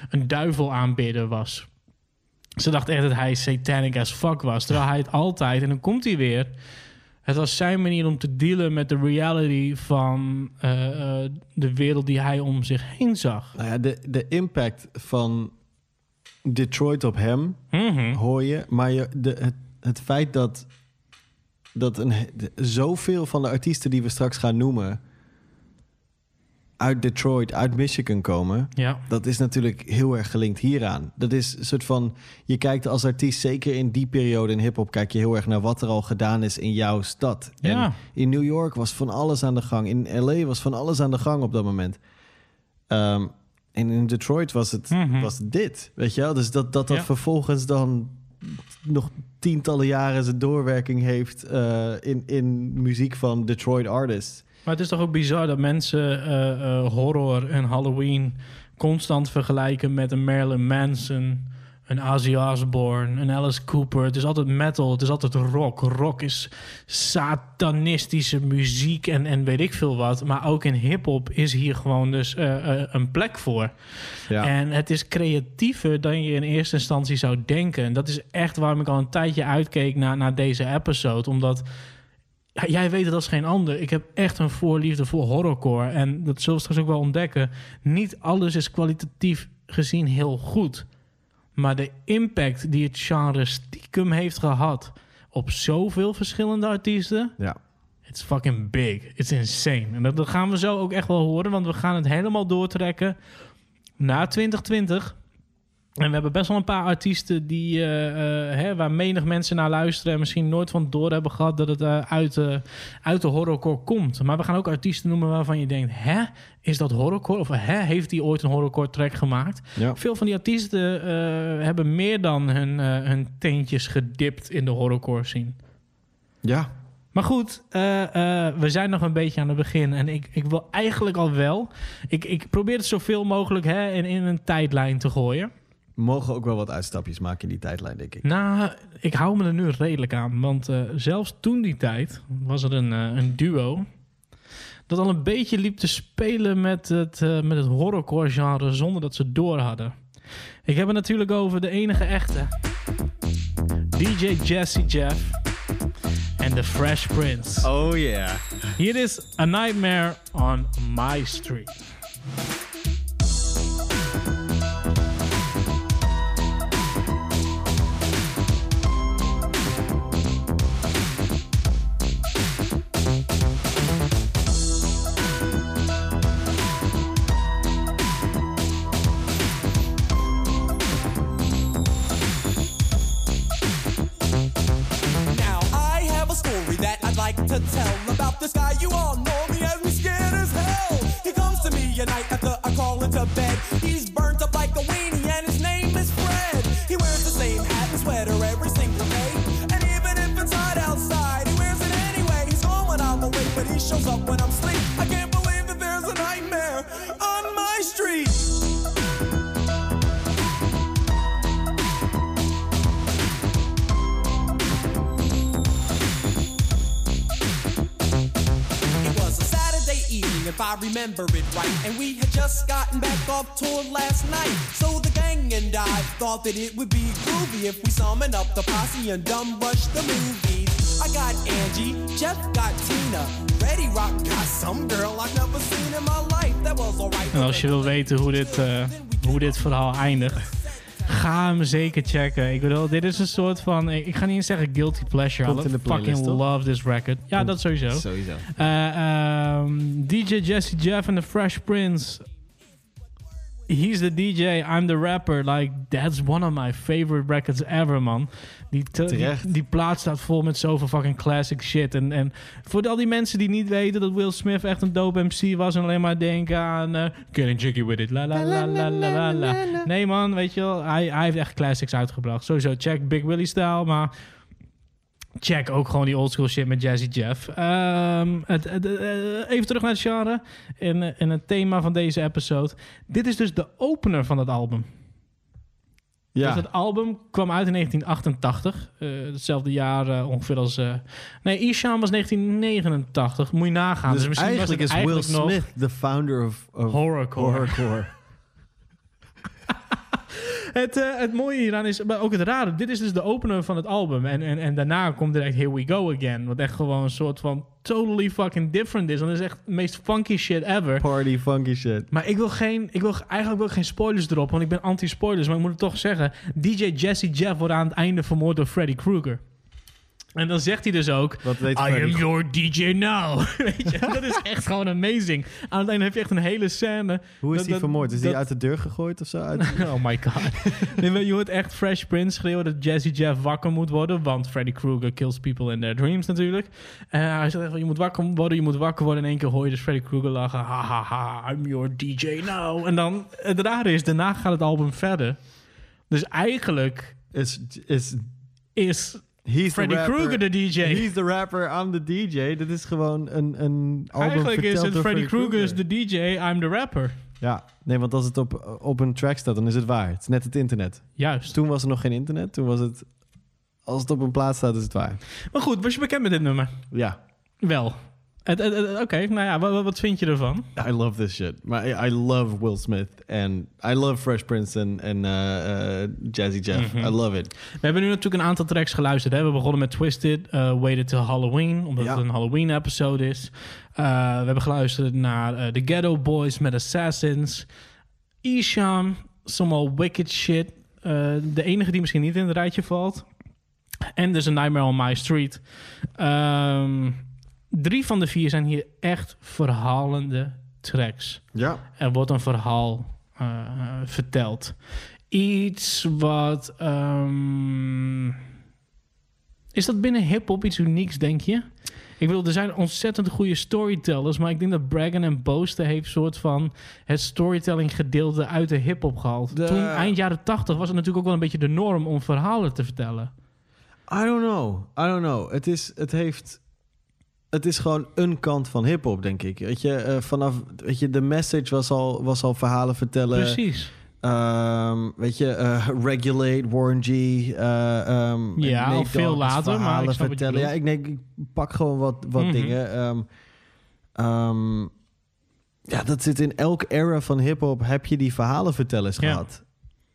een duivel aanbidder was. Ze dachten echt dat hij satanic as fuck was. Terwijl hij het altijd, en dan komt hij weer. Het was zijn manier om te dealen met de reality van eh, eh, de wereld die hij om zich heen zag. Nou ja, de, de impact van Detroit op hem Mhm. hoor je. Maar je, de, het, het feit dat, dat een, de- zoveel van de artiesten die we straks gaan noemen... uit Detroit, uit Michigan komen... Ja. dat is natuurlijk heel erg gelinkt hieraan. Dat is een soort van... je kijkt als artiest, zeker in die periode in hiphop... kijk je heel erg naar wat er al gedaan is in jouw stad. Ja. En in New York was van alles aan de gang. In L.A. was van alles aan de gang op dat moment. Ehm, en in Detroit was het, Mhm. was dit, weet je wel? Dus dat dat, dat Ja. vervolgens dan nog tientallen jaren zijn doorwerking heeft... eh, in, in muziek van Detroit artists. Maar het is toch ook bizar dat mensen eh, eh, horror en Halloween constant vergelijken met een Marilyn Manson, een Ozzy Osbourne, een Alice Cooper. Het is altijd metal, het is altijd rock. Rock is satanistische muziek en, en weet ik veel wat. Maar ook in hip-hop is hier gewoon dus eh, eh, een plek voor. Ja. En het is creatiever dan je in eerste instantie zou denken. En dat is echt waarom ik al een tijdje uitkeek naar, naar deze episode. Omdat jij weet het als geen ander. Ik heb echt een voorliefde voor horrorcore. En dat zullen we straks ook wel ontdekken. Niet alles is kwalitatief gezien heel goed. Maar de impact die het genre stiekem heeft gehad... op zoveel verschillende artiesten... Ja. It's fucking big. It's insane. En dat, dat gaan we zo ook echt wel horen. Want we gaan het helemaal doortrekken naar 2020. En we hebben best wel een paar artiesten die, eh, eh, hè, waar menig mensen naar luisteren... en misschien nooit van door hebben gehad dat het eh, uit, de uit de horrorcore komt. Maar we gaan ook artiesten noemen waarvan je denkt... hè, is dat horrorcore? Of hè, heeft hij ooit een horrorcore track gemaakt? Ja. Veel van die artiesten hebben meer dan hun, hun teentjes gedipt in de horrorcore scene. Ja, Maar goed, we zijn nog een beetje aan het begin. En ik, ik wil eigenlijk al wel... Ik, ik probeer het zoveel mogelijk hè, in, in een tijdlijn te gooien. Mogen ook wel wat uitstapjes maken in die tijdlijn, denk ik. Nou, ik hou me er nu redelijk aan. Want eh, zelfs toen die tijd was er een, eh, een duo... dat al een beetje liep te spelen met het, eh, met het horrorcore genre... zonder dat ze door hadden. Ik heb het natuurlijk over de enige echte... DJ Jesse Jeff en The Fresh Prince. Oh yeah. Hier is A Nightmare on My Street. To tell about this guy. You all know if I remember it right. And we had just gotten back off tour last night. So the gang and I thought that it would be groovy if we summon up the posse and dumb rush the movies. I got Angie, Jeff got Tina, Ready Rock got some girl I've never seen in my life. That was alright. En als je weten hoe dit, eh, hoe dit verhaal eindigt, ga hem zeker checken. Ik bedoel, dit is een soort van, ik ga niet eens zeggen guilty pleasure. Komt I in de fucking toch? love this record. Ja, Komt- dat sowieso. Sowieso. Eh, ehm, DJ Jesse Jeff and the Fresh Prince. He's the DJ, I'm the rapper. Like, that's one of my favorite records ever, man. Die, die, plaat staat vol met zoveel fucking classic shit. En, en voor al die mensen die niet weten dat Will Smith echt een dope MC was... en alleen maar denken aan... eh Getting jiggy with it, la la la la la la. Nee man, weet je wel, hij, hij heeft echt classics uitgebracht. Sowieso, check Big Willie style, maar... Check ook gewoon die oldschool shit met Jazzy Jeff. Ehm, het, het, eh, even terug naar het genre en, en het thema van deze episode. Dit is dus de opener van het album. Ja. Dus het album kwam uit in 1988. eh, hetzelfde jaar eh, ongeveer als... eh, nee, Isham was 1989. Moet je nagaan. Dus, misschien was eigenlijk het is Will eigenlijk nog- Smith de founder of, of Horrorcore. Horrorcore. Het, eh, het mooie hieraan is, maar ook het rare, dit is dus de opener van het album. En, en, en daarna komt direct Here We Go Again. Wat echt gewoon een soort van totally fucking different is. Want het is echt de meest funky shit ever. Party funky shit. Maar ik wil, geen, ik wil eigenlijk wil ik geen spoilers erop, want ik ben anti-spoilers. Maar ik moet het toch zeggen, DJ Jesse Jeff wordt aan het einde vermoord door Freddy Krueger. En dan zegt hij dus ook... I am your DJ now. Weet je, dat is echt gewoon amazing. Aan het einde heb je echt een hele scène. Hoe is dat- die dat- vermoord? Is die dat- uit de deur gegooid of zo? Uit... Oh my god. nee, je hoort echt Fresh Prince schreeuwen dat Jesse Jeff wakker moet worden. Want Freddy Krueger kills people in their dreams natuurlijk. En hij zegt je moet wakker worden, je moet wakker worden. In één keer hoor je dus Freddy Krueger lachen. Ha ha ha, I'm your DJ now. En dan, het rare is, daarna gaat het album verder. Dus eigenlijk Is, is, is he's Freddy. Krueger de DJ. He's the rapper, I'm the DJ. Dit is gewoon een, een album Eigenlijk is het Freddy Krueger is de DJ, I'm the rapper. Ja, nee, want als het op, op een track staat, dan is het waar. Het is net het internet. Juist. Toen was er nog geen internet. Toen was het... Als het op een plaat staat, is het waar. Maar goed, was je bekend met dit nummer? Ja. Wel. Oké, nou ja, wat, wat vind je ervan? I love this shit. Maar I, I love Will Smith. En I love Fresh Prince en en, eh, eh, Jazzy Jeff. Mhm. I love it. We hebben nu natuurlijk een aantal tracks geluisterd. Hè? We begonnen met Twisted, uh, Waited Till Halloween, omdat Ja. het een Halloween-episode is. We hebben geluisterd naar The Ghetto Boys met Assassins. Isham, some old wicked shit. De enige die misschien niet in het rijtje valt. En dus A Nightmare on My Street. Ehm, drie van de vier zijn hier echt verhalende tracks. Ja. Er wordt een verhaal eh, verteld. Iets wat... ehm, is dat binnen hip-hop iets unieks, denk je? Ik bedoel, er zijn ontzettend goede storytellers, maar ik denk dat Braggon en Booster heeft soort van het storytelling gedeelte uit de hip-hop gehaald. De- Toen eind jaren 80 was het natuurlijk ook wel een beetje de norm om verhalen te vertellen. I don't know. I don't know. Het is, het heeft... Het is gewoon een kant van hip-hop, denk ik. Weet je, eh, vanaf... Weet je, de message was al, was al verhalen vertellen. Precies. Ehm, weet je, eh, Regulate, Warren G. ehm, Ja, veel later, maar ik verhalen vertellen. Ja, ik, denk, ik pak gewoon wat, wat Mhm. dingen. Ehm, ja, dat zit in elke era van hip-hop. Heb je die verhalenvertellers Ja. gehad?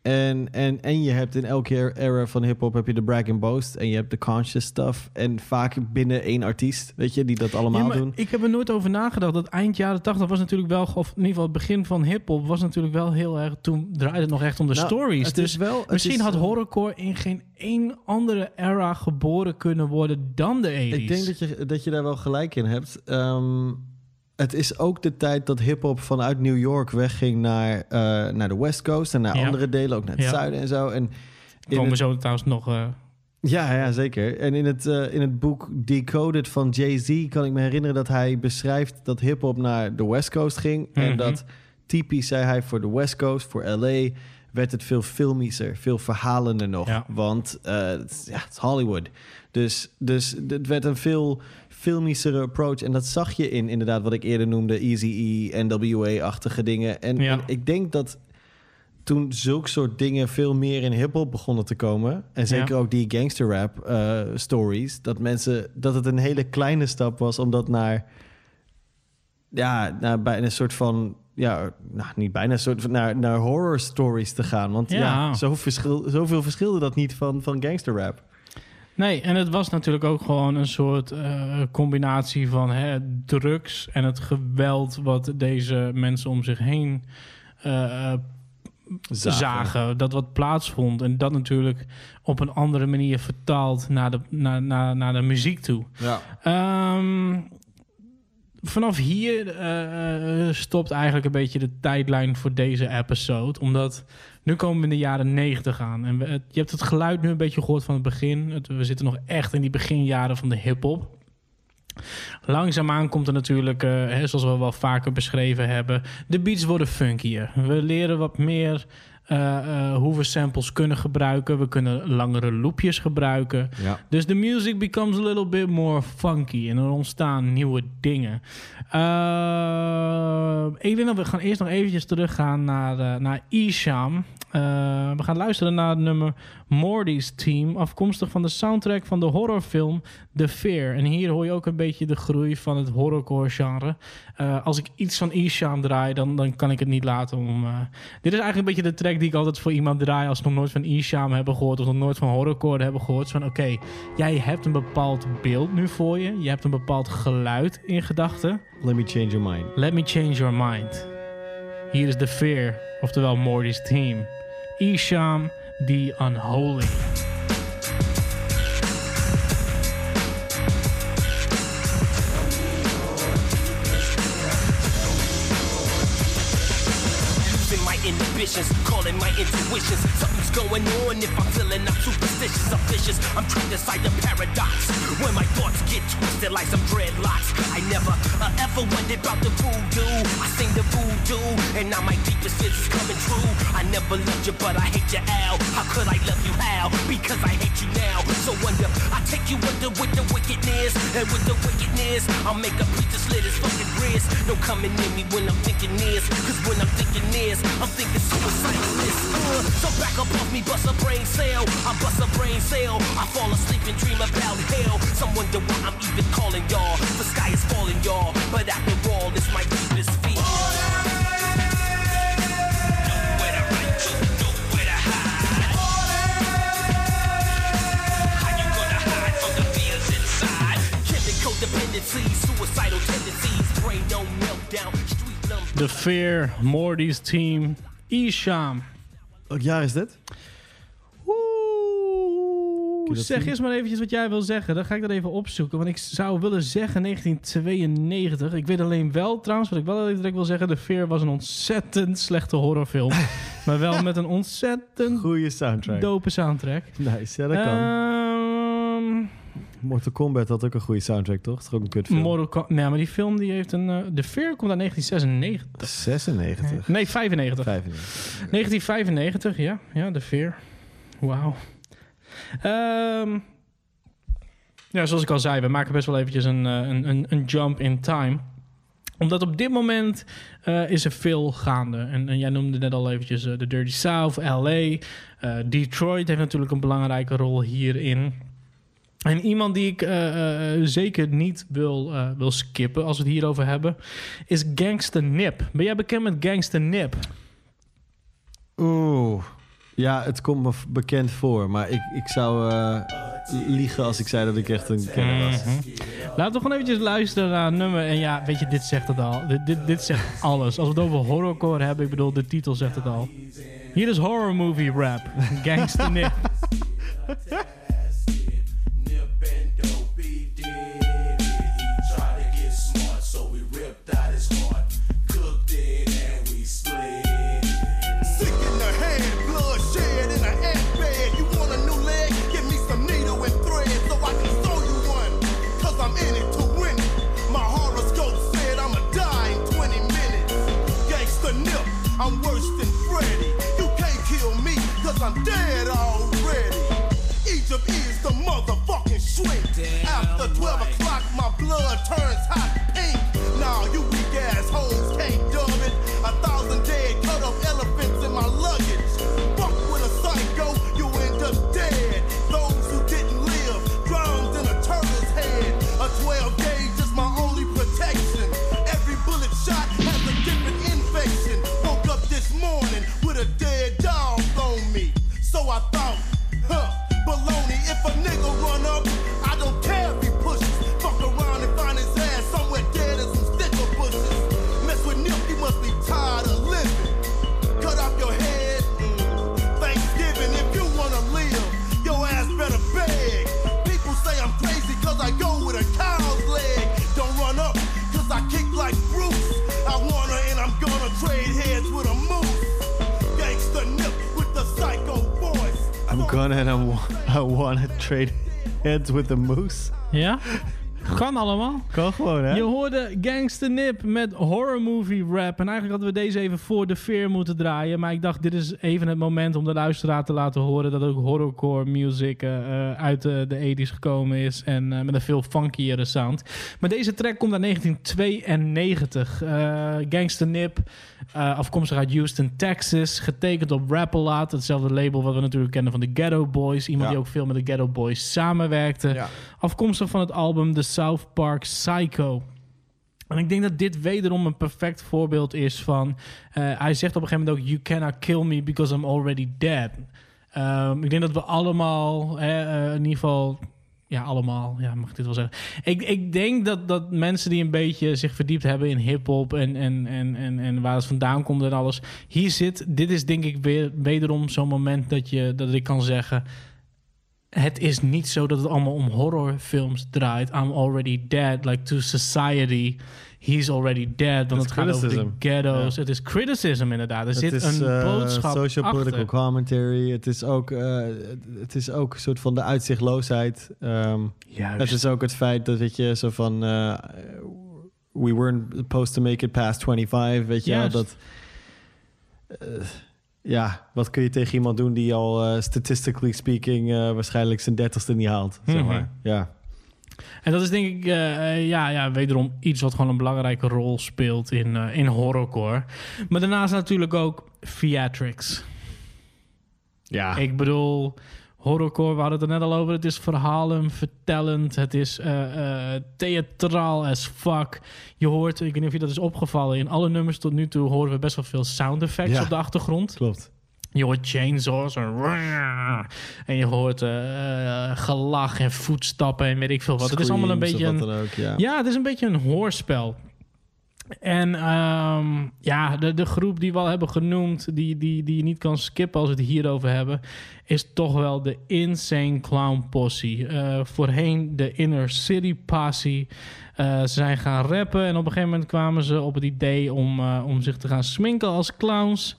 En, en, en je hebt in elke era van hip-hop heb je de brag and boast. En je hebt de conscious stuff. En vaak binnen één artiest, weet je, die dat allemaal Ja, doen. Ik heb er nooit over nagedacht. Dat eind jaren 80 was natuurlijk wel, of in ieder geval het begin van hip-hop, was natuurlijk wel heel erg. Toen draaide het nog echt om de Nou, stories. Dus wel- misschien is, had horrorcore in geen één andere era geboren kunnen worden dan de 80s. Ik denk dat je, dat je daar wel gelijk in hebt. Ehm, het is ook de tijd dat hip-hop vanuit New York wegging naar, eh, naar de West Coast en naar Ja. andere delen, ook naar het Ja. zuiden en zo. En komen we zo trouwens nog. eh, ja, ja, zeker. En in het, eh, in het boek Decoded van Jay-Z kan ik me herinneren dat hij beschrijft dat hip-hop naar de West Coast ging. Mhm. En dat typisch, zei hij, voor de West Coast, voor LA, werd het veel filmischer, veel verhalender nog. Ja. Want het is- ja, het is Hollywood. Dus, dus het werd een veel filmischere approach. En dat zag je in inderdaad wat ik eerder noemde, Easy-E, NWA-achtige dingen. En, Ja. en ik denk dat toen zulke soort dingen veel meer in hip-hop begonnen te komen. En zeker Ja. ook die gangster rap eh, stories. Dat mensen dat het een hele kleine stap was om dat naar ja, naar bijna een soort van... Ja, nou, niet bijna een soort van naar, naar horror stories te gaan. Want ja, Ja. zo verschil, zoveel verschilde dat niet van, van gangster rap. Nee, en het was natuurlijk ook gewoon een soort eh, combinatie van hè, drugs en het geweld wat deze mensen om zich heen eh, eh, Zagen. zagen. Dat wat plaatsvond. En dat natuurlijk op een andere manier vertaald naar de, naar, naar, naar de muziek toe. Ja. Ehm, vanaf hier eh, eh, stopt eigenlijk een beetje de tijdlijn voor deze episode. Omdat nu komen we in de jaren 90 aan. En je hebt het geluid nu een beetje gehoord van het begin. We zitten nog echt in die beginjaren van de hip-hop. Langzaamaan komt er natuurlijk, eh, hè, zoals we wel vaker beschreven hebben, de beats worden funkier. We leren wat meer hoe we samples kunnen gebruiken. We kunnen langere loopjes gebruiken. Ja. Dus de music becomes a little bit more funky en er ontstaan nieuwe dingen. Eh, ik denk dat we gaan eerst nog eventjes teruggaan naar, eh, naar Isham. Eh, we gaan luisteren naar het nummer Morty's Team, afkomstig van de soundtrack van de horrorfilm The Fear. En hier hoor je ook een beetje de groei van het horrorcore genre. Eh, als ik iets van Isham draai, dan, dan kan ik het niet laten om... eh, dit is eigenlijk een beetje de track die ik altijd voor iemand draai als ze nog nooit van Isham hebben gehoord of nog nooit van horrorcore hebben gehoord. Van oké, jij hebt een bepaald beeld nu voor je. Je hebt een bepaald geluid in gedachten. Let me change your mind. Let me change your mind. Hier is The Fear, oftewel Morty's Team. Isham, the Unholy. My inhibitions, calling my intuitions. Something's going on if I'm feeling I'm superstitious, I'm vicious. I'm trapped inside the paradox. When my thoughts get twisted like some dreadlocks. I never uh, ever wondered about the voodoo. I sing the voodoo, and now my deepest fears is coming true. I never loved you, but I hate you, Al. How could I love you, Al? Because I hate you now. So wonder, I take you under with the wickedness, and with the wickedness, I'll make a preacher slit his fucking wrist. No coming near me when I'm thinking this, cause when I'm thinking this, I'm thinking suicidal this. Uh, so back up off me, bust a brain cell. I bust a brain cell. I fall asleep and dream about hell. Some wonder why I'm even calling y'all. The sky is falling, y'all. But after all, my deepest fear. The Fear, Morty's Team, Isham. Welk jaar is dit? Oeh, zeg zien? eerst maar eventjes wat jij wil zeggen. Dan ga ik dat even opzoeken. Want ik zou willen zeggen 1992. Ik weet alleen wel, trouwens, wat ik wel direct wil zeggen. The Fear was een ontzettend slechte horrorfilm. maar wel met een ontzettend Goeie soundtrack. dope soundtrack. Nice, ja, dat kan. Ehm, Mortal Kombat had ook een goede soundtrack, toch? Het is ook een kutfilm. Mortal Nee, maar die film die heeft een... eh The Fear komt uit 1996. 96. Nee, 95. 95. 1995, ja. Ja, The Fear. Wauw. Ehm, ja, zoals ik al zei, we maken best wel eventjes een, eh, een, een, een jump in time. Omdat op dit moment eh, is er veel gaande. En, en jij noemde net al eventjes de Dirty South, LA. Detroit heeft natuurlijk een belangrijke rol hierin. En iemand die ik eh, eh, zeker niet wil, eh, wil skippen als we het hierover hebben, is Gangster Nip. Ben jij bekend met Gangster Nip? Oeh. Ja, het komt me bekend voor. Maar ik, ik zou eh, liegen als ik zei dat ik echt een kenner was. Mhm. Laten we gewoon eventjes luisteren naar een nummer. En ja, weet je, dit zegt het al. Dit, dit, dit zegt alles. Als we het over horrorcore hebben, ik bedoel, de titel zegt het al. Hier is horror movie rap. Gangster Nip. shrink. After 12 o'clock, my blood turns hot gun and I, I wanna trade heads with the moose. Ja? Kan allemaal. Kan gewoon, hè? Je hoorde Gangster Nip met horror movie rap. En eigenlijk hadden we deze even voor de veer moeten draaien. Maar ik dacht, dit is even het moment om de luisteraar te laten horen... dat ook horrorcore music eh, eh, uit de, de 80s gekomen is. En eh, met een veel funkiere sound. Maar deze track komt uit 1992. Eh Gangster Nip, eh, afkomstig uit Houston, Texas. Getekend op Rap-A-Lot. Hetzelfde label wat we natuurlijk kennen van de Ghetto Boys. Iemand Ja. die ook veel met de Ghetto Boys samenwerkte. Afkomstig van het album The South Park Psycho. En ik denk dat dit wederom een perfect voorbeeld is van... eh, hij zegt op een gegeven moment ook... You cannot kill me because I'm already dead. Ehm, ik denk dat we allemaal, hè, eh, in ieder geval... Ja, allemaal. Ja, mag ik dit wel zeggen. Ik, ik denk dat, dat mensen die een beetje zich verdiept hebben in hip-hop en, en, en, en, en waar het vandaan komt en alles. Hier zit, dit is denk ik weer wederom zo'n moment dat, je, dat ik kan zeggen. Het is niet zo dat het allemaal om horrorfilms draait. I'm already dead. Like to society. He's already dead. Want Het gaat over de ghetto's. Ja. Het is criticism inderdaad. Er Het zit is een eh, boodschap social achter. political commentary. Het is ook, eh, het is ook een soort van de uitzichtloosheid. Ehm, Juist. Het is ook het feit dat weet je zo van eh, we weren't supposed to make it past 25, weet je wel dat. ja, wat kun je tegen iemand doen die al statistically speaking waarschijnlijk zijn dertigste niet haalt, zeg Mhm. maar. Ja. En dat is denk ik, eh, eh, ja, ja, wederom iets wat gewoon een belangrijke rol speelt in, eh, in horrorcore. Maar daarnaast natuurlijk ook theatrics. Ja. Ik bedoel, horrorcore, we hadden het er net al over. Het is verhalen, vertellend. Het is theatraal as fuck. Je hoort, ik weet niet of je dat is opgevallen... in alle nummers tot nu toe horen we best wel veel sound effects Ja. op de achtergrond. Klopt. Je hoort chainsaws en, je hoort eh, gelach en voetstappen en weet ik veel wat. het is allemaal een beetje een, ook, ja. het is een beetje een hoorspel. En ehm, ja, de, de groep die we al hebben genoemd, die, die, die je niet kan skippen als we het hierover hebben, is toch wel de Insane Clown Posse. Eh, voorheen de Inner City Posse. Eh, ze zijn gaan rappen en op een gegeven moment kwamen ze op het idee om, om zich te gaan sminken als clowns.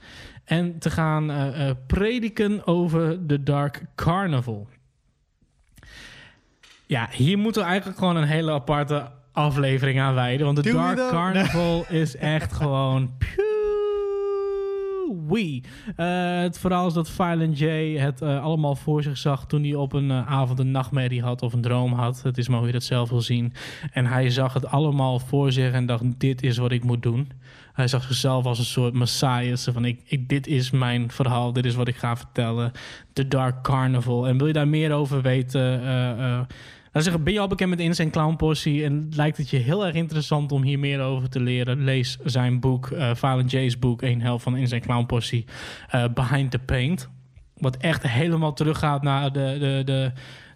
En te gaan eh, eh, prediken over de Dark Carnival. Ja, hier moeten we eigenlijk gewoon een hele aparte aflevering aan wijden. Want de Dark? Carnival is echt gewoon... Wee. Eh, het verhaal is dat Violent J het allemaal voor zich zag toen hij op een avond een nachtmerrie had of een droom had. Het is maar hoe je dat zelf wil zien. En hij zag het allemaal voor zich en dacht: dit is wat ik moet doen. Hij zag zichzelf als een soort messiah. Zo van: ik, ik, dit is mijn verhaal, dit is wat ik ga vertellen. The Dark Carnival. En wil je daar meer over weten? zeggen, ben je al bekend met Insane Clown Posse en lijkt het je heel erg interessant om hier meer over te leren? Lees zijn boek, eh Violent J's boek, een helft van Insane Clown Posse, eh, Behind the Paint. Wat echt helemaal teruggaat naar de, de, de,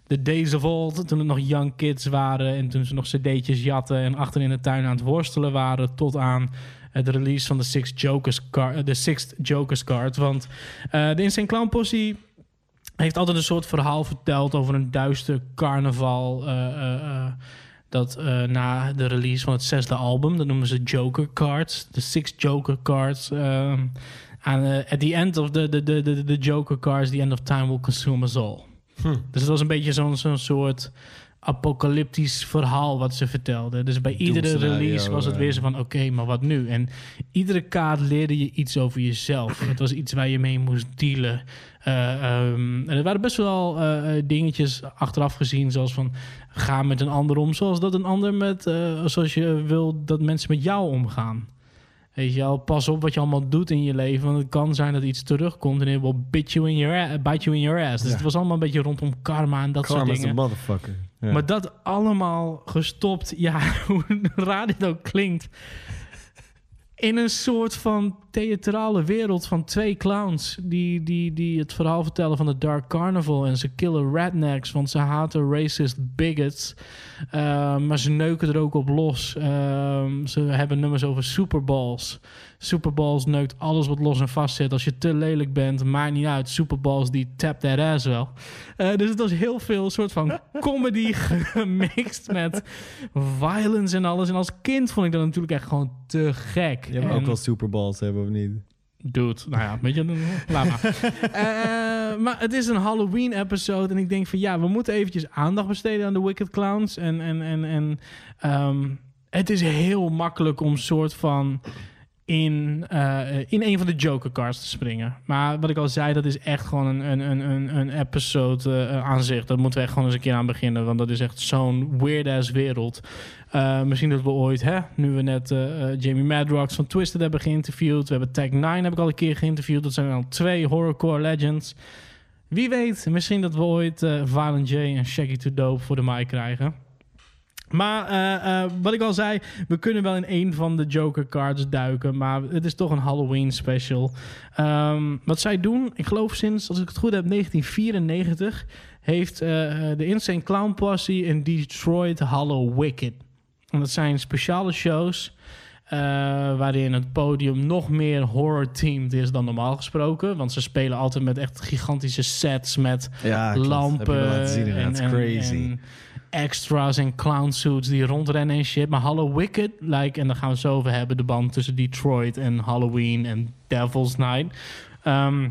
de days of old, toen het nog young kids waren en toen ze nog cd'tjes jatten en achter in de tuin aan het worstelen waren, tot aan het release van de Sixth Jokers, car, de Sixth Jokers card. Want eh, de Insane Clown Posse heeft altijd een soort verhaal verteld over een duister carnaval. eh, eh, eh, dat eh, na de release van het zesde album, dat noemen ze Joker Cards, de Six Joker Cards. ehm, aan, eh, at the end of the, the, the, the, the Joker Cards, the end of time will consume us all. Hm. Dus het was een beetje zo'n zo'n soort apocalyptisch verhaal wat ze vertelden. Dus bij iedere release was het weer zo van... oké, maar wat nu? En iedere kaart leerde je iets over jezelf. het was iets waar je mee moest dealen. Eh, ehm, en er waren best wel eh, eh, dingetjes achteraf gezien... zoals van, ga met een ander om... zoals dat een ander met... zoals je wil dat mensen met jou omgaan. Weet je wel, pas op wat je allemaal doet in je leven. Want het kan zijn dat iets terugkomt en het will bite you in your, bite you in your ass. Dus Ja. het was allemaal een beetje rondom karma en dat soort dingen. motherfucker. Ja. Maar dat allemaal gestopt, ja, hoe raar dit ook klinkt. In een soort van theatrale wereld van twee clowns. Die, die, die het verhaal vertellen van de Dark Carnival. En ze killen rednecks, want ze haten racist bigots. Ehm, maar ze neuken er ook op los. Ehm, ze hebben nummers over Superballs. Neukt alles wat los en vast zit. Als je te lelijk bent, maakt niet uit. Superballs die tap that ass wel. Eh, dus het was heel veel soort van comedy gemixt met violence en alles. En als kind vond ik dat natuurlijk echt gewoon te gek. Je hebt En- ook wel superballs hebben of niet? Dude, nou ja, weet je, laat maar. Eh, maar het is een Halloween-episode. En ik denk van ja, we moeten eventjes aandacht besteden aan de Wicked Clowns. En, en, en, en ehm, het is heel makkelijk om soort van in, eh, in een van de Joker-cars te springen. Maar wat ik al zei, dat is echt gewoon een, een, een, een, episode eh, aan zich. Dat moeten we echt gewoon eens een keer aan beginnen. Want dat is echt zo'n weird-ass wereld. Eh, misschien dat we ooit, hè, nu we net eh, eh, Jamie Madrox van Twisted hebben geïnterviewd. We hebben Tag 9 heb ik al een keer geïnterviewd. Dat zijn al twee horrorcore legends. Wie weet, misschien dat we ooit eh Violent J en Shaggy to Dope voor de mic krijgen. Maar eh, eh, wat ik al zei, we kunnen wel in een van de Joker cards duiken. Maar het is toch een Halloween special. Ehm, wat zij doen, ik geloof sinds, als ik het goed heb, 1994... heeft eh, de Insane Clown Posse in Detroit Hallow Wicked. En dat zijn speciale shows... waarin het podium nog meer horror-themed is dan normaal gesproken. Want ze spelen altijd met echt gigantische sets met Ja, klopt. Heb je lampen me laten zien, inderdaad. Crazy. en extras en clownsuits die rondrennen en shit. Maar Hallow Wicked, like, en daar gaan we zo over hebben, de band tussen Detroit en Halloween en Devil's Night. Ehm,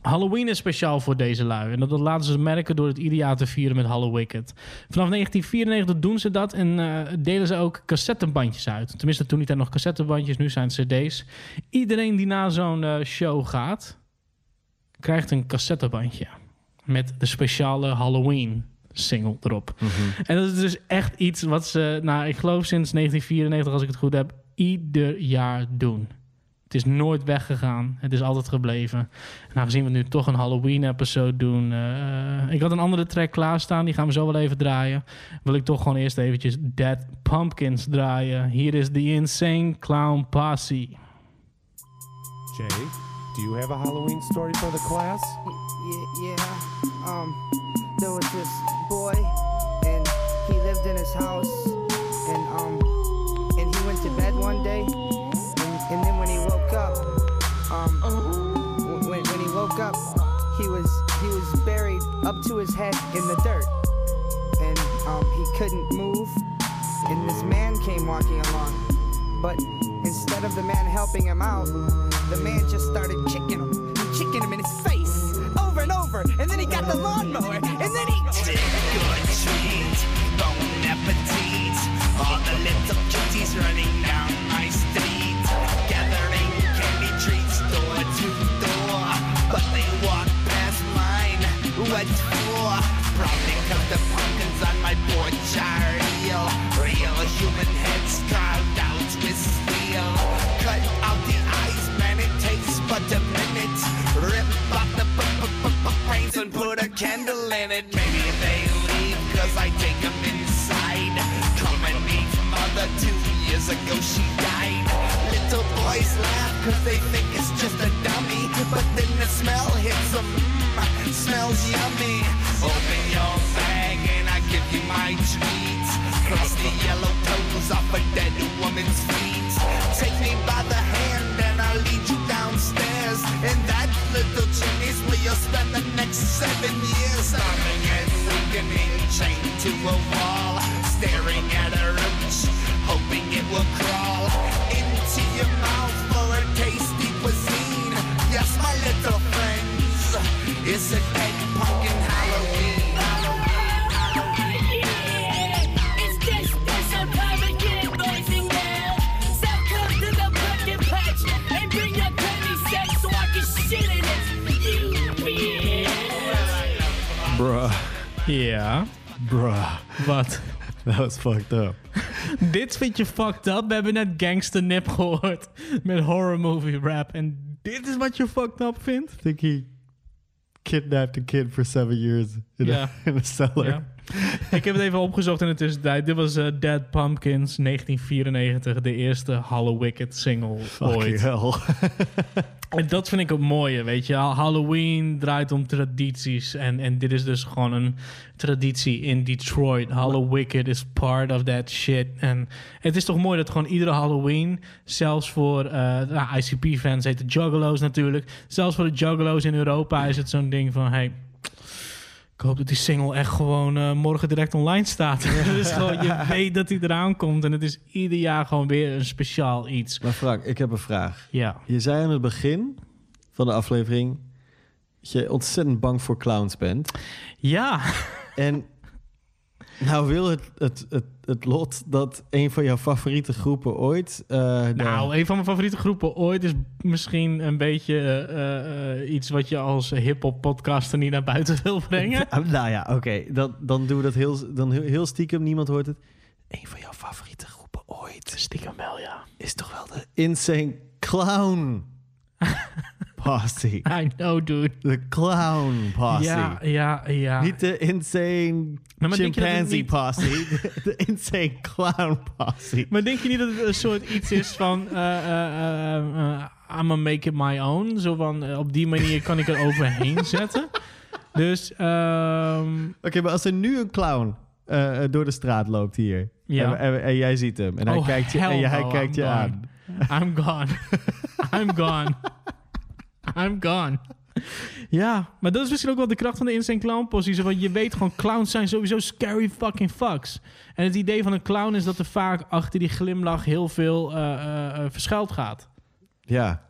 Halloween is speciaal voor deze lui. En dat, laten ze merken door het ieder te vieren met Hallow Wicked. Vanaf 1994 doen ze dat en eh, delen ze ook cassettebandjes uit. Tenminste, toen niet nog cassettebandjes, nu zijn het cd's. Iedereen die naar zo'n eh, show gaat, krijgt een cassettebandje. Met de speciale Halloween single erop. En dat is dus echt iets wat ze, nou, ik geloof sinds 1994, als ik het goed heb, ieder jaar doen. Het is nooit weggegaan. Het is altijd gebleven. En aangezien we nu toch een Halloween-episode doen... eh, ik had een andere track klaarstaan. Die gaan we zo wel even draaien. Wil ik toch gewoon eerst eventjes Dead Pumpkins draaien. Hier is The Insane Clown Posse. Jay, do you have a Halloween story for the class? Yeah, yeah. Um, there was this boy, and he lived in his house, and um, and he went to bed one day, and, and then when he woke up, um, when, when he woke up, he was he was buried up to his head in the dirt, and um, he couldn't move, and this man came walking along, but instead of the man helping him out, the man just started kicking him, kicking him in his face and over, and then he got the lawnmower, and then he good treat, bon appetit. All the little cuties running down years ago she died. Little boys laugh cause they think it's just a dummy. But then the smell hits them. Mm, smells yummy. Open your bag and I give you my treat. Cross the yellow toes off a dead woman's feet. Take me by the hand and I'll lead you downstairs. In that little chimney's where you'll spend the next seven years. Starving and weakening, chained to a wall. Staring at a roach, hoping will crawl into your mouth for a tasty cuisine. Yes, my little friends, it's a dead pumpkin Halloween. It's this special pumpkin, boys and girls. So come to the pumpkin patch and bring your candy set so I can shit in it. You bitch. Bruh. Ja. Bruh. Wat? That was fucked up. Dit vind je fucked up. We hebben net Gangster Nip gehoord met horror movie rap. En dit is wat je fucked up vindt? I think he kidnapped a kid for seven years in, a, in a cellar. Ik heb het even opgezocht in de tussentijd. Dit was eh, Dead Pumpkins 1994, de eerste Hollow Wicked single Fucking ooit. hell. En dat vind ik het mooie, weet je. Halloween draait om tradities. En, en dit is dus gewoon een traditie in Detroit. Hollow Wicked is part of that shit. En het is toch mooi dat gewoon iedere Halloween... zelfs voor uh, nou, ICP-fans heet de Juggalos natuurlijk... zelfs voor de Juggalos in Europa is het zo'n ding van... Hey, ik hoop dat die single echt gewoon eh, morgen direct online staat. dus gewoon, je weet dat hij eraan komt. En het is ieder jaar gewoon weer een speciaal iets. Maar Frank, ik heb een vraag. Ja. Je zei aan het begin van de aflevering... dat je ontzettend bang voor clowns bent. Ja. En nou wil het, het, het, het lot dat een van jouw favoriete groepen ooit... eh, Nou, een van mijn favoriete groepen ooit is misschien een beetje eh, eh, iets wat je als hip-hop podcaster niet naar buiten wil brengen. Ah, nou ja, oké. Dan, dan doen we dat heel, dan heel, heel stiekem. Niemand hoort het. Een van jouw favoriete groepen ooit. Stiekem wel, ja. Is toch wel de Insane Clown Posse. I know, dude. De Clown Posse. Ja, ja, ja. Niet de Insane maar Chimpanzee niet- Posse. de, Insane Clown Posse. Maar denk je niet dat het een soort iets is van... eh eh, eh, eh, I'm gonna make it my own? Zo van, op die manier kan ik er overheen zetten. Dus, ehm, Oké, maar als er nu een clown door de straat loopt hier... Ja. En, en- en jij ziet hem en hij Oh, kijkt je, en hij no, kijkt I'm je gone. aan. I'm gone. I'm gone. I'm gone. Ja, maar dat is misschien ook wel de kracht van de Insane Clown Posse. Van, je weet gewoon, clowns zijn sowieso scary fucking fucks. En het idee van een clown is dat er vaak achter die glimlach heel veel eh, eh, eh, verschuild gaat. Ja.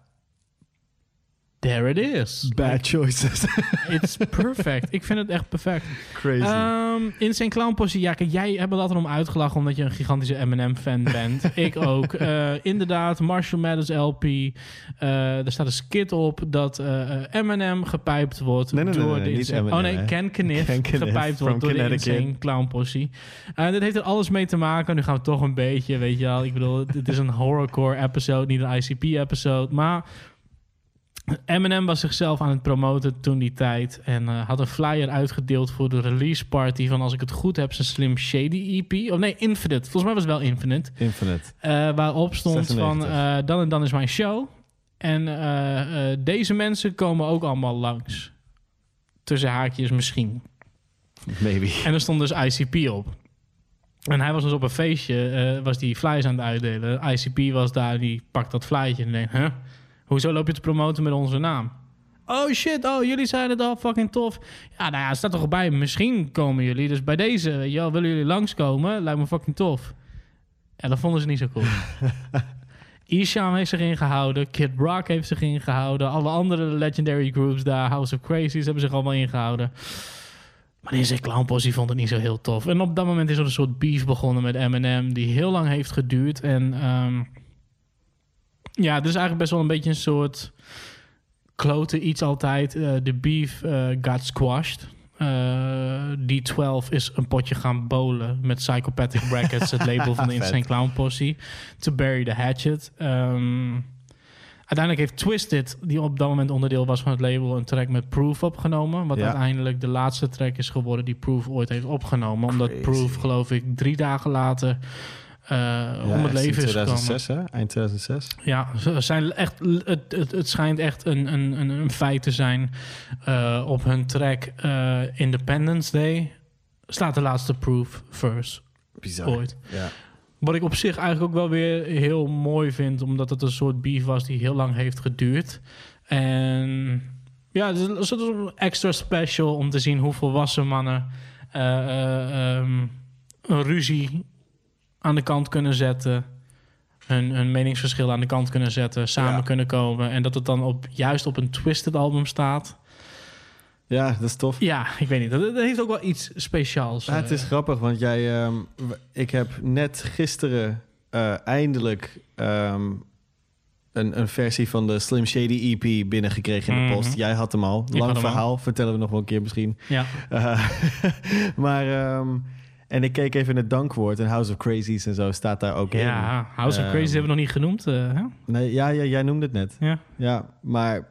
There it is. Bad choices. It's perfect. Ik vind het echt perfect. Crazy. Ehm Insane Clown Posse. Ja, kijk, jij hebt er altijd om uitgelachen omdat je een gigantische Eminem-fan bent. ik ook. Eh, inderdaad, Marshall Mathers LP. Eh, er staat een skit op dat eh, eh, Eminem gepijpt wordt Nee, nee, nee, door nee, de Insane... Eminem, oh nee. Ken Kniff Ken Kniff gepijpt wordt door de. Insane Clown Posse. En dit heeft er alles mee te maken. Nu gaan we toch een beetje, weet je wel. Ik bedoel, dit is een horrorcore episode, niet een ICP-episode. Maar Eminem was zichzelf aan het promoten toen die tijd. En eh, had een flyer uitgedeeld voor de release party van, als ik het goed heb, zijn Slim Shady EP. Of nee, Infinite. Volgens mij was het wel Infinite. Infinite. Eh, waarop stond 96. van, eh, dan en dan is mijn show. En deze mensen komen ook allemaal langs. Tussen haakjes misschien. Maybe. En er stond dus ICP op. En hij was dus op een feestje, was die flyers aan het uitdelen. ICP was daar, die pakt dat flyertje en denkt, huh? Hoezo loop je te promoten met onze naam? Oh shit, oh jullie zijn het al fucking tof. Ja, nou ja, staat toch bij, misschien komen jullie. Dus bij deze, wel, willen jullie langskomen? Lijkt me fucking tof. En dat vonden ze niet zo cool. Isham heeft zich ingehouden. Kid Rock heeft zich ingehouden. Alle andere legendary groups daar, House of Crazies, hebben zich allemaal ingehouden. Maar deze Clown Posse vond het niet zo heel tof. En op dat moment is er een soort beef begonnen met Eminem... die heel lang heeft geduurd. En ehm, ja, het is eigenlijk best wel een beetje een soort... klote iets altijd. Eh, De beef eh, got squashed. Eh, D12 is een potje gaan bowlen met Psychopathic Brackets... het label van de. Insane Clown Posse. To bury the hatchet. Ehm, Uiteindelijk heeft Twisted, die op dat moment onderdeel was van het label, een track met Proof opgenomen. Wat Ja. uiteindelijk de laatste track is geworden die Proof ooit heeft opgenomen. Omdat Proof, geloof ik, drie dagen later eh, om het leven is gekomen. 2006, hè? Eind 2006. Ja, ze zijn echt, het, het, het schijnt echt een, een, een, feit te zijn. Eh, op hun track eh, Independence Day staat de laatste Proof verse Bizar. ooit. Ja. Wat ik op zich eigenlijk ook wel weer heel mooi vind, omdat het een soort beef was die heel lang heeft geduurd. En ja, het is een extra special om te zien hoe volwassen mannen eh, eh, ehm, een ruzie aan de kant kunnen zetten. Hun, hun meningsverschil aan de kant kunnen zetten, samen Ja. kunnen komen. En dat het dan op, juist op een Twisted album staat. Ja, dat is tof. Ja, ik weet niet. Dat, dat heeft ook wel iets speciaals. Ja, het is eh. grappig, want jij, ehm, ik heb net gisteren eh, eindelijk ehm, een, een versie van de Slim Shady EP binnengekregen in de Mhm. post. Jij had hem al. Lang had hem al. verhaal, vertellen we nog wel een keer misschien. Ja. Eh, maar, ehm, en ik keek even in het dankwoord en House of Crazies en zo staat daar ook in. Ja, House of Ehm, Crazy hebben we nog niet genoemd. eh, hè? Nee, ja, ja, jij noemde het net. Ja. Ja, maar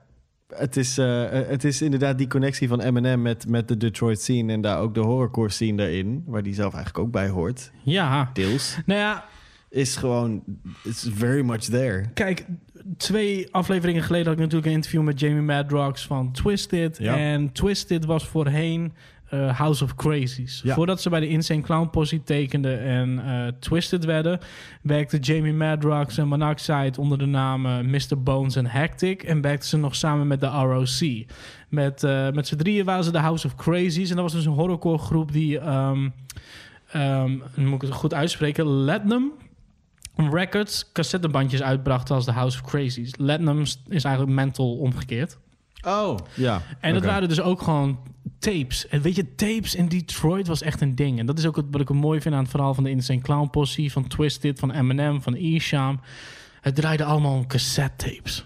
het is, eh, het is inderdaad die connectie van Eminem met, met de Detroit scene en daar ook de horrorcore scene daarin, waar die zelf eigenlijk ook bij hoort. Ja. Deels. Nou ja, Is gewoon, it's very much there. Kijk, twee afleveringen geleden had ik natuurlijk een interview met Jamie Madrox van Twisted. Ja. En Twisted was voorheen eh, House of Crazies. Ja. Voordat ze bij de Insane Clown Posse tekenden en eh, Twisted werden, werkte Jamie Madrox en Monoxide onder de namen Mr. Bones en Hectic. En werkten ze nog samen met de ROC. Met, eh, met z'n drieën waren ze de House of Crazies. En dat was dus een horrorcore groep die, ehm ehm, moet ik het goed uitspreken, Latnum Records cassettebandjes uitbracht als de House of Crazies. Latnum is eigenlijk mental omgekeerd. Oh, ja. En dat waren dus ook gewoon tapes. En weet je, tapes in Detroit was echt een ding. En dat is ook wat ik er mooi vind aan het verhaal van de Insane Clown Posse, van Twisted, van Eminem, van Isham. Het draaide allemaal om cassette tapes.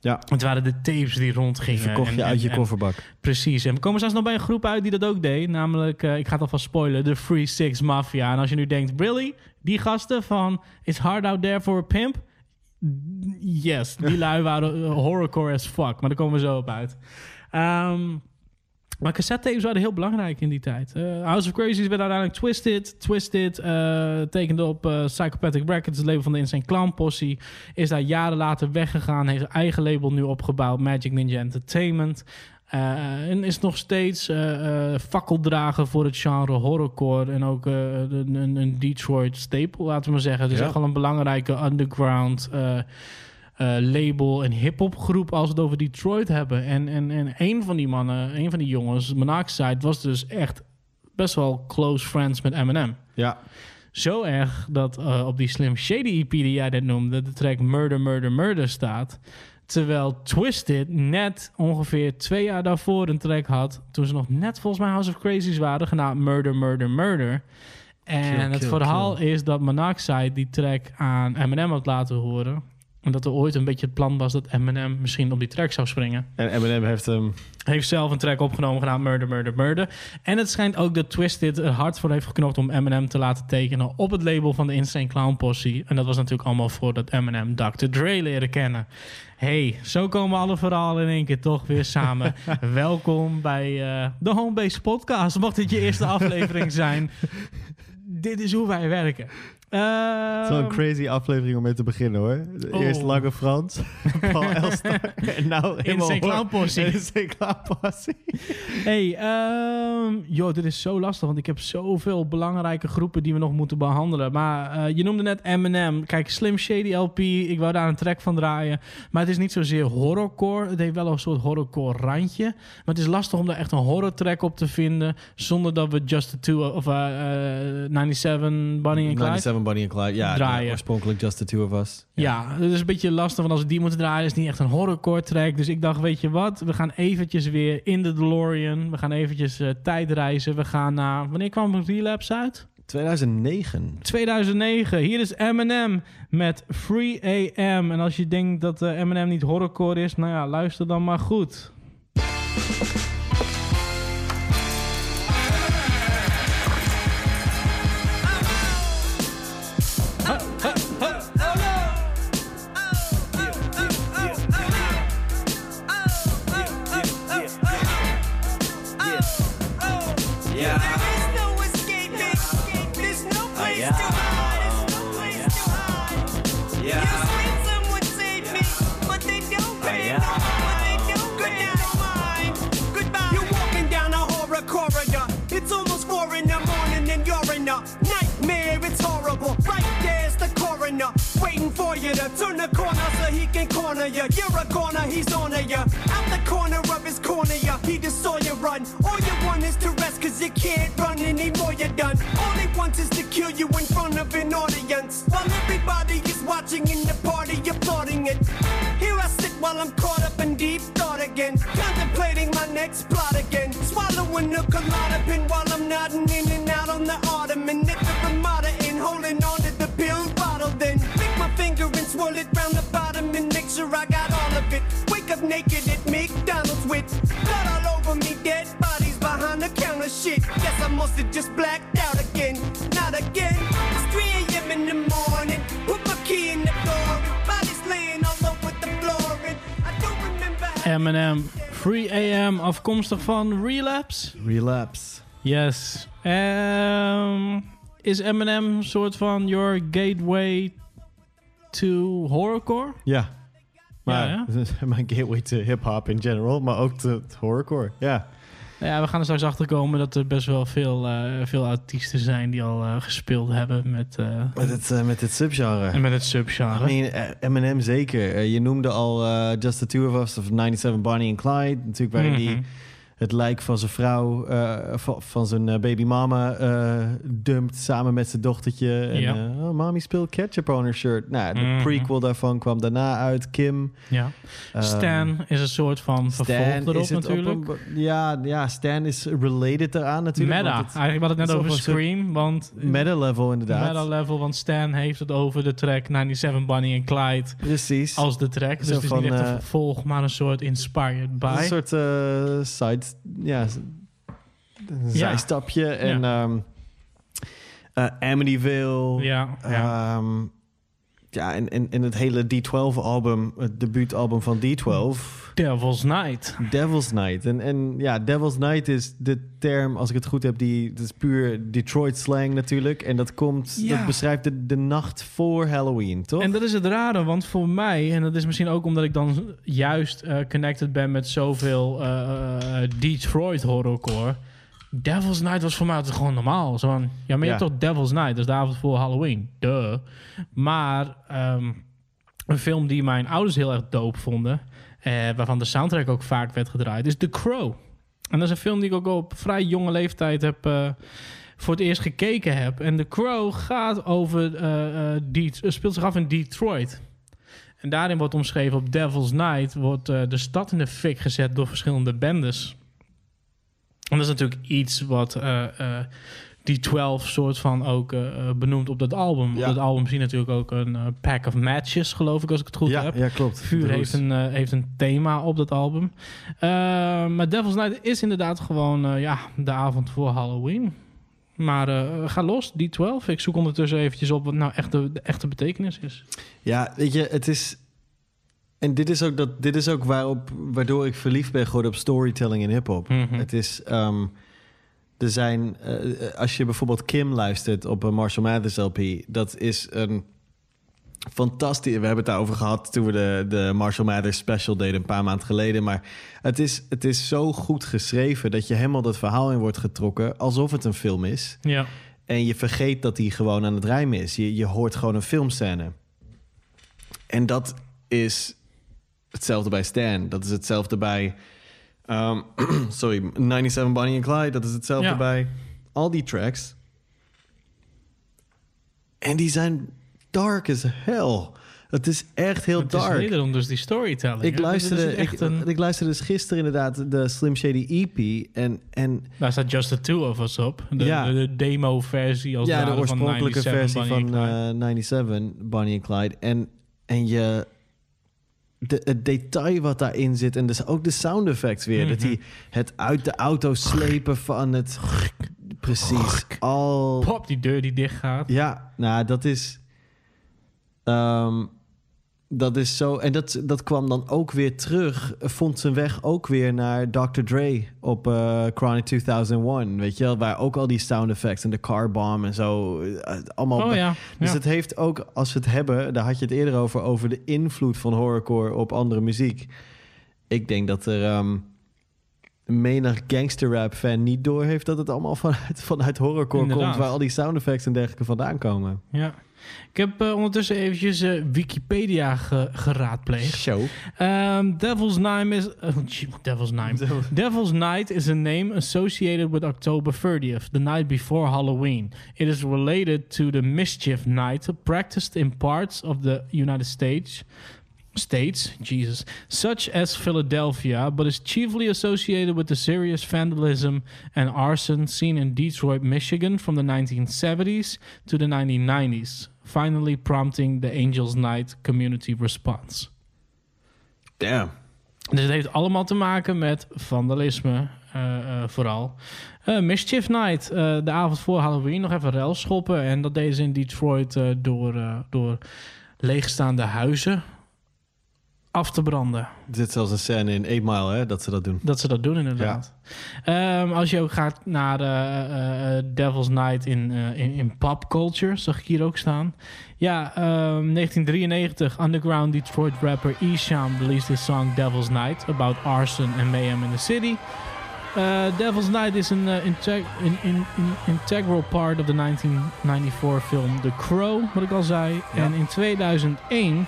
Ja. Het waren de tapes die rondgingen. Verkocht je En- uit je en- kofferbak. Precies. En we komen straks nog bij een groep uit die dat ook deed. Namelijk, eh, ik ga het alvast spoilen, de Free Six Mafia. En als je nu denkt, really? Die gasten van It's Hard Out There for a Pimp? Yes, die lui waren eh, horrorcore as fuck. Maar daar komen we zo op uit. Ehm, maar cassette tapes waren heel belangrijk in die tijd. Eh, House of Crazies werd uiteindelijk Twisted. Twisted eh, tekende op Psychopathic Records, het label van de Insane Clown Posse. Is daar jaren later weggegaan. Heeft zijn eigen label nu opgebouwd, Magic Ninja Entertainment. Eh, en is nog steeds eh, eh, fakkeldrager voor het genre horrorcore. En ook een, een- een Detroit staple, laten we maar zeggen. Dus Ja. echt wel een belangrijke underground label en hip-hop groep als we het over Detroit hebben. En, en, en een van die mannen, een van die jongens, Monoxide, was dus echt best wel close friends met Eminem. Ja. Zo erg dat op die Slim Shady EP die jij net noemde, de track Murder, Murder, Murder staat. Terwijl Twisted net ongeveer twee jaar daarvoor een track had. Toen ze nog net volgens mij House of Crazies waren, genaamd Murder, Murder, Murder. En Kill, het kill, verhaal is dat Monoxide die track aan Eminem had laten horen. En dat er ooit een beetje het plan was dat Eminem misschien op die track zou springen. En Eminem heeft hem... Heeft zelf een track opgenomen gedaan, Murder, Murder, Murder. En het schijnt ook dat Twisted er hard voor heeft geknopt om Eminem te laten tekenen op het label van de Insane Clown Posse. En dat was natuurlijk allemaal voordat Eminem Dr. Dre leren kennen. Hey, zo komen alle verhalen in één keer toch weer samen. Welkom bij eh, de Homebase Podcast. Mocht dit je eerste aflevering zijn, dit is hoe wij werken. Het is wel een crazy aflevering om mee te beginnen hoor. Oh. Eerst Lange Frans, Paul Elstar en nou helemaal Insane Clown Posse. Insane Clown Posse. Hey, ehm joh, dit is zo lastig, want ik heb zoveel belangrijke groepen die we nog moeten behandelen. Maar eh, je noemde net Eminem. Kijk, Slim Shady LP, ik wou daar een track van draaien. Maar het is niet zozeer horrorcore. Het heeft wel een soort horrorcore randje. Maar het is lastig om daar echt een horror track op te vinden, zonder dat we Just the Two of eh, 97 Bunny and Clyde 97 Bonnie and Clyde. Ja, draaien. ja, oorspronkelijk Just the Two of Us. Ja, het is een beetje lastig, want als we die moeten draaien, is het niet echt een horrorcore track. Dus ik dacht, weet je wat, we gaan eventjes weer in de DeLorean. We gaan eventjes eh, tijdreizen. We gaan naar, wanneer kwam Relapse uit? 2009. 2009. Hier is Eminem met Free AM. En als je denkt dat eh, Eminem niet horrorcore is, nou ja, luister dan maar goed. To turn the corner so he can corner you. You're a corner, he's on you. Out the corner of his corner, you. He just saw you run. All you want is to rest cause you can't run anymore. You're done. All he wants is to kill you in front of an audience. While everybody is watching in the party, applauding it. Here I sit while I'm caught up in deep thought again. Contemplating my next plot again. Swallowing a Klonopin while I'm nodding in and out on the ottoman. At the Ramada Inn, holding on swirl it round the bottom and make sure I got all of it. Wake up naked at McDonald's with blood all over me, dead bodies behind the counter. Shit, guess I must have just blacked out again. Not again. It's 3 a.m. in the morning. Put my key in the door. Bodies laying all over the floor. And I don't remember. Eminem, Free AM, afkomstig van Relapse. Relapse. Yes. Ehm, is Eminem een soort van your gateway to horrorcore? Ja. Maar Ja, mijn gateway to hip-hop in general, maar ook to, to horrorcore. Ja. Ja, we gaan er straks achter komen dat er best wel veel, eh, veel artiesten zijn die al eh, gespeeld hebben met, eh, Met het, met het subgenre. en met het subgenre. I mean, Eminem zeker. Je noemde al Just the Two of Us of 97 Bonnie and Clyde. Natuurlijk waren die Mhm. Het lijk van zijn vrouw, eh, van, van zijn eh, babymama, eh dumpt samen met zijn dochtertje. En, Ja. oh, mommy speelt ketchup on her shirt. Nou, de Mhm. prequel daarvan kwam daarna uit, Kim. Ja. Stan is een soort van vervolg erop op natuurlijk. een ja, ja, Stan is related eraan natuurlijk. Meta. het- Eigenlijk we het net het over Scream, want... Meta-level inderdaad. Meta level, want Stan heeft het over de track 97 Bunny en Clyde. Precies. Als de track. Dus het is van, niet echt een vervolg, maar een soort inspired by. Een soort eh, ja, een zijstapje. En ehm eh, Amityville. Ja, ja. Ja, en, en, en het hele D12-album, het debuutalbum van D12. Devil's Night. Devil's Night. En, en ja, Devil's Night is de term, als ik het goed heb, die dat is puur Detroit slang natuurlijk. En dat komt, Ja. dat beschrijft de, de nacht voor Halloween, toch? En dat is het rare, want voor mij, en dat is misschien ook omdat ik dan juist eh, connected ben met zoveel eh, eh, Detroit horrorcore. Devil's Night was voor mij altijd gewoon normaal. Zo van, ja, maar je Ja. hebt toch Devil's Night, dat is de avond voor Halloween. Duh. Maar ehm, een film die mijn ouders heel erg dope vonden, eh, waarvan de soundtrack ook vaak werd gedraaid, is The Crow. En dat is een film die ik ook op vrij jonge leeftijd heb eh, voor het eerst gekeken heb. En The Crow gaat over, eh, speelt zich af in Detroit. En daarin wordt omschreven op Devil's Night wordt de stad in de fik gezet door verschillende bendes. En dat is natuurlijk iets wat eh, eh, die 12 soort van ook eh, eh, benoemt op dat album. Op Ja. dat album zie je natuurlijk ook een pack of matches, geloof ik, als ik het goed Ja, heb. ja, klopt. Vuur heeft een, heeft een thema op dat album. Maar Devil's Night is inderdaad gewoon ja, de avond voor Halloween. Maar ga los, die 12. Ik zoek ondertussen eventjes op wat nou echt de, de echte betekenis is. Ja, weet je, het is. En dit is ook, dat, dit is ook waarop, waardoor ik verliefd ben geworden op storytelling in hip-hop. Mhm. Het is. ehm, er zijn. eh, als je bijvoorbeeld Kim luistert op een Marshall Mathers LP, dat is een. Fantastisch. We hebben het daarover gehad toen we de, de Marshall Mathers special deden een paar maanden geleden. Maar het is, het is zo goed geschreven dat je helemaal dat verhaal in wordt getrokken alsof het een film is. Ja. En je vergeet dat hij gewoon aan het rijmen is. Je, je hoort gewoon een filmscène. En dat is hetzelfde bij Stan. Dat is hetzelfde bij... ehm, sorry, 97 Bonnie and Clyde. Dat is hetzelfde Ja. bij al die tracks. En die zijn dark as hell. Het is echt heel Het is dark. wederom dus die storytelling. Ik hè? Dus luisterde, is echt ik, een, ik luisterde dus gisteren inderdaad de Slim Shady EP. En, en daar staat Just the Two of Us op. De, Ja. de, de demo-versie als ja, de van oorspronkelijke 97 versie and van Clyde. eh 97, Bonnie en Clyde. En, en je, de, het detail wat daarin zit en dus ook de sound effects weer. Dat Mhm. hij het uit de auto slepen van het... Precies. Al... Pop, die deur die dicht gaat. Ja, nou, dat is... ehm, dat is zo... En dat, dat kwam dan ook weer terug. Vond zijn weg ook weer naar Dr. Dre op eh Chronic 2001. Weet je wel? Waar ook al die sound effects en de car bomb en zo... eh, allemaal... Oh ja, Dus ja. het heeft ook, als we het hebben... Daar had je het eerder over, over de invloed van horrorcore op andere muziek. Ik denk dat er... ehm menig gangster rap fan niet door heeft dat het allemaal vanuit, vanuit horrorcore Inderdaad. komt, waar al die sound effects en dergelijke vandaan komen. Ja. Ik heb eh, ondertussen eventjes eh, Wikipedia ge- geraadpleegd. Show. Um, Devil's Night is... oh, gee, Devil's Night. Devil's Night is a name associated with October 30th, the night before Halloween. It is related to the Mischief Night, practiced in parts of the United States... States, Jesus, such as Philadelphia, but is chiefly associated with the serious vandalism and arson seen in Detroit, Michigan from the 1970s to the 1990s, finally prompting the Angels Night community response. Damn. Dus het heeft allemaal te maken met vandalisme, eh, vooral. Eh, Mischief Night, de avond voor Halloween, nog even rel schoppen. En dat deden ze in Detroit door, door leegstaande huizen af te branden. Er zit zelfs een scène in 8 Mile, hè, dat ze dat doen. Dat ze dat doen, inderdaad. Ehm, als je ook gaat naar eh, eh, Devil's Night in, eh, in, in pop culture, zag ik hier ook staan. Ja, ehm, 1993, underground Detroit rapper Esham released his song Devil's Night about arson and mayhem in the city. Uh, Devil's Night is an uh, integ- in, in, in- integral part of the 1994 film The Crow, wat ik al zei. En in 2001,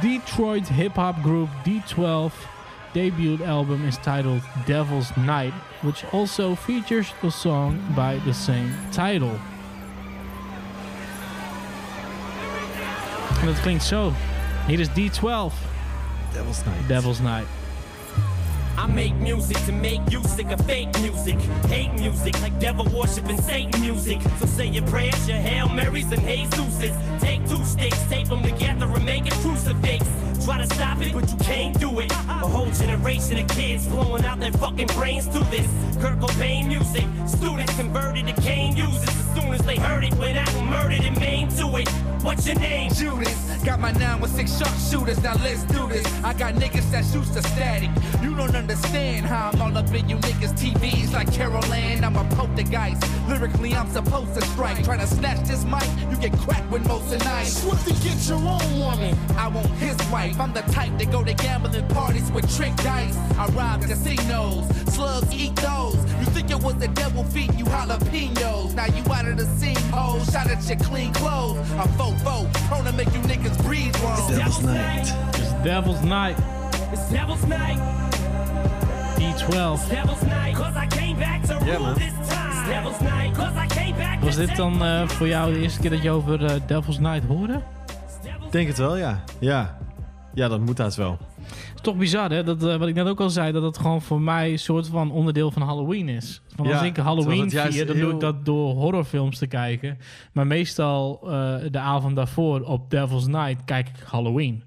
Detroit hip-hop group D12 debut album is titled Devil's Night, which also features the song by the same title. En dat klinkt zo. Hier is D12. Devil's Night. Devil's Night. I make music to make you sick of fake music. Hate music like devil worship and Satan music. So say your prayers, your Hail Marys and Jesuses. Take two sticks, tape them together and make a crucifix. Try to stop it, but you can't do it. A whole generation of kids blowing out their fucking brains to this. Kurt Cobain music. Students converted to cane users as soon as they heard it. Went out and murdered and maimed to it. What's your name? Judas. Got my nine with six sharpshooters. Now let's do this. I got niggas that shoots the static. You don't understand how I'm all up in you niggas' TVs like Carol Ann. I'm a poltergeist. Lyrically, I'm supposed to strike. Trying to snatch this mic, you get cracked with most of night. Swift to get your own woman. I want his wife. I'm the type that go to gambling parties with trick dice. I rob the casinos. Slugs eat those. You think it was the devil feeding you jalapenos. Now you out of the scene, ho. Shot at your clean clothes. A fofo. Prone to make you niggas breathe wrong. Devil's Night. It's Devil's Night. It's Devil's Night. D12. Devil's Night. Cause I came back to rule man. this time. It's Devil's Night. Cause I came back Was this dit dan eh, voor jou de eerste keer dat je over eh, Devil's Night hoorde? Ik denk het wel, ja. Ja, ja dat moet haast wel. Het is toch bizar, hè? Dat, eh, wat ik net ook al zei, dat het gewoon voor mij een soort van onderdeel van Halloween is. Van als Ja, ik Halloween vier, dan doe ik dat door horrorfilms te kijken. Maar meestal eh, de avond daarvoor op Devil's Night kijk ik Halloween.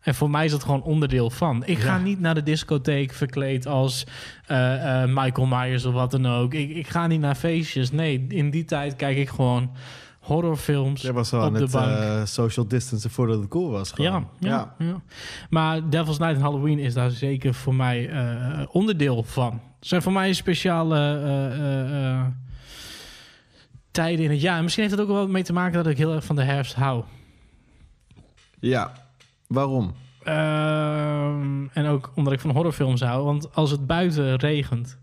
En voor mij is dat gewoon onderdeel van. Ik ga Ja. niet naar de discotheek verkleed als eh, Michael Myers of wat dan ook. Ik, ik ga niet naar feestjes. Nee, in die tijd kijk ik gewoon horrorfilms Jij was wel op aan de het bank. eh, social distancen voordat het cool was. Gewoon. Ja, ja, ja. Maar Devil's Night en Halloween is daar zeker voor mij eh, onderdeel van. Het zijn voor mij speciale eh, eh, eh, tijden in het jaar. En misschien heeft het ook wel mee te maken dat ik heel erg van de herfst hou. Ja, waarom? Ehm, en ook omdat ik van horrorfilms hou. Want als het buiten regent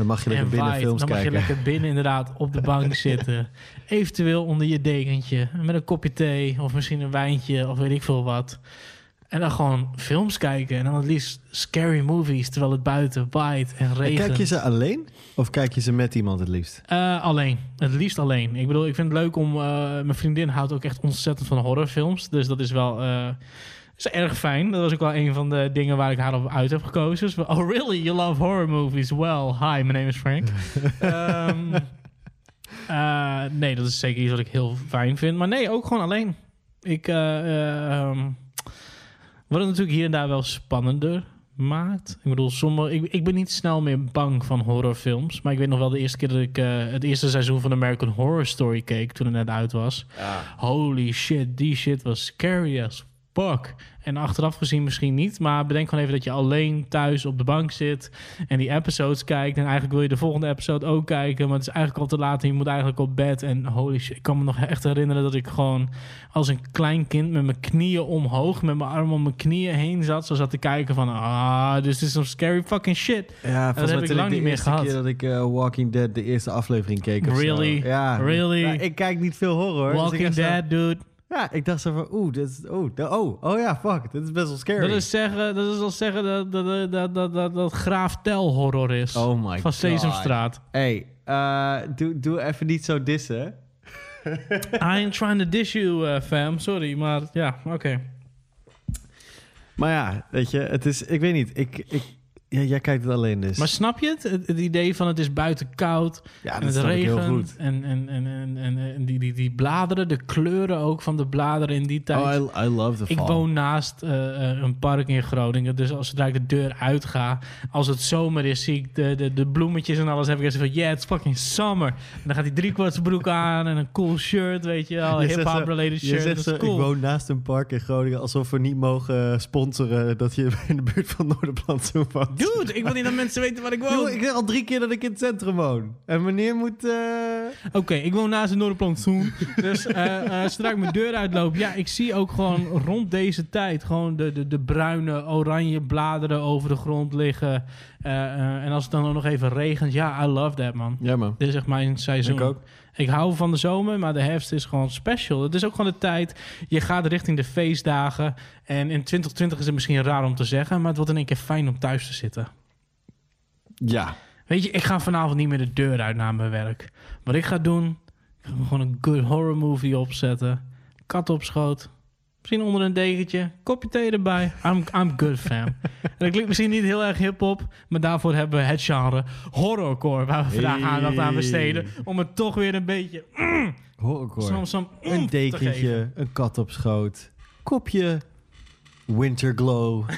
Dan mag je lekker en binnen films dan mag kijken. je lekker binnen inderdaad op de bank zitten. Eventueel onder je dekentje met een kopje thee of misschien een wijntje of weet ik veel wat. En dan gewoon films kijken en dan het liefst scary movies terwijl het buiten waait en En regent. kijk je ze alleen? Of kijk je ze met iemand het liefst? Eh, alleen. Het liefst alleen. Ik bedoel, ik vind het leuk om... eh, mijn vriendin houdt ook echt ontzettend van horrorfilms. Dus dat is wel... eh, is erg fijn. Dat was ook wel een van de dingen waar ik haar op uit heb gekozen. Dus, oh, really? You love horror movies? Well, hi, my name is Frank. Ehm, eh, nee, dat is zeker iets wat ik heel fijn vind. Maar nee, ook gewoon alleen. Ik... ehm, wat het natuurlijk hier en daar wel spannender maakt. Ik bedoel, sommige, ik, ik ben niet snel meer bang van horrorfilms. Maar ik weet nog wel de eerste keer dat ik het eerste seizoen van American Horror Story keek toen het net uit was. Holy shit, die shit was scary as fuck. En achteraf gezien misschien niet. Maar bedenk gewoon even dat je alleen thuis op de bank zit en die episodes kijkt. En eigenlijk wil je de volgende episode ook kijken. Maar het is eigenlijk al te laat en je moet eigenlijk op bed. En holy shit, ik kan me nog echt herinneren dat ik gewoon als een klein kind met mijn knieën omhoog, met mijn armen om mijn knieën heen zat. Zo zat te kijken van, ah, this is some scary fucking shit. Ja, dat heb ik lang de niet meer eerste gehad. keer dat ik eh, Walking Dead de eerste aflevering keek of zo. Really? Ja. Really? Ja, ik kijk niet veel horror. dus Walking Dead, dude. Ja, ik dacht zo van, oeh, dit is, oeh, oh, oh ja, fuck, dit is best wel scary. Dat is, zeggen, dat is al zeggen dat, dat, dat, dat, dat, dat Graaf Tel horror is. oh my Van Sesamstraat. Hey, eh, doe, doe even niet zo dissen. I ain't trying to dish you, eh, fam. Sorry, maar ja, oké. Maar ja, weet je, het is, ik weet niet, ik, ik, ja, jij kijkt het alleen dus. Maar snap je het? het? het idee van het is buiten koud Ja, en het regent. goed. En, en, en, en, en, die, die, die bladeren, de kleuren ook van de bladeren in die tijd. oh, I, I love the Ik woon naast eh, een park in Groningen. Dus als zodra ik de deur uitga, als het zomer is, zie ik de, de, de bloemetjes en alles. Heb ik zo van, yeah, it's fucking summer. En dan gaat die driekwartsbroek aan en een cool shirt, weet je wel. Je Hip-hop zo- related je shirt. zegt Dat zo, is cool. Ik woon naast een park in Groningen, alsof we niet mogen sponsoren dat je in de buurt van Noorderplantsoen woont. Dude, ik wil niet dat mensen weten waar ik woon. Ik zeg al drie keer dat ik in het centrum woon. En wanneer moet... eh, Oké, ik woon naast een Noorderplantsoen. dus eh, eh, zodra ik mijn deur uitloop, ja, ik zie ook gewoon rond deze tijd gewoon de, de, de bruine, oranje bladeren over de grond liggen. Eh, eh, en als het dan ook nog even regent, ja, I love that, man. Ja, man. Dit is echt mijn seizoen. Ik ook. Ik hou van de zomer, maar de herfst is gewoon special. Het is ook gewoon de tijd. Je gaat richting de feestdagen. En in 2020 is het misschien raar om te zeggen, maar het wordt in één keer fijn om thuis te zitten. Ja. Weet je, ik ga vanavond niet meer de deur uit naar mijn werk. Wat ik ga doen, ik ga gewoon een good horror movie opzetten. Kat op schoot. Misschien onder een dekentje. Kopje thee erbij. I'm, I'm good, fam. en dat klinkt misschien niet heel erg hip-hop. Maar daarvoor hebben we het genre horrorcore. Waar we vandaag Hey. aandacht aan besteden. Om het toch weer een beetje. mm, Horrorcore. Zo'n een dekentje, een kat op schoot, kopje winterglow.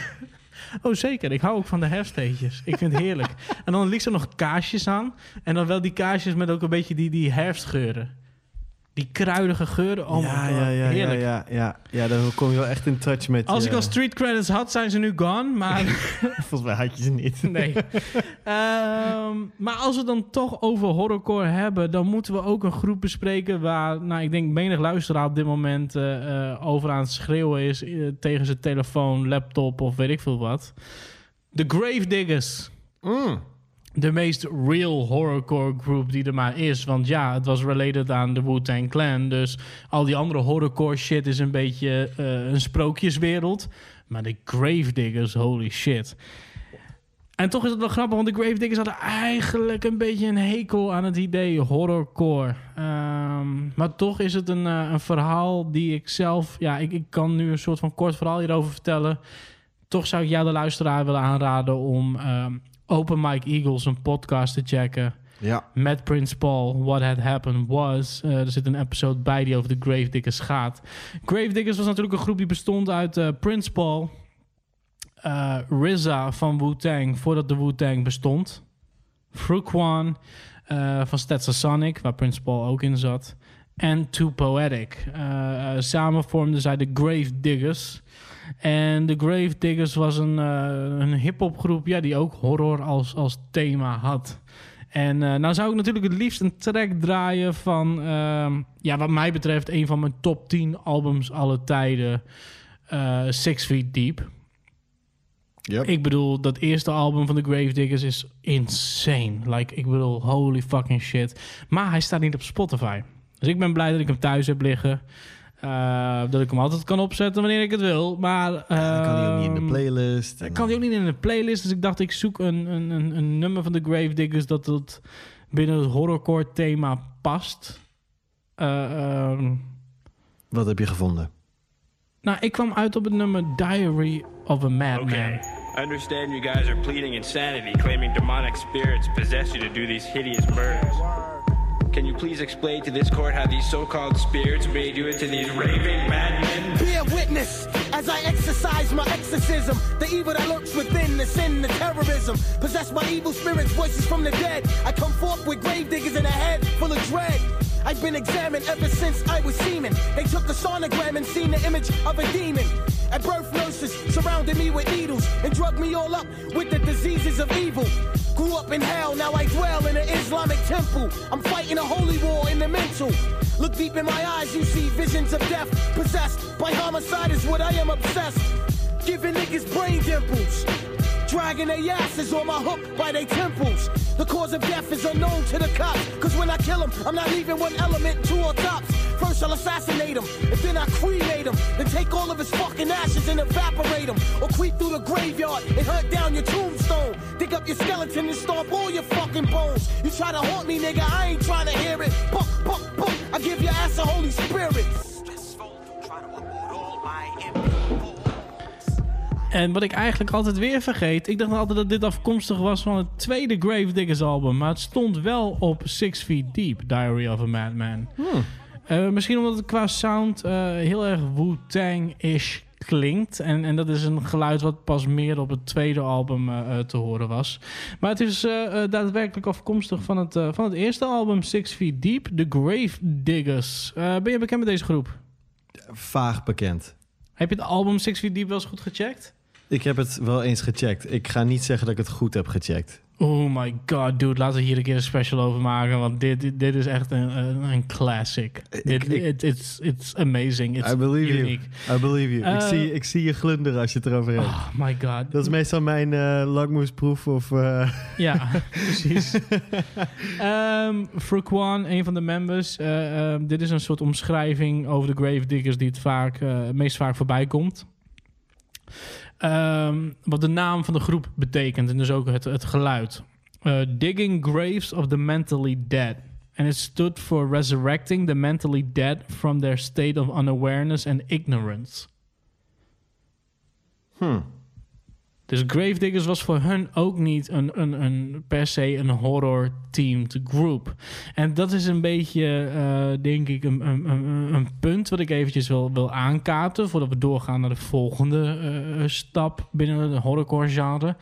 Oh, zeker. Ik hou ook van de herfsttheetjes. Ik vind het heerlijk. en dan liefst er nog kaarsjes aan. En dan wel die kaarsjes met ook een beetje die, die herfstgeuren. Die kruidige geuren. Oh ja, my god. ja, ja, ja, heerlijk. ja, ja. Ja, dan kom je wel echt in touch met Als je- ik al street credits had, zijn ze nu gone. Maar Volgens mij had je ze niet. nee. Ehm, maar als we dan toch over horrorcore hebben, dan moeten we ook een groep bespreken waar, nou, ik denk menig luisteraar op dit moment eh, eh, over aan het schreeuwen is eh, tegen zijn telefoon, laptop of weet ik veel wat. De Gravediggers. De meest real horrorcore group die er maar is. Want ja, het was related aan de Wu-Tang Clan. Dus al die andere horrorcore shit is een beetje eh, een sprookjeswereld. Maar de Gravediggers, holy shit. En toch is het wel grappig, want de Gravediggers hadden eigenlijk een beetje een hekel aan het idee horrorcore. Ehm, maar toch is het een, eh, een verhaal die ik zelf... Ja, ik, ik kan nu een soort van kort verhaal hierover vertellen. Toch zou ik jou, de luisteraar, willen aanraden om ehm, Open Mike Eagles, een podcast te checken. Ja. Met Prince Paul, What Had Happened Was. Eh, er zit een episode bij die over de Gravediggers gaat. Gravediggers was natuurlijk een groep die bestond uit eh, Prince Paul... eh RZA van Wu-Tang, voordat de Wu-Tang bestond. Fruquan eh van Stetsasonic, waar Prince Paul ook in zat. En Too Poetic. Samen vormden zij de Gravediggers. En de Gravediggers was een, eh een hip-hop groep ja, die ook horror als, als thema had. En eh, nou zou ik natuurlijk het liefst een track draaien van, ehm, ja, wat mij betreft, een van mijn top 10 albums alle tijden. eh, Six Feet Deep. Ik bedoel, dat eerste album van de Gravediggers is insane. Like, ik bedoel, holy fucking shit. Maar hij staat niet op Spotify. Dus ik ben blij dat ik hem thuis heb liggen. Eh, dat ik hem altijd kan opzetten wanneer ik het wil. Maar... Dan kan hij ook niet in de ehm, playlist. hij kan hij ook niet in de playlist. Dus ik dacht, ik zoek een, een, een, een nummer van de Gravediggers... dat het binnen het horrorcore thema past. Ehm, Wat heb je gevonden? nou, ik kwam uit op het nummer Diary of a Madman. I understand you guys are pleading insanity, claiming demonic spirits possess you to do these hideous murders. Can you please explain to this court how these so-called spirits made you into these raving madmen? Bear witness as I exercise my exorcism. The evil that lurks within, the sin, the terrorism. Possessed by evil spirits, voices from the dead. I come forth with grave diggers in a head full of dread. I've been examined ever since I was semen. They took a sonogram and seen the image of a demon. At birth, nurses surrounded me with needles and drugged me all up with the diseases of evil. Grew up in hell, now I dwell in an Islamic temple. I'm fighting a holy war in the mental. Look deep in my eyes, you see visions of death. Possessed by homicide is what I am obsessed. Giving niggas brain dimples. Dragging their asses on my hook by their temples. The cause of death is unknown to the cops. Cause when I kill him, I'm not leaving one element, two or tops. First I'll assassinate him, and then I cremate him. Then take all of his fucking ashes and evaporate him. Or creep through the graveyard and hunt down your tombstone. Dig up your skeleton and stomp all your fucking bones. You try to haunt me, nigga, I ain't trying to hear it. Buck, buck, buck, I give your ass a Holy Spirit. En wat ik eigenlijk altijd weer vergeet, ik dacht altijd dat dit afkomstig was van het tweede Gravediggers album, maar het stond wel op Six Feet Deep, Diary of a Madman. Eh, misschien omdat het qua sound eh, heel erg Wu-Tang-ish klinkt. En, en dat is een geluid wat pas meer op het tweede album eh, te horen was. Maar het is daadwerkelijk afkomstig van het, van het eerste album, Six Feet Deep, The Gravediggers. Eh ben je bekend met deze groep? Vaag bekend. Heb je het album Six Feet Deep wel eens goed gecheckt? Ik heb het wel eens gecheckt. Ik ga niet zeggen dat ik het goed heb gecheckt. Oh my god, dude. Laten we hier een keer een special over maken. Want dit, dit, dit is echt een, een, een classic. dit, it- it's, it's amazing. It's I believe unique. you. I believe you. ik, Eh, zie, ik zie je glunderen als je het erover hebt. Oh my god. Dat is meestal mijn eh lakmoesproef of... eh, Ja, precies. Ehm Frequan, een van de members. eh, ehm, dit is een soort omschrijving over de gravediggers die het vaak, meest vaak voorbij komt. Ehm, wat de naam van de groep betekent en dus ook het, het geluid. Eh, digging graves of the mentally dead. And it stood for resurrecting the mentally dead from their state of unawareness and ignorance. Hmm. Dus Gravediggers was voor hun ook niet een, een, een, per se een horror-themed group. En dat is een beetje, eh, denk ik, een, een, een, een punt wat ik eventjes wil, wil aankaarten... voordat we doorgaan naar de volgende eh, stap binnen de horrorcore-genre.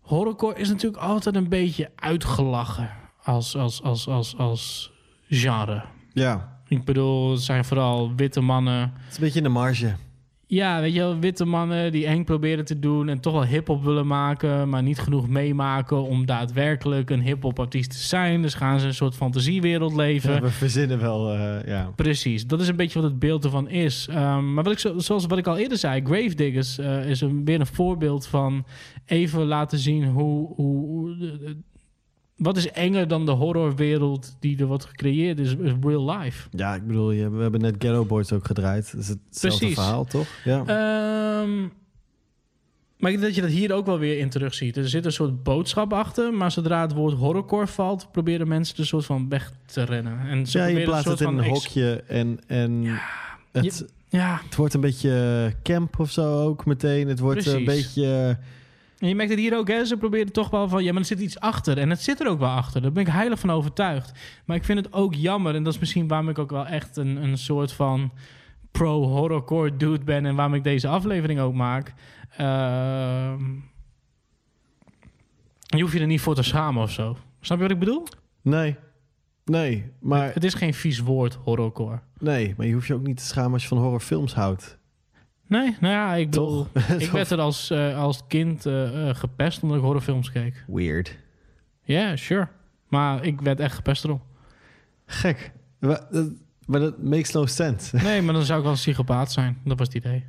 Horrorcore is natuurlijk altijd een beetje uitgelachen als, als, als, als, als genre. Ja. Ik bedoel, het zijn vooral witte mannen... Het is een beetje in de marge. Ja, weet je wel, witte mannen die eng proberen te doen en toch wel hip-hop willen maken, maar niet genoeg meemaken om daadwerkelijk een hip-hop artiest te zijn. Dus gaan ze een soort fantasiewereld leven. Ja, we verzinnen wel, eh, ja. Precies, dat is een beetje wat het beeld ervan is. Ehm, maar wat ik, zo- zoals wat ik al eerder zei, Gravediggers eh is een, weer een voorbeeld van even laten zien hoe. hoe, hoe wat is enger dan de horrorwereld die er wordt gecreëerd is, is real life. Ja, ik bedoel, je, we hebben net Ghetto Boys ook gedraaid. Dat is hetzelfde Precies. verhaal, toch? Ja. Ehm, maar ik denk dat je dat hier ook wel weer in terugziet. Er zit een soort boodschap achter, maar zodra het woord horrorcore valt, proberen mensen er een soort van weg te rennen. En ze ja, je plaatst het in een hokje en, en het, ja. het wordt een beetje camp of zo ook meteen. Het wordt een beetje... En je merkt het hier ook, hè? Ze proberen toch wel van... Ja, maar er zit iets achter. En het zit er ook wel achter. Daar ben ik heilig van overtuigd. Maar ik vind het ook jammer. En dat is misschien waarom ik ook wel echt een, een soort van... pro-horrorcore dude ben... en waarom ik deze aflevering ook maak. Ehm, je hoeft je er niet voor te schamen of zo. Snap je wat ik bedoel? Nee, nee, maar... Het is geen vies woord, horrorcore. Nee, maar je hoeft je ook niet te schamen als je van horrorfilms houdt. Nee, nou ja, ik bedoel... Ik werd er als, eh, als kind eh, eh, gepest omdat ik horrorfilms keek. Weird. Ja, sure. Maar ik werd echt gepest erom. Gek. Maar dat makes no sense. Nee, maar dan zou ik wel een psychopaat zijn. Dat was het idee.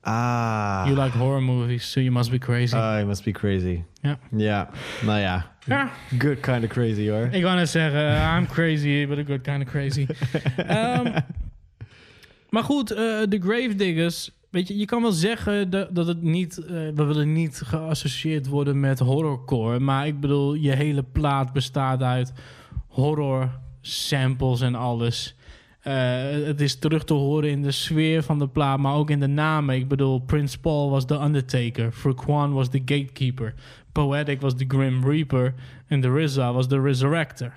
Ah. You like horror movies, so you must be crazy. Ah, you must be crazy. Ja. Ja, nou ja. Ja. Good kind of crazy hoor. Ik wou net zeggen, uh, I'm crazy, but a good kind of crazy. Ehm, maar goed, de Gravediggers... Weet je, je kan wel zeggen dat, het niet... eh, we willen niet geassocieerd worden met horrorcore. Maar ik bedoel, je hele plaat bestaat uit horror samples en alles. Eh, het is terug te horen in de sfeer van de plaat, maar ook in de namen. Ik bedoel, Prince Paul was The Undertaker. Frequan was The Gatekeeper. Poetic was The Grim Reaper. En The RZA was The Resurrector.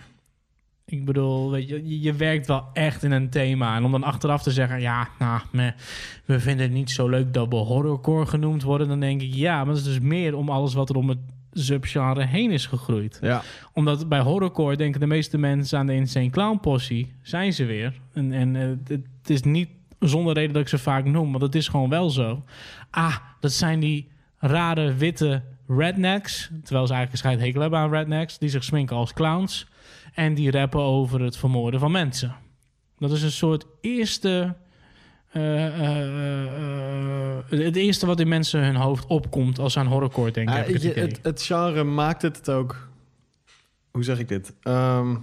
Ik bedoel, weet je, je- werkt wel echt in een thema. En om dan achteraf te zeggen, ja, nou, meh, we vinden het niet zo leuk dat we horrorcore genoemd worden, dan denk ik, ja, maar dat is dus meer om alles wat er om het subgenre heen is gegroeid. Ja. Omdat bij horrorcore denken de meeste mensen aan de Insane Clown Possie, zijn ze weer. En, en eh, het, het is niet zonder reden dat ik ze vaak noem, want het is gewoon wel zo. Ah, dat zijn die rare witte rednecks, terwijl ze eigenlijk een scheid hekel hebben aan rednecks, die zich sminken als clowns en die rappen over het vermoorden van mensen. Dat is een soort eerste. eh, eh, eh, het eerste wat in mensen hun hoofd opkomt als ze aan horrorcore denken. Heb ik het je- het, het genre maakt het ook. Hoe zeg ik dit? Ehm,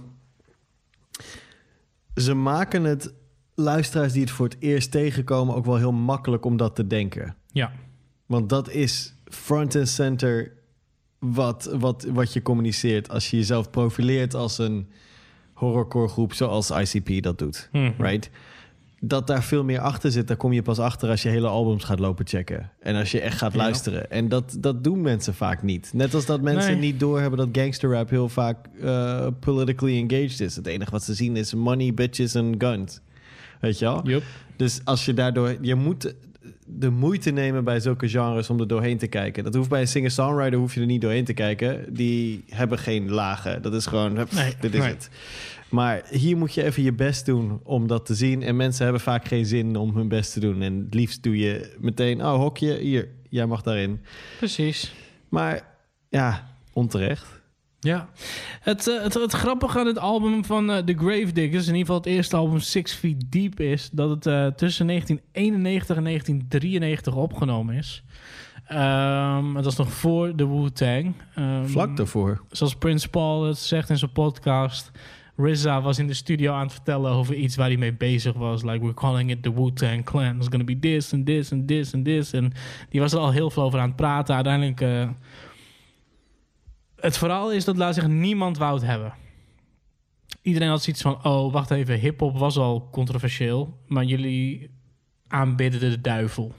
ze maken het luisteraars die het voor het eerst tegenkomen ook wel heel makkelijk om dat te denken. Ja. Want dat is front and center wat, wat, wat je communiceert als je jezelf profileert als een horrorcore groep zoals ICP dat doet. Mhm. Right? Dat daar veel meer achter zit, daar kom je pas achter als je hele albums gaat lopen checken. En als je echt gaat Ja. luisteren. En dat, dat doen mensen vaak niet. Net als dat mensen Nee. niet doorhebben dat gangster rap heel vaak eh, politically engaged is. Het enige wat ze zien is money, bitches en guns. Weet je wel? Dus als je daardoor... Je moet de moeite nemen bij zulke genres om er doorheen te kijken. Dat hoeft bij een singer-songwriter hoef je er niet doorheen te kijken. Die hebben geen lagen. Dat is gewoon, Nee, dit is nee. het. Maar hier moet je even je best doen om dat te zien. En mensen hebben vaak geen zin om hun best te doen. En het liefst doe je meteen, oh hokje, hier, jij mag daarin. Precies. Maar ja, onterecht. Ja, het, eh, het, het grappige aan dit album van eh, The Gravediggers, in ieder geval het eerste album Six Feet Deep, is dat het eh, tussen 1991 en 1993 opgenomen is. Ehm het was nog voor de Wu-Tang. Ehm, Vlak daarvoor. Zoals Prince Paul het zegt in zijn podcast. RZA was in de studio aan het vertellen over iets waar hij mee bezig was. Like, we're calling it the Wu-Tang Clan. It's gonna be this and this and this and this. En die was er al heel veel over aan het praten. Uiteindelijk... het verhaal is dat, laat zeggen, niemand wou hebben. Iedereen had zoiets van, oh, wacht even, hip-hop was al controversieel, maar jullie aanbidden de duivel.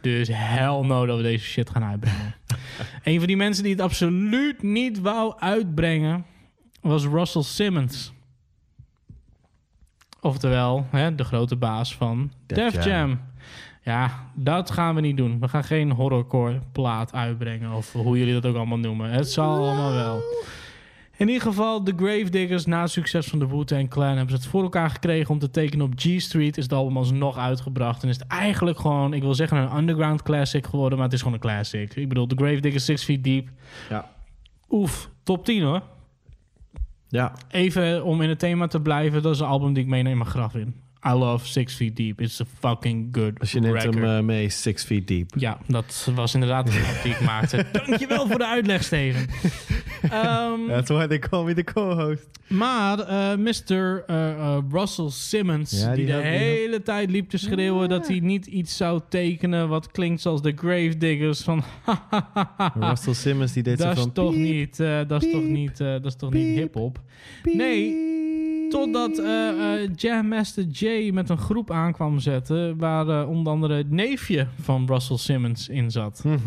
Dus hell no dat we deze shit gaan uitbrengen. een van die mensen die het absoluut niet wou uitbrengen, was Russell Simmons. Oftewel, hè, de grote baas van Def Def Jam. Jam. Ja, dat gaan we niet doen. We gaan geen horrorcore plaat uitbrengen. Of hoe jullie dat ook allemaal noemen. Het zal allemaal wel. In ieder geval, de Gravediggers, na het succes van de Wu-Tang Clan... hebben ze het voor elkaar gekregen om te tekenen op G-Street. Is het album alsnog uitgebracht. En is het eigenlijk gewoon, ik wil zeggen, een underground classic geworden... maar het is gewoon een classic. Ik bedoel, The Gravediggers, Six Feet Deep. Ja. Oef, top 10 hoor. Ja. Even om in het thema te blijven, dat is een album die ik meeneem mijn graf in. I love Six Feet Deep. It's a fucking good Dus je neemt record. hem eh, mee Six Feet Deep. Ja, dat was inderdaad de grap die ik maakte. Dankjewel voor de uitleg, Steven. Ehm, That's why they call me the co-host. maar eh, Mr. eh, Russell Simmons, Ja, die, die de had- die had- hele tijd liep te schreeuwen dat hij niet iets zou tekenen wat klinkt zoals de Gravediggers van Russell Simmons die deed zo van... toch piep. niet, dat is toch niet, dat is toch niet hip-hop. Nee, totdat eh, eh, Jam Master Jay met een groep aankwam zetten, waar eh, onder andere het neefje van Russell Simmons in zat. Mhm.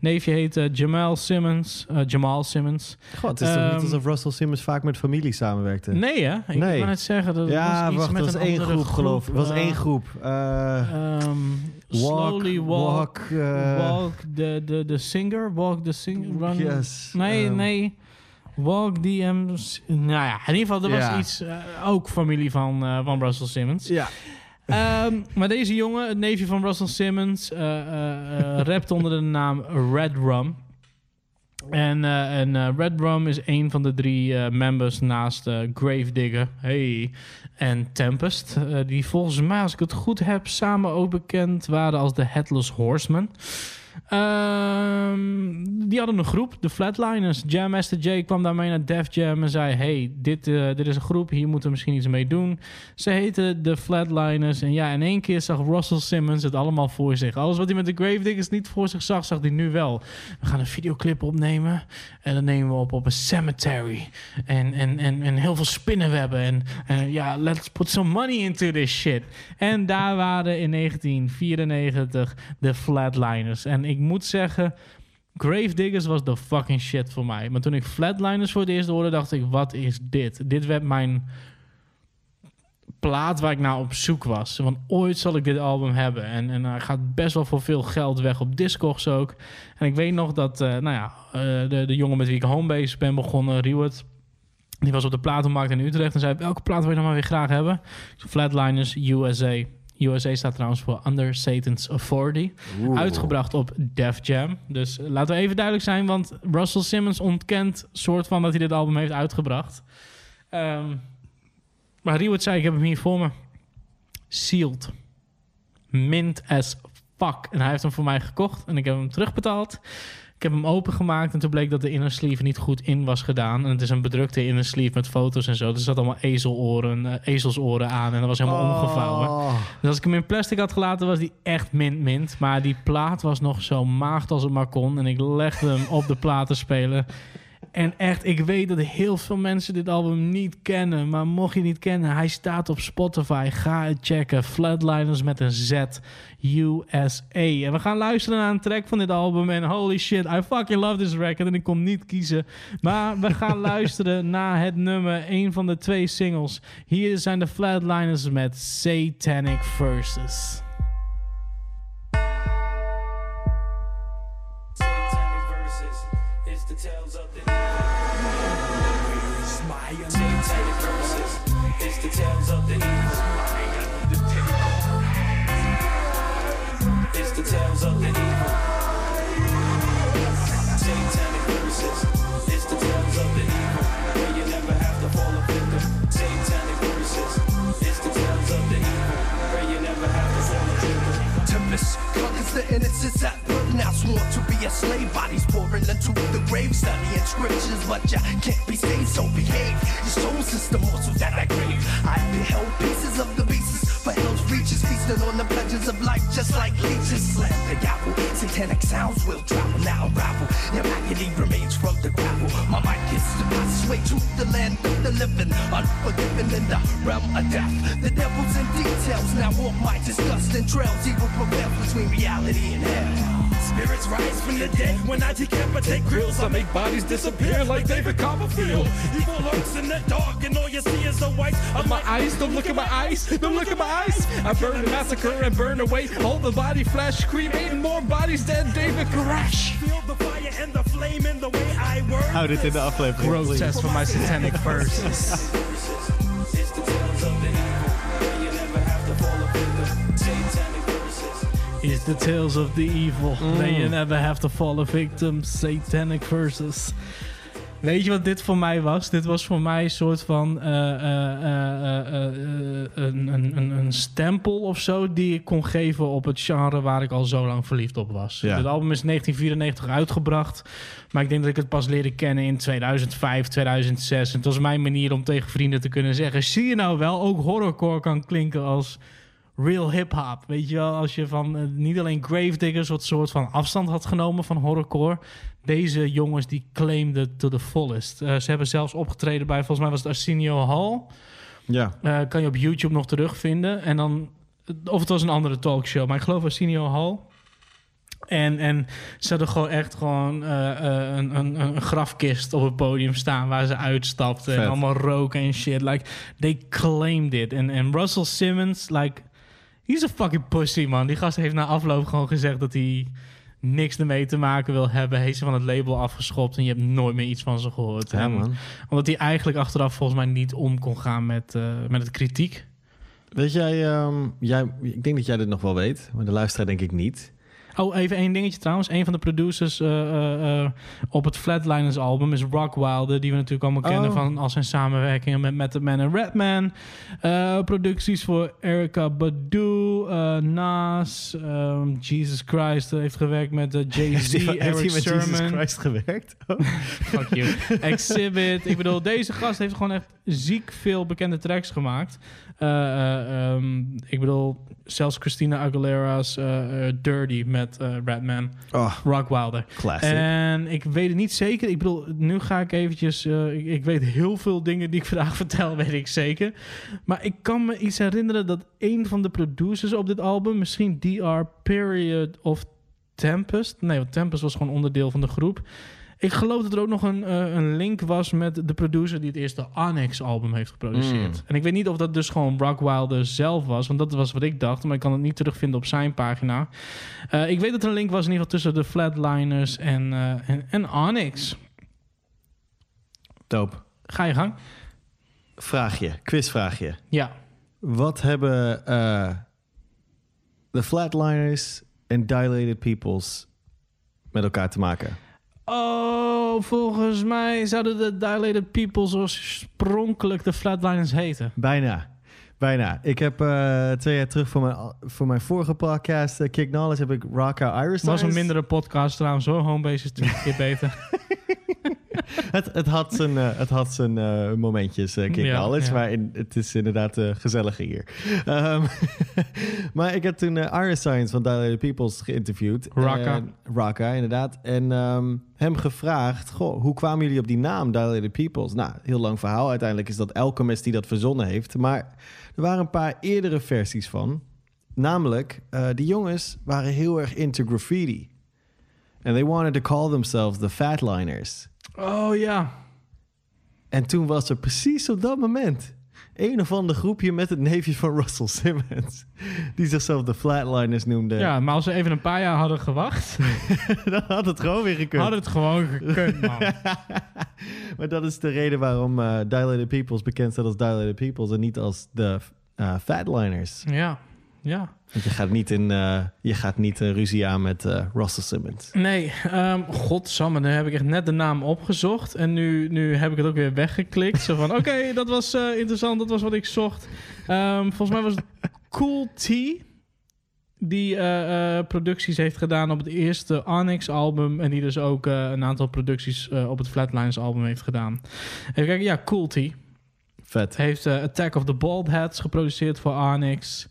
Neefje heette Jamal Simmons. Jamal Simmons. God, het is toch Ehm, niet alsof Russell Simmons vaak met familie samenwerkte? Nee, hè? Ik nee. wou net zeggen, dat ja, was iets wacht, met was een één groep, geloof ik. Het was één groep. Eh, ehm, Walk, slowly walk, walk, walk the, the, the singer, walk the singer, run. Yes, Nee, ehm. nee. Walk DM's. Nou ja, in ieder geval, er was Ja. iets, eh, ook familie van, eh, van Russell Simmons. Ja. Ehm, maar deze jongen, het neefje van Russell Simmons, eh, rapt onder de naam Red Rum. En, en Red Rum is een van de drie members naast Gravedigger hey, en Tempest. die volgens mij, als ik het goed heb, samen ook bekend waren als de Headless Horseman. Ehm, die hadden een groep, de Flatliners. Jam Master Jay kwam daarmee naar Def Jam en zei... hey, dit, eh, dit is een groep, hier moeten we misschien iets mee doen. Ze heten de Flatliners. En ja, in één keer zag Russell Simmons het allemaal voor zich. Alles wat hij met de Gravediggers niet voor zich zag, zag hij nu wel. We gaan een videoclip opnemen. En dan nemen we op op een cemetery. En, en, en, en heel veel spinnenwebben. En ja, let's put some money into this shit. En daar waren in 1994 de Flatliners. En ik moet zeggen... Gravediggers was de fucking shit voor mij. Maar toen ik Flatliners voor het eerst hoorde, dacht ik: wat is dit? Dit werd mijn plaat waar ik naar op zoek was. Want ooit zal ik dit album hebben. En, en hij gaat best wel voor veel geld weg op Discogs ook. En ik weet nog dat, eh, nou ja, eh, de, de jongen met wie ik homebase ben begonnen, Riewert. Die was op de platenmarkt in Utrecht en zei: Welke plaat wil je dan maar weer graag hebben? Ik Flatliners USA. USA staat trouwens voor Under Satan's Authority. Oeh. Uitgebracht op Def Jam. Dus eh, laten we even duidelijk zijn, want Russell Simmons ontkent soort van dat hij dit album heeft uitgebracht. Ehm, maar Riewert zei, ik heb hem hier voor me. Sealed. Mint as fuck. En hij heeft hem voor mij gekocht en ik heb hem terugbetaald. Ik heb hem opengemaakt en toen bleek dat de inner sleeve niet goed in was gedaan. En het is een bedrukte inner sleeve met foto's en zo. Er zat allemaal ezeloren, eh, ezelsoren aan en dat was helemaal Oh. omgevouwen. Dus als ik hem in plastic had gelaten, was die echt mint mint. Maar die plaat was nog zo maagd als het maar kon. En ik legde hem op de plaat te spelen. En echt, ik weet dat heel veel mensen dit album niet kennen. Maar mocht je niet kennen, hij staat op Spotify. Ga het checken. Flatliners met een Z. USA. En we gaan luisteren naar een track van dit album. En holy shit, I fucking love this record. En ik kon niet kiezen. Maar we gaan luisteren naar het nummer. Een van de twee singles. Hier zijn de Flatliners met Satanic Verses. Tales of the. It's the tales of the evil. The innocence at birth now sworn to be a slave. Bodies pouring into the grave, studying scriptures, but you can't be saved, so behave. Your soul system also that I crave. I beheld pieces of the beasts for hell's reaches, feasting on the pleasures of life, just like leeches. Slam the satanic sounds will travel now unravel. Your agony remains from the gravel. My mic is the passageway to the land of the living, unforgiven in the realm of death. The devil's in details now walk my disgusting trails. Evil prevails between reality and hell. Spirits rise from the dead when I decapitate grills. I make bodies disappear like David Copperfield. Evil lurks in the dark, and all you see is the white of my eyes. Don't look at my eyes, don't look at my eyes. I burn and massacre and burn away all the body flesh, cremating more bodies than David Koresh. Feel the fire and the flame in the way I work. Hou dit in de aflevering. please. Protest for my satanic verses. Is the tales of the evil. May you never have to fall a victim. Satanic verses. Weet je wat dit voor mij was? Dit was voor mij een soort van eh, eh, eh, een, een, een, een stempel of zo die ik kon geven op het genre waar ik al zo lang verliefd op was. Ja. Het album is 1994 uitgebracht, maar ik denk dat ik het pas leerde kennen in 2005, 2006. En het was mijn manier om tegen vrienden te kunnen zeggen: zie je nou wel, ook horrorcore kan klinken als real hip-hop. Weet je wel, als je van eh, niet alleen Gravediggers wat soort van afstand had genomen van horrorcore. Deze jongens die claimden to the fullest. Eh, ze hebben zelfs opgetreden bij, volgens mij was het Arsenio Hall. Ja. Eh, kan je op YouTube nog terugvinden. En dan, of het was een andere talkshow, maar ik geloof Arsenio Hall. En, en ze hadden gewoon echt gewoon een, een, een grafkist op het podium staan waar ze uitstapten. Vet. En allemaal roken en shit. Like, they claimed it. En, en Russell Simmons, like, he's a fucking pussy, man. Die gast heeft na afloop gewoon gezegd dat hij niks ermee te maken wil hebben. Heeft ze van het label afgeschopt en je hebt nooit meer iets van ze gehoord. Ja, man. Omdat hij eigenlijk achteraf volgens mij niet om kon gaan met, eh, met het kritiek. Weet jij, ehm, jij, ik denk dat jij dit nog wel weet, maar de luisteraar denk ik niet. Oh, even één dingetje trouwens. Een van de producers eh, eh, eh, op het Flatliners album is Rock Wilder. Die we natuurlijk allemaal kennen Oh. van al zijn samenwerkingen met Method Man en Redman. Producties voor Erica Badu, Nas, ehm, Jesus Christ. heeft gewerkt met Jay-Z, hij- heeft hij Eric met Jesus. Christ gewerkt? Oh. Fuck you. Exhibit. Ik bedoel, deze gast heeft gewoon echt ziek veel bekende tracks gemaakt. Eh, eh, ehm, ik bedoel, zelfs Christina Aguilera's Dirty met eh Redman. Oh, Rock Wilder. classic. En ik weet het niet zeker. Ik bedoel, nu ga ik eventjes... eh, ik, ik weet heel veel dingen die ik vandaag vertel, weet ik zeker. Maar ik kan me iets herinneren dat een van de producers op dit album... misschien DR Period of Tempest... Nee, want Tempest was gewoon onderdeel van de groep. Ik geloof dat er ook nog een, eh, een link was met de producer... die het eerste Onyx-album heeft geproduceerd. Mm. En ik weet niet of dat dus gewoon Rock Wilder zelf was... want dat was wat ik dacht, maar ik kan het niet terugvinden op zijn pagina. Eh, ik weet dat er een link was in ieder geval tussen de Flatliners en, eh, en, en Onyx. Dope. Ga je gang. Vraagje, quizvraagje. Ja. Wat hebben de Flatliners en Dilated Peoples met elkaar te maken? Oh, volgens mij zouden de Dilated Peoples oorspronkelijk de Flatliners heten. Bijna. Bijna. Ik heb eh, twee jaar terug voor mijn, voor mijn vorige podcast, eh, Kick Knowledge, heb ik Rocka Iris. Het was een mindere podcast trouwens hoor. Homebase is twee keer beter. het, het had zijn, eh, het had zijn eh, momentjes, eh Kick Ja, ja. maar in, het is inderdaad gezelliger hier. Ehm, maar ik heb toen Iris Science van Dilated Peoples geïnterviewd. Rocka. En- Rocka, inderdaad. En ehm, hem gevraagd, goh, hoe kwamen jullie op die naam Dilated Peoples? Nou, heel lang verhaal. Uiteindelijk is dat Alchemist die dat verzonnen heeft. Maar er waren een paar eerdere versies van. Namelijk, die jongens waren heel erg into graffiti. And they wanted to call themselves the Fatliners. Oh ja. En toen was er precies op dat moment een of ander groepje met het neefje van Russell Simmons. Die zichzelf de Flatliners noemde. Ja, maar als ze even een paar jaar hadden gewacht... dan had het gewoon weer gekund. Had het gewoon gekund, man. maar dat is de reden waarom eh Dilated Peoples bekend staat als Dilated Peoples en niet als de eh, Fatliners. Ja, ja. Want je gaat niet in eh, je gaat niet een ruzie aan met eh, Russell Simmons. Nee, um, godsamme, nu heb ik echt net de naam opgezocht. En nu, nu heb ik het ook weer weggeklikt. Zo van, oké, dat was eh, interessant, dat was wat ik zocht. Ehm, volgens mij was het Cool T. die eh, eh, producties heeft gedaan op het eerste Onyx-album. En die dus ook eh, een aantal producties eh, op het Flatlines-album heeft gedaan. Even kijken, ja, Coolty. Vet. Heeft eh, Attack of the Bald Heads geproduceerd voor Onyx.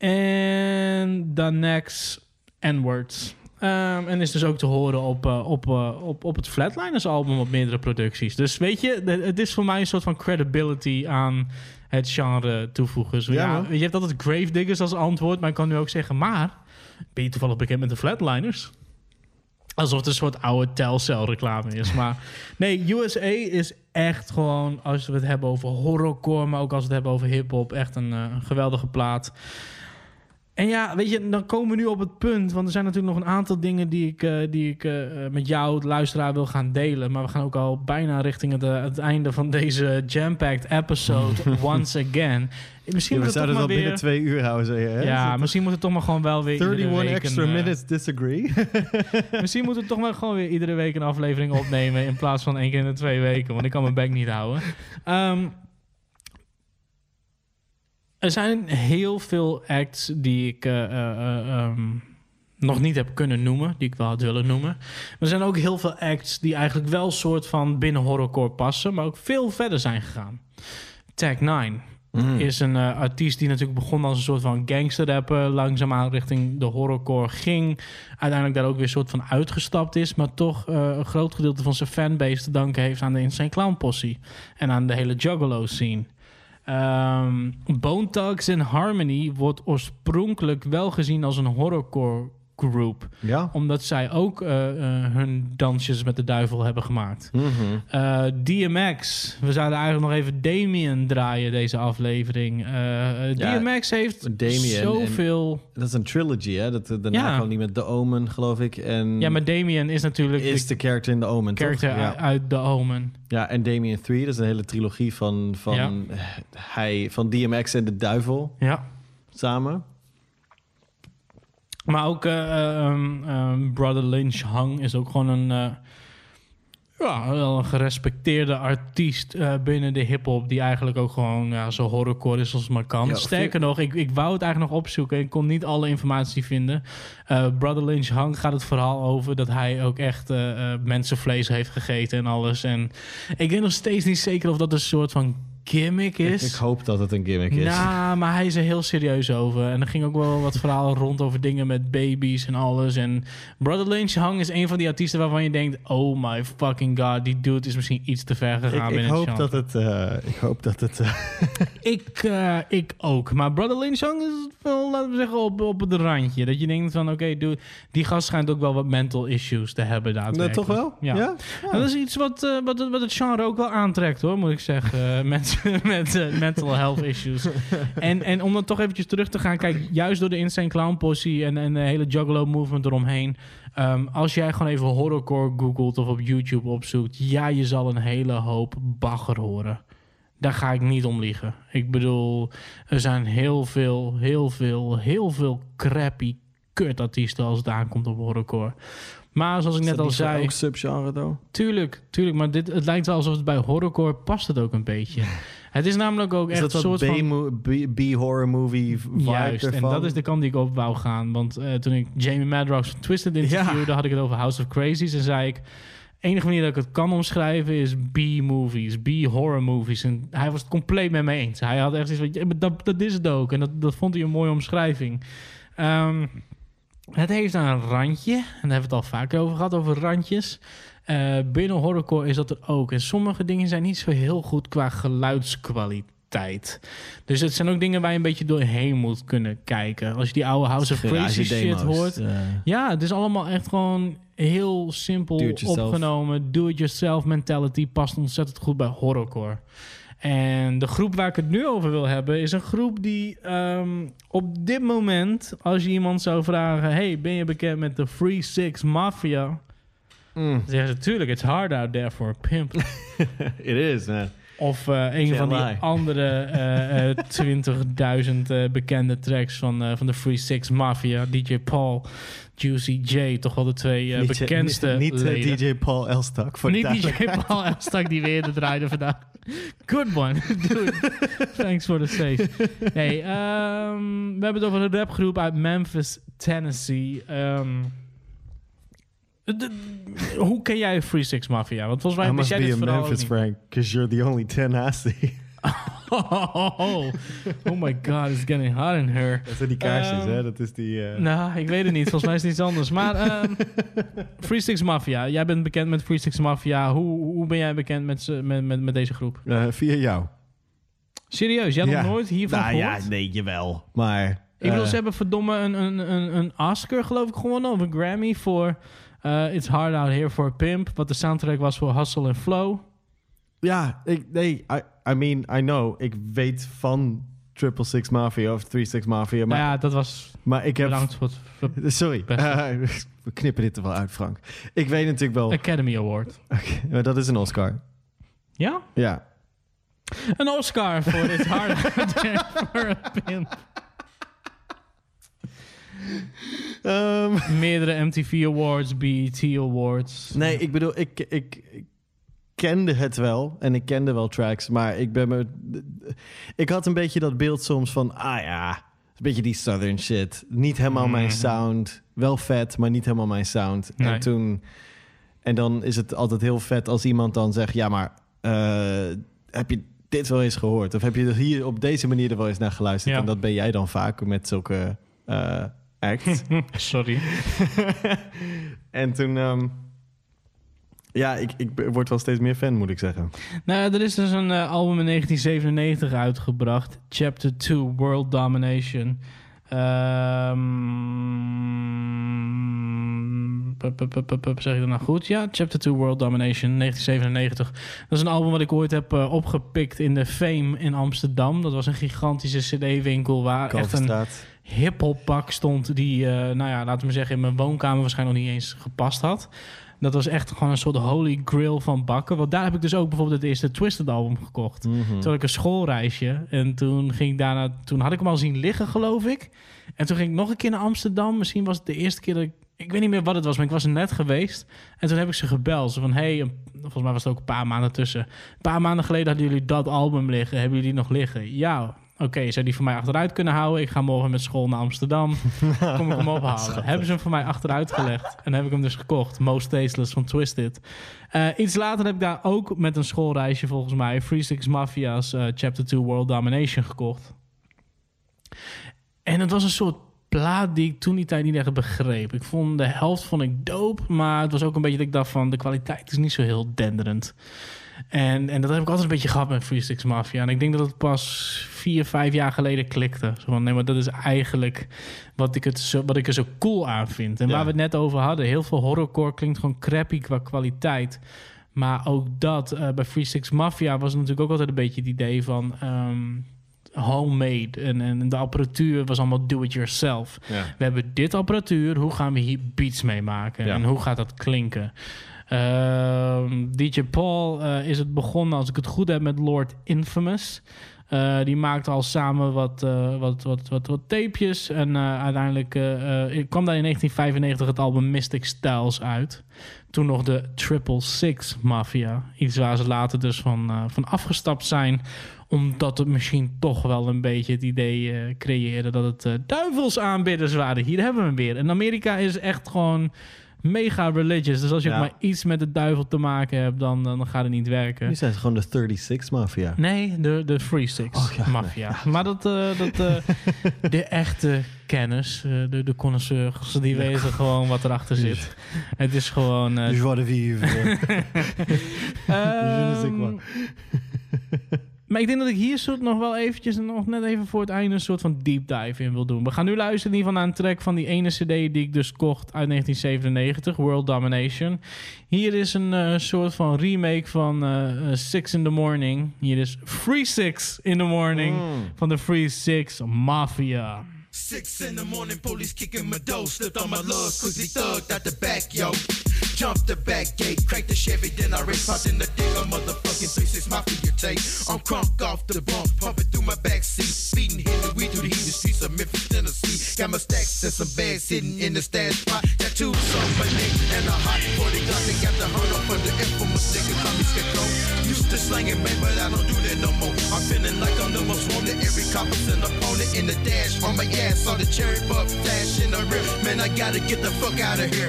En The Next N-Words. Ehm, en is dus ook te horen op, eh, op, eh, op, op het Flatliners album op meerdere producties. Dus weet je, het is voor mij een soort van credibility aan het genre toevoegen. Zo, Ja, je hebt altijd Gravediggers als antwoord, maar ik kan nu ook zeggen, maar ben je toevallig bekend met de Flatliners? Alsof het een soort oude Telcel reclame is. Maar nee, USA is echt gewoon, als we het hebben over horrorcore, maar ook als we het hebben over hip-hop, echt een, eh, een geweldige plaat. En ja, weet je, dan komen we nu op het punt. Want er zijn natuurlijk nog een aantal dingen die ik, eh, die ik eh, met jou, de luisteraar, wil gaan delen. Maar we gaan ook al bijna richting het, eh, het einde van deze jam-packed episode. once again. Misschien Ja, we het zouden het weer... binnen twee uur houden. Zeg je, hè? Ja, Is misschien moet het toch maar gewoon wel weer. iedere 31 week extra een, minutes disagree. Misschien moeten we toch maar gewoon weer iedere week een aflevering opnemen. in plaats van één keer in de twee weken. Want ik kan mijn bek niet houden. Ehm, er zijn heel veel acts die ik eh, eh, eh, ehm, nog niet heb kunnen noemen. Die ik wel had willen noemen. Maar er zijn ook heel veel acts die eigenlijk wel soort van binnen horrorcore passen. Maar ook veel verder zijn gegaan. Tag 9 is een artiest die natuurlijk begon als een soort van gangsterrapper. Langzaamaan richting de horrorcore ging. Uiteindelijk daar ook weer een soort van uitgestapt is. Maar toch een groot gedeelte van zijn fanbase te danken heeft aan de Insane Clown Posse. En aan de hele Juggalo scene. Ehm Bone Thugs in Harmony wordt oorspronkelijk wel gezien als een horrorcore group. Ja. Omdat zij ook eh, eh, hun dansjes met de duivel hebben gemaakt. Mhm. Eh, DMX. We zouden eigenlijk nog even Damien draaien, deze aflevering. Ja, DMX heeft Damien zoveel... dat is een trilogy, hè? Dat, daarna Ja. kwam die met The Omen, geloof ik. En Ja, maar Damien is natuurlijk is de character in The Omen, character toch? Ja. uit- The Omen. Ja, en Damien 3, dat is een hele trilogie van, van, hij, van DMX en de duivel Ja. samen. Maar ook eh, ehm, ehm, Brother Lynch Hang is ook gewoon een, eh, ja, wel een gerespecteerde artiest eh, binnen de hip-hop. Die eigenlijk ook gewoon ja, zo horrorcore is als het maar kan. Ja, Sterker nog, ik, ik wou het eigenlijk nog opzoeken. Ik kon niet alle informatie vinden. Eh, Brother Lynch Hang gaat het verhaal over dat hij ook echt eh, eh, mensenvlees heeft gegeten en alles. En ik weet nog steeds niet zeker of dat een soort van gimmick is. Ik hoop dat het een gimmick is. Nou, maar hij is er heel serieus over. En er ging ook wel wat verhalen rond over dingen met baby's en alles. En Brother Lynch Hang is een van die artiesten waarvan je denkt... oh my fucking god, die dude is misschien iets te ver gegaan ik, ik, hoop het dat het, eh, ik hoop dat het... eh, Ik, eh, ik ook. Maar Brother Lynch Hang is wel, laten we zeggen, op, op het randje. Dat je denkt van, oké, dude, die gast schijnt ook wel wat mental issues te hebben daadwerkelijk. toch wel? Ja. Dat is iets wat, wat, het- wat het genre ook wel aantrekt, hoor, moet ik zeggen. Mensen met eh, mental health issues. en, en om dan toch eventjes terug te gaan, kijk, juist door de Insane Clown Posse en, en de hele Juggalo movement eromheen. ehm, als jij gewoon even horrorcore googelt of op YouTube opzoekt, ja, je zal een hele hoop bagger horen. Daar ga ik niet om liegen. Ik bedoel, er zijn heel veel, heel veel, heel veel crappy kutartiesten als het aankomt op horrorcore. Maar zoals ik net al zei... elk subgenre, though? Tuurlijk, tuurlijk. Maar dit, het lijkt wel alsof het bij horrorcore past het ook een beetje. Het is namelijk ook echt een soort van... B-horror movie vibe Juist, en dat is de kant die ik op wou gaan. Want eh, toen ik Jamie Madrox van Twisted interviewde... had ik het over House of Crazies. En zei ik... enige manier dat ik het kan omschrijven is B-movies, B-horror movies. En hij was het compleet met me eens. Hij had echt iets van, ja, dat, dat is het ook. En dat, dat vond hij een mooie omschrijving. Ehm, het heeft een randje. En daar hebben we het al vaker over gehad, over randjes. Eh, binnen horrorcore is dat er ook. En sommige dingen zijn niet zo heel goed qua geluidskwaliteit. Dus het zijn ook dingen waar je een beetje doorheen moet kunnen kijken. Als je die oude House of Crazy shit hoort. eh. Ja, het is allemaal echt gewoon heel simpel Do it yourself. opgenomen. Do-it-yourself mentality past ontzettend goed bij horrorcore. En de groep waar ik het nu over wil hebben... is een groep die ehm, op dit moment... als je iemand zou vragen... hey, ben je bekend met de Free Six Mafia? Mm. Zeggen ze... tuurlijk, it's hard out there for a pimp. It is, man. Of eh, een van die lie. andere eh, eh, 20.000 eh, bekende tracks van, van de Free Six Mafia. DJ Paul, Juicy J, toch wel de twee Niet- bekendste Niet, niet. DJ Paul Elstak, voor de Niet DJ. Paul Elstak die weer de draaide vandaag. Good one. Dude. Thanks for the save. Hey, ehm, we hebben het over een rapgroep uit Memphis, Tennessee. Ehm, de- hoe ken jij Free Six Mafia? Want volgens mij I must jij be dit in Memphis. Frank, because you're the only Tennessee. Oh, my god, it's getting hot in here. Dat zijn die kaarsjes, Ehm, hè? Dat is die... eh, Nou, ik weet het niet. Volgens mij is het iets anders. Maar ehm Free Six Mafia. Jij bent bekend met Free Six Mafia. Hoe, hoe ben jij bekend met, met, met, met deze groep? eh, via jou. Serieus? Jij hebt Ja. nog nooit hiervan nou, gehoord? ja, nee, jawel. Maar... Ik bedoel, eh, ze hebben verdomme een, een, een, een Oscar, geloof ik, gewonnen. Of een Grammy voor It's Hard Out Here for a Pimp. Wat de soundtrack was voor Hustle and Flow. Ja, ik, nee, I, I mean, I know. Ik weet van Triple Six Mafia of Three Six Mafia. Maar, Nou ja, dat was... maar ik heb... Voor het... Sorry, we knippen dit er wel uit, Frank. Ik weet natuurlijk wel... Academy Award. Maar dat is een Oscar. Ja? Ja. Een Oscar voor It's Hard Out Here for a Pimp. Meerdere MTV Awards, BET Awards. Nee, ik bedoel, ik, ik, ik kende het wel en ik kende wel tracks, maar ik ben me. Ik had een beetje dat beeld soms van, ah ja, een beetje die southern shit. Niet helemaal mijn Mhm. sound. Wel vet, maar niet helemaal mijn sound. Nee. En toen. En dan is het altijd heel vet als iemand dan zegt, ja, maar eh, heb je dit wel eens gehoord? Of heb je er hier op deze manier er wel eens naar geluisterd? Ja. En dat ben jij dan vaak met zulke acts. Sorry. en toen. ehm, ja, ik, ik word wel steeds meer fan, moet ik zeggen. Nou, er is dus een eh, album in 1997 uitgebracht. Chapter 2, World Domination. Ehm, pup, pup, pup, pup, pup, zeg je dat nou goed? Ja, Chapter 2, World Domination, 1997. Dat is een album wat ik ooit heb eh, opgepikt in de Fame in Amsterdam. Dat was een gigantische cd-winkel waar echt een hiphoppak stond... die, eh, nou ja, laten we zeggen, in mijn woonkamer waarschijnlijk nog niet eens gepast had. Dat was echt gewoon een soort holy grail van bakken. Want daar heb ik dus ook bijvoorbeeld het eerste Twisted album gekocht. Mhm. Toen had ik een schoolreisje. En toen ging ik daarna... Toen had ik hem al zien liggen, geloof ik. En toen ging ik nog een keer naar Amsterdam. Misschien was het de eerste keer dat ik... Ik weet niet meer wat het was, maar ik was er net geweest. En toen heb ik ze gebeld. Zo van, hey, een- volgens mij was het ook een paar maanden tussen. Een paar maanden geleden hadden jullie dat album liggen. Hebben jullie die nog liggen? Ja, oké. zou die voor mij achteruit kunnen houden? Ik ga morgen met school naar Amsterdam. Kom ik hem ophalen. Hebben ze hem voor mij achteruit gelegd. En heb ik hem dus gekocht. Most Tasteless van Twisted. Eh, iets later heb ik daar ook met een schoolreisje volgens mij... Free Six Mafia's eh, Chapter 2 World Domination gekocht. En het was een soort plaat die ik toen die tijd niet echt begreep. Ik vond de helft vond ik dope, maar het was ook een beetje dat ik dacht van de kwaliteit is niet zo heel denderend. En, en dat heb ik altijd een beetje gehad met Free Six Mafia. En ik denk dat het pas vier, vijf jaar geleden klikte. Zo van, nee, maar dat is eigenlijk wat ik, het zo, wat ik er zo cool aan vind. En Ja. waar we het net over hadden, heel veel horrorcore klinkt gewoon crappy qua kwaliteit. Maar ook dat, eh, bij Free Six Mafia was natuurlijk ook altijd een beetje het idee van... ehm, homemade. En, en de apparatuur was allemaal do-it-yourself. Ja. We hebben dit apparatuur, hoe gaan we hier beats mee maken? Ja. En hoe gaat dat klinken? Ehm, DJ Paul eh, is het begonnen, als ik het goed heb, met Lord Infamous. Eh, die maakte al samen wat, eh, wat, wat, wat, tapejes. En uiteindelijk kwam daar in 1995 het album Mystic Styles uit. Toen nog de Triple Six Mafia. Iets waar ze later dus van, van afgestapt zijn. Omdat het misschien toch wel een beetje het idee creëerde dat het eh duivelsaanbidders waren. Hier hebben we hem weer. En Amerika is echt gewoon mega religious. Dus als je Ja. maar iets met de duivel te maken hebt, dan, dan gaat het niet werken. Nu zijn ze gewoon de 36 Mafia. Nee, de, de Free Six Oh, ja, Mafia. Maar dat, eh, dat eh, de echte kennis, eh, de, de connoisseurs, die weten gewoon wat erachter zit. Het is gewoon... De vivre. Maar ik denk dat ik hier soort nog wel eventjes, nog net even voor het einde, een soort van deep dive in wil doen. We gaan nu luisteren in ieder geval naar een track van die ene cd die ik dus kocht uit 1997, World Domination. Hier is een eh, soort van remake van eh, eh, Six in the Morning. Hier is Free Six in the Morning van de Free Six Mafia. Six in the morning, police kicking my door. Slipped on my lugs, quickly thugged out the back, yo. Jump the back gate, crank the Chevy, then I race out in the dig a motherfucking 36 mafia tape. I'm crunk off the bump, pumping through my back seat, speeding, hitting weed through the heated streets of Memphis, Tennessee. Got my stacks and some bags sitting in the stash spot. Tattoos on my neck and a hot 40 Glock. They got the hurt up for the infamous nigga call me Sketcho. Used to slanging man, but I don't do that no more. I'm feeling like I'm the most wanted. Every copper's an opponent in the dash on my ass. On the cherry buff flash in the rear. Man, I gotta get the fuck out of here.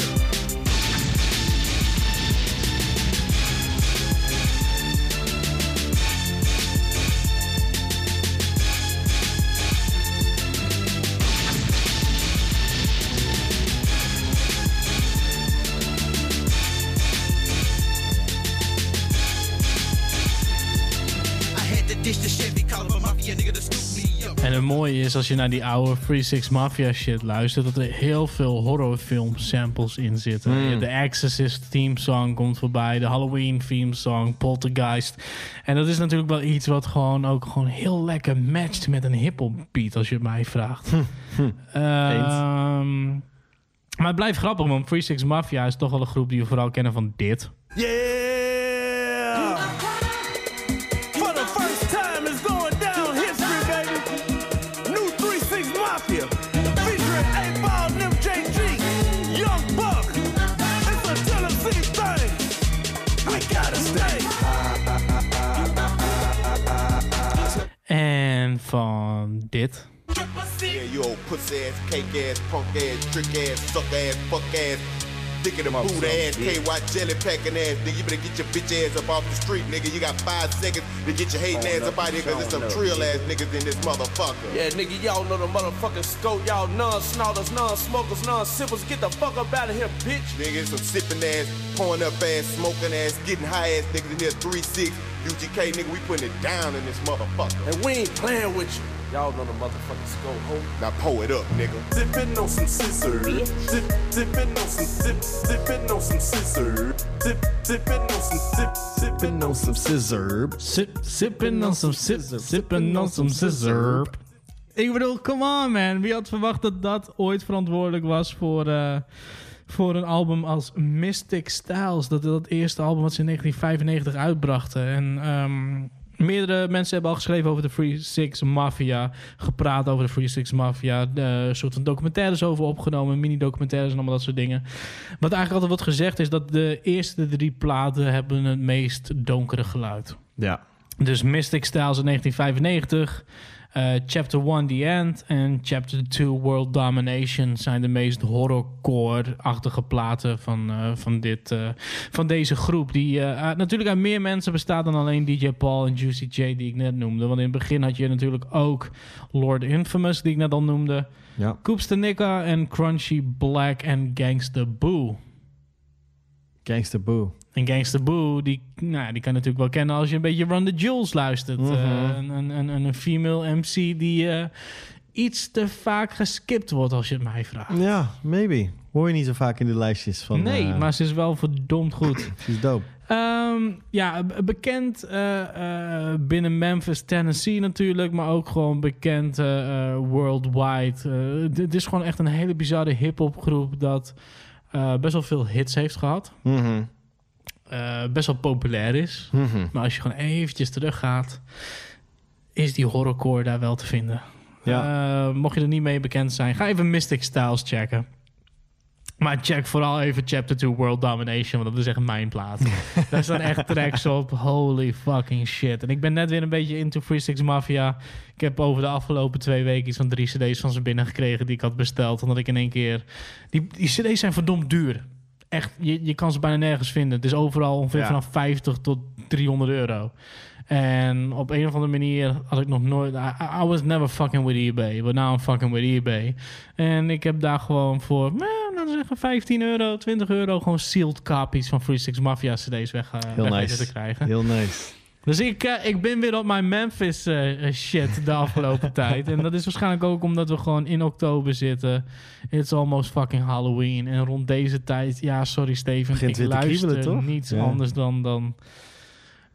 En het mooie is als je naar die oude Free Six Mafia shit luistert, dat er heel veel horrorfilm samples in zitten. Mm. De Exorcist theme song komt voorbij, de Halloween theme song, Poltergeist. En dat is natuurlijk wel iets wat gewoon ook gewoon heel lekker matcht met een hip-hop beat, als je het mij vraagt. Ehm, maar het blijft grappig, want Free Six Mafia is toch wel een groep die we vooral kennen van dit. Yeah! En van dit. Yeah, pussy ass, cake ass, punk ass, trick ass, suck ass, fuck ass, the Come on, boot ass. KY jelly packing ass, nigga. You better get your bitch ass up off the street, nigga. You got five seconds to get your hating ass up out here, cause there's some trill ass niggas in this motherfucker. Yeah, nigga, y'all know the motherfucking scope. Y'all non-snorters, non-smokers, non-sippers. Get the fuck up out of here, bitch. Niggas some sipping ass, pouring up ass, smoking ass, getting high ass niggas in here, 3-6. UGK, nigga, we putting it down in this motherfucker. And we ain't playing with you. Y'all know the motherfucking scope, ho. Now pull it up, nigga. Sipping on some scissors. Zip, zipping on some zipping on some scissors. Zip, zipping on some Sipping on some scissor. Sip, sipping on some sip, sipping on some scissor. Ik bedoel, come on man. Wie had verwacht dat dat ooit verantwoordelijk was voor, eh, voor een album als Mystic Styles? Dat dat eerste album wat ze in 1995 uitbrachten. En ehm, meerdere mensen hebben al geschreven over de Free Six Mafia. Gepraat over de Free Six Mafia. eh, Een soort van documentaires over opgenomen. Mini-documentaires en allemaal dat soort dingen. Wat eigenlijk altijd wordt gezegd is dat de eerste drie platen hebben het meest donkere geluid. Ja. Dus Mystic Styles in 1995, eh, Chapter 1 The End en Chapter 2 World Domination zijn de meest horrorcore-achtige platen van, eh, van, dit, eh, van deze groep. Die eh, natuurlijk uit meer mensen bestaat dan alleen DJ Paul en Juicy J die ik net noemde. Want in het begin had je natuurlijk ook Lord Infamous die ik net al noemde. Ja. Koopster Nika en Crunchy Black en Gangsta Boo. Gangsta Boo. En Gangsta Boo, die, nou, die kan je natuurlijk wel kennen als je een beetje Run the Jewels luistert. Eh, een, een, een, een female MC die eh, iets te vaak geskipt wordt als je het mij vraagt. Ja, maybe. Hoor je niet zo vaak in de lijstjes van... nee, eh, maar ze is wel verdomd goed. Ze is dope. Ehm, ja, bekend binnen Memphis, Tennessee natuurlijk, maar ook gewoon bekend worldwide. D- Het is gewoon echt een hele bizarre hip-hop groep dat best wel veel hits heeft gehad. Mhm. Eh, best wel populair is. Mhm. Maar als je gewoon eventjes teruggaat, is die horrorcore daar wel te vinden. Ja. Eh, mocht je er niet mee bekend zijn, ga even Mystic Styles checken. Maar check vooral even Chapter 2 World Domination, want dat is echt mijn plaat. Daar staan echt tracks op. Holy fucking shit. En ik ben net weer een beetje into Free Six Mafia. Ik heb over de afgelopen twee weken iets van drie cd's van ze binnengekregen die ik had besteld. Omdat ik in één keer... Die, die cd's zijn verdomd duur. Echt, je, je kan ze bijna nergens vinden. Het is overal ongeveer Ja. vanaf 50 tot 300 euro. En op een of andere manier had ik nog nooit... I, I was never fucking with eBay. But now I'm fucking with eBay. En ik heb daar gewoon voor, eh, laten we zeggen, 15 euro, 20 euro... gewoon sealed copies van Free Six Mafia cd's weg, eh, Heel weg nice. te krijgen. Heel nice. Dus ik, eh, ik ben weer op mijn Memphis eh, shit de afgelopen tijd. En dat is waarschijnlijk ook omdat we gewoon in oktober zitten. It's almost fucking Halloween. En rond deze tijd, ja, sorry Steven, Begint ik luister kriebelen, toch? niets Ja. anders dan, dan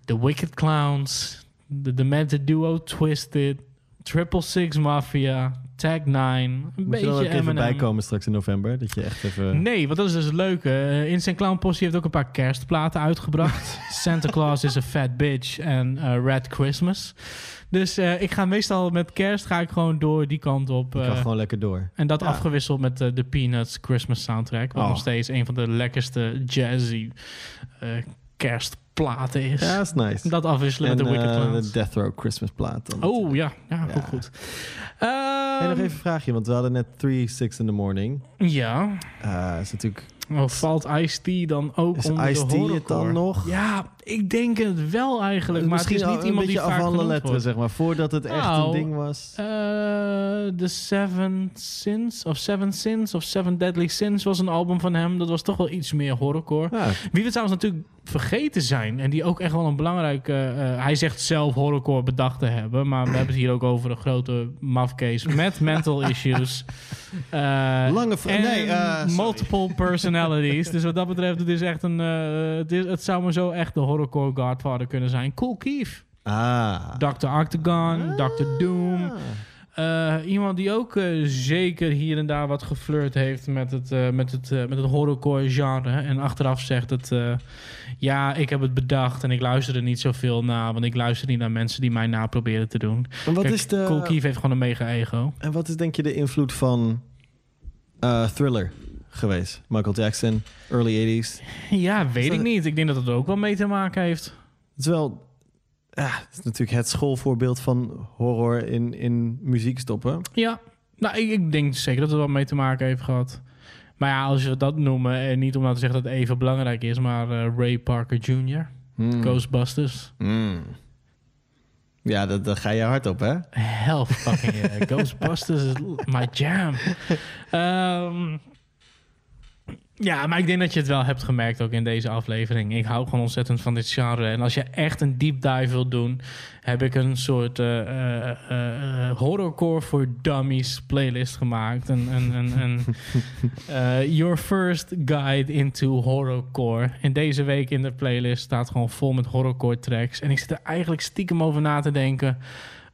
The Wicked Clowns, de Demented Duo Twisted, Triple Six Mafia, Tag 9, een Moet je beetje dan ook even Eminem. bijkomen straks in november? Dat je echt even... Nee, want dat is dus het leuke. Uh, Insane Clown Posse heeft ook een paar kerstplaten uitgebracht. Santa Claus is a fat bitch en uh, Red Christmas. Dus uh, ik ga meestal met kerst ga ik gewoon door die kant op. Ik ga uh, gewoon lekker door. En dat Ja. afgewisseld met uh, de Peanuts Christmas soundtrack. Wat Oh. nog steeds een van de lekkerste jazzy uh, kerstplaten is. Ja, dat is nice. Dat afwisselen en, met de Wicked eh, Clowns. de Death Row Christmas plaat. Dan. Oh ja, ja, ook goed. Hey, nog Ehm, even een vraagje, want we hadden net 3, 6 in the morning. Ja. Eh is natuurlijk... Oh, valt Ice-T dan ook Is onder Ice-T het dan nog? Ja, ik denk het wel eigenlijk. Maar Misschien het is niet een iemand die vaak genoemd lettre, wordt. zeg maar. Voordat het echt Nou, een ding was. eh, The Seven Sins of Seven Sins of Seven Deadly Sins was een album van hem. Dat was toch wel iets meer horrorcore. Wie we trouwens natuurlijk vergeten zijn en die ook echt wel een belangrijke... eh, hij zegt zelf horrorcore bedacht te hebben, maar we hebben het hier ook over een grote mafcase met mental issues. Eh, Lange en nee, eh, multiple personalities. dus wat dat betreft, het is echt een... eh, het, is, het zou maar zo echt de horrorcore godfather kunnen zijn. Cool Keith. Ah. Dr. Octagon, Dr. Doom. Eh, iemand die ook eh, zeker hier en daar wat geflirt heeft met het, eh, met het, met het horrorcore genre. En achteraf zegt het, eh, ja, ik heb het bedacht en ik luister er niet zoveel naar. Want ik luister niet naar mensen die mij na proberen te doen. En wat Kijk, is de- Cool Keith heeft gewoon een mega ego. En wat is denk je de invloed van Thriller geweest? Michael Jackson, early 80s. Ja, weet ik niet. Ik denk dat het ook wel mee te maken heeft. Het is wel... Ja, het is natuurlijk het schoolvoorbeeld van horror in, in muziek stoppen. Ja, nou, ik, ik denk zeker dat het wel mee te maken heeft gehad. Maar ja, als we dat noemen, en niet om nou te zeggen dat het even belangrijk is, maar eh, Ray Parker Jr., Hmm. Ghostbusters. Hmm. Ja, dat- daar ga je hard op, hè? Hell fucking yeah. Ghostbusters is my jam. Ehm, ja, maar ik denk dat je het wel hebt gemerkt ook in deze aflevering. Ik hou gewoon ontzettend van dit genre. En als je echt een deep dive wilt doen, heb ik een soort eh, eh, eh, horrorcore voor dummies playlist gemaakt. Een, een, een, een, your first guide into horrorcore. En deze week in de playlist staat gewoon vol met horrorcore tracks. En ik zit er eigenlijk stiekem over na te denken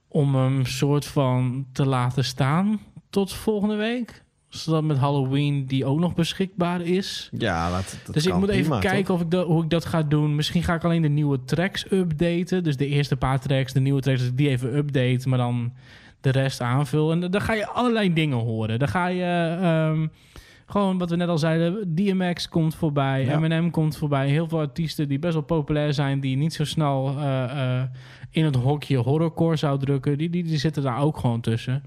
om hem soort van te laten staan tot volgende week. Zodat met Halloween die ook nog beschikbaar is. Ja, laat, dat dus ik moet even prima, kijken toch? of ik dat, hoe ik dat ga doen. Misschien ga ik alleen de nieuwe tracks updaten. Dus de eerste paar tracks, de nieuwe tracks, die even update. Maar dan de rest aanvul. En dan ga je allerlei dingen horen. Dan ga je... ehm, gewoon wat we net al zeiden, DMX komt voorbij, Ja. Eminem komt voorbij. Heel veel artiesten die best wel populair zijn, die niet zo snel eh, eh, in het hokje horrorcore zou drukken. Die, die, die zitten daar ook gewoon tussen.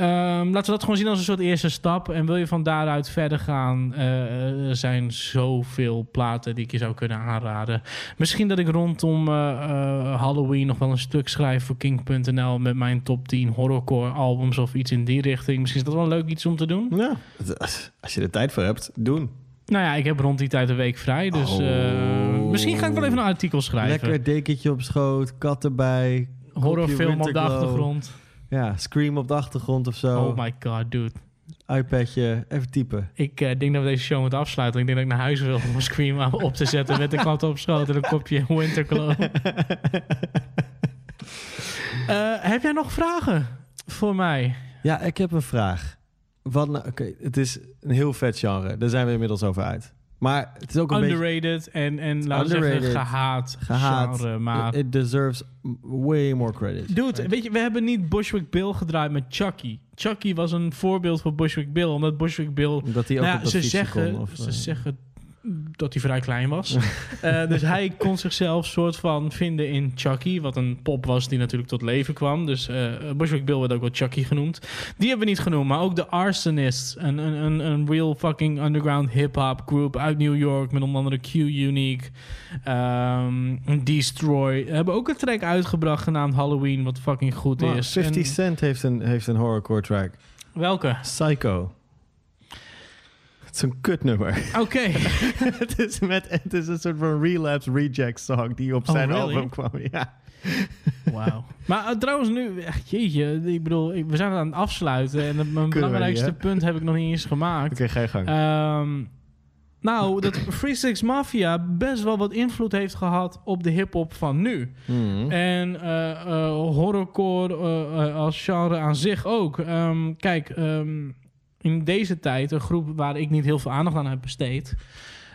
Ehm, laten we dat gewoon zien als een soort eerste stap. En wil je van daaruit verder gaan, eh, er zijn zoveel platen die ik je zou kunnen aanraden. Misschien dat ik rondom eh, eh, Halloween nog wel een stuk schrijf voor King.nl met mijn top 10 horrorcore albums of iets in die richting. Misschien is dat wel leuk iets om te doen. Ja, als- je er tijd voor hebt, doen. Nou ja, ik heb rond die tijd een week vrij. Dus eh, misschien ga ik wel even een artikel schrijven. Lekker dekentje op schoot, kat erbij. Horrorfilm op de achtergrond. Ja, Scream op de achtergrond of zo. Oh my god, dude. iPadje, even typen. Ik eh, denk dat we deze show moeten afsluiten. Ik denk dat ik naar huis wil om een scream op te zetten met de kat op schoot en een kopje Winterglow. Eh, heb jij nog vragen voor mij? Ja, ik heb een vraag. Wat nou, oké, het is een heel vet genre. Daar zijn we inmiddels over uit. Maar het is ook een beetje... Underrated en, en laten we zeggen gehaat, Gehaat. genre. Maar It deserves way more credit. Dude, weet je, we hebben niet Bushwick Bill gedraaid met Chucky. Chucky was een voorbeeld voor Bushwick Bill, omdat Bushwick Bill... Dat hij ook Nou op ze zeggen, kon, of, ze eh? zeggen dat hij vrij klein was. Eh, dus hij kon zichzelf soort van vinden in Chucky, wat een pop was die natuurlijk tot leven kwam. Dus eh Bushwick Bill werd ook wel Chucky genoemd. Die hebben we niet genoemd, maar ook de Arsonists, een, een, een, een real fucking underground hip-hop group uit New York, met onder andere Q Unique, ehm, Destroy, hebben ook een track uitgebracht genaamd Halloween, wat fucking goed Maar is. 50 En- Cent heeft een, heeft een horrorcore track. Welke? Psycho. Het is een kutnummer. Oké. het, is met, het is een soort van relapse reject song die op Oh, zijn really? album kwam. Ja. Wauw. Maar eh, trouwens nu, echt, jeetje, ik bedoel, ik- we zijn aan het afsluiten en het- mijn Kunnen belangrijkste niet, punt heb ik nog niet eens gemaakt. Oké, ga je gang. Ehm, Nou, dat Free Six Mafia best wel wat invloed heeft gehad op de hip-hop van nu. Mhm. En eh, eh, horrorcore als genre aan zich ook. Ehm, kijk, ehm, in deze tijd, een groep waar ik niet heel veel aandacht aan heb besteed,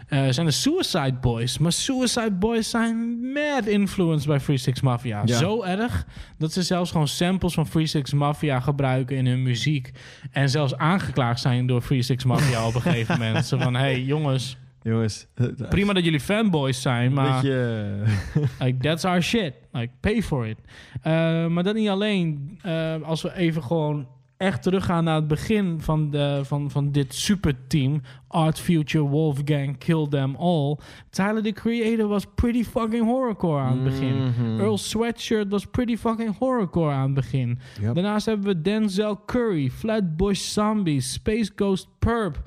eh, zijn de Suicide Boys. Maar Suicide Boys zijn mad influenced bij Free Six Mafia. Ja. Zo erg dat ze zelfs gewoon samples van Free Six Mafia gebruiken in hun muziek. En zelfs aangeklaagd zijn door Free Six Mafia op een gegeven moment. Zo van, hey jongens, Jongens, prima dat jullie fanboys zijn, maar... beetje... Like, that's our shit. Like, pay for it. Uh, maar dat niet alleen. Uh, als we even gewoon echt teruggaan naar het begin van, de, van, van dit superteam. Art Future, Wolfgang, Kill Them All. Tyler, the Creator, was pretty fucking horrorcore aan het begin. Mhm. Earl Sweatshirt was pretty fucking horrorcore aan het begin. Yep. Daarnaast hebben we Denzel Curry, Flatbush Zombies, Space Ghost Perp.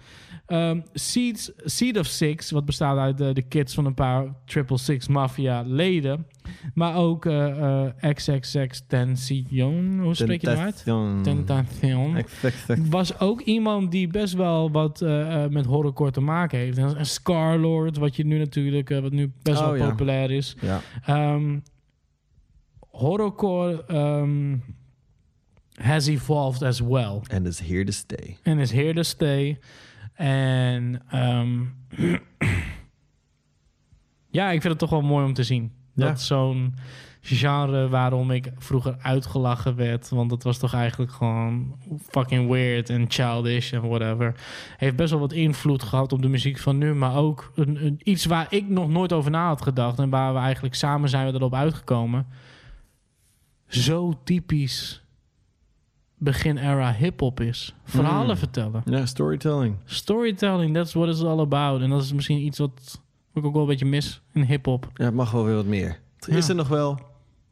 Um, Seeds, Seed of Six, wat bestaat uit de, de kids van een paar Triple Six Mafia leden. Maar ook uh, uh, XXX Tension, hoe spreek je dat uit? Tentation. Was ook iemand die best wel wat uh, met horrorcore te maken heeft. En Scarlord, wat je nu natuurlijk, wat nu best Oh, wel ja. populair is. Ja. Um, horrorcore um, has evolved as well. And is here to stay. And is here to stay. En um, ja, ik vind het toch wel mooi om te zien. Ja. Dat zo'n genre waarom ik vroeger uitgelachen werd... want het was toch eigenlijk gewoon fucking weird en childish en whatever... heeft best wel wat invloed gehad op de muziek van nu... maar ook een, een, iets waar ik nog nooit over na had gedacht... en waar we eigenlijk samen zijn we erop uitgekomen. Zo typisch begin-era hip-hop is. Verhalen Mm. vertellen. Ja, storytelling. Storytelling, that's what it's all about. En dat is misschien iets wat ik ook wel een beetje mis in hip-hop. Ja, het mag wel weer wat meer. Er is Ja. er nog wel.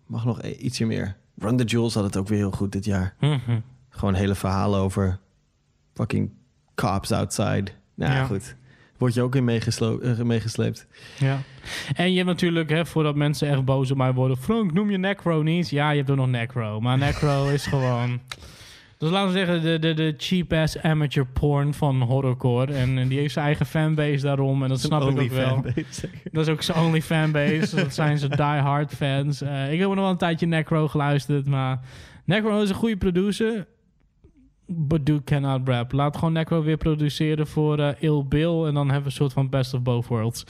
Mag nog e- ietsje meer. Run the Jewels had het ook weer heel goed dit jaar. Mhm. Gewoon hele verhalen over fucking cops outside. Nou Ja. goed. Word je ook in eh, meegesleept. Ja. En je hebt natuurlijk, hè, voordat mensen echt boos op mij worden... Frank, noem je Necro niet? Ja, je hebt ook nog Necro. Maar Necro is gewoon... Dus laten we zeggen, de, de, de cheap-ass amateur porn van horrorcore. En, en die heeft zijn eigen fanbase daarom. En dat snap ik ook wel. fanbase. Dat is ook zijn only fanbase. dat zijn zijn die-hard fans. Eh, ik heb nog wel een tijdje Necro geluisterd. Maar Necro is een goede producer. Dude cannot rap. Laat gewoon Necro weer produceren voor eh Ill Bill. En dan hebben we een soort van best of both worlds.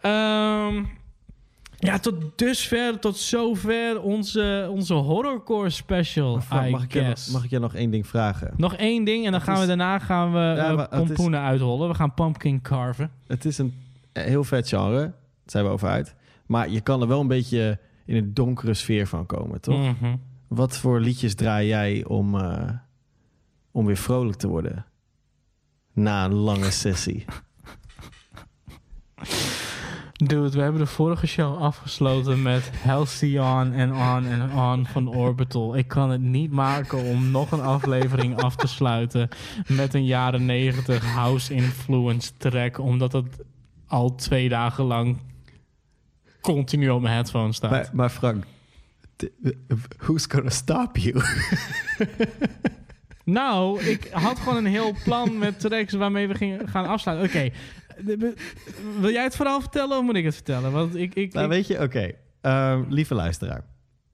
Ehm, ja, tot dusver, tot zover onze, onze horrorcore special, Frank, mag, ik je mag ik je nog één ding vragen? Nog één ding en dan Het gaan we daarna gaan we Ja, eh, is- pompoenen uithollen. We gaan pumpkin carven. Het is een heel vet genre. Daar zijn we over uit. Maar je kan er wel een beetje in een donkere sfeer van komen, toch? Mhm. Wat voor liedjes draai jij om, eh, om weer vrolijk te worden? Na een lange sessie. Dude, we hebben de vorige show afgesloten met Halcyon en On en On van Orbital. Ik kan het niet maken om nog een aflevering af te sluiten met een jaren 90 house influence track, omdat het al twee dagen lang continu op mijn headphone staat. Maar, maar Frank, who's gonna stop you? Nou, ik had gewoon een heel plan met tracks waarmee we gingen gaan afsluiten. Oké, wil jij het verhaal vertellen of moet ik het vertellen? Want ik, ik, nou, ik- weet je, oké. Ehm, lieve luisteraar.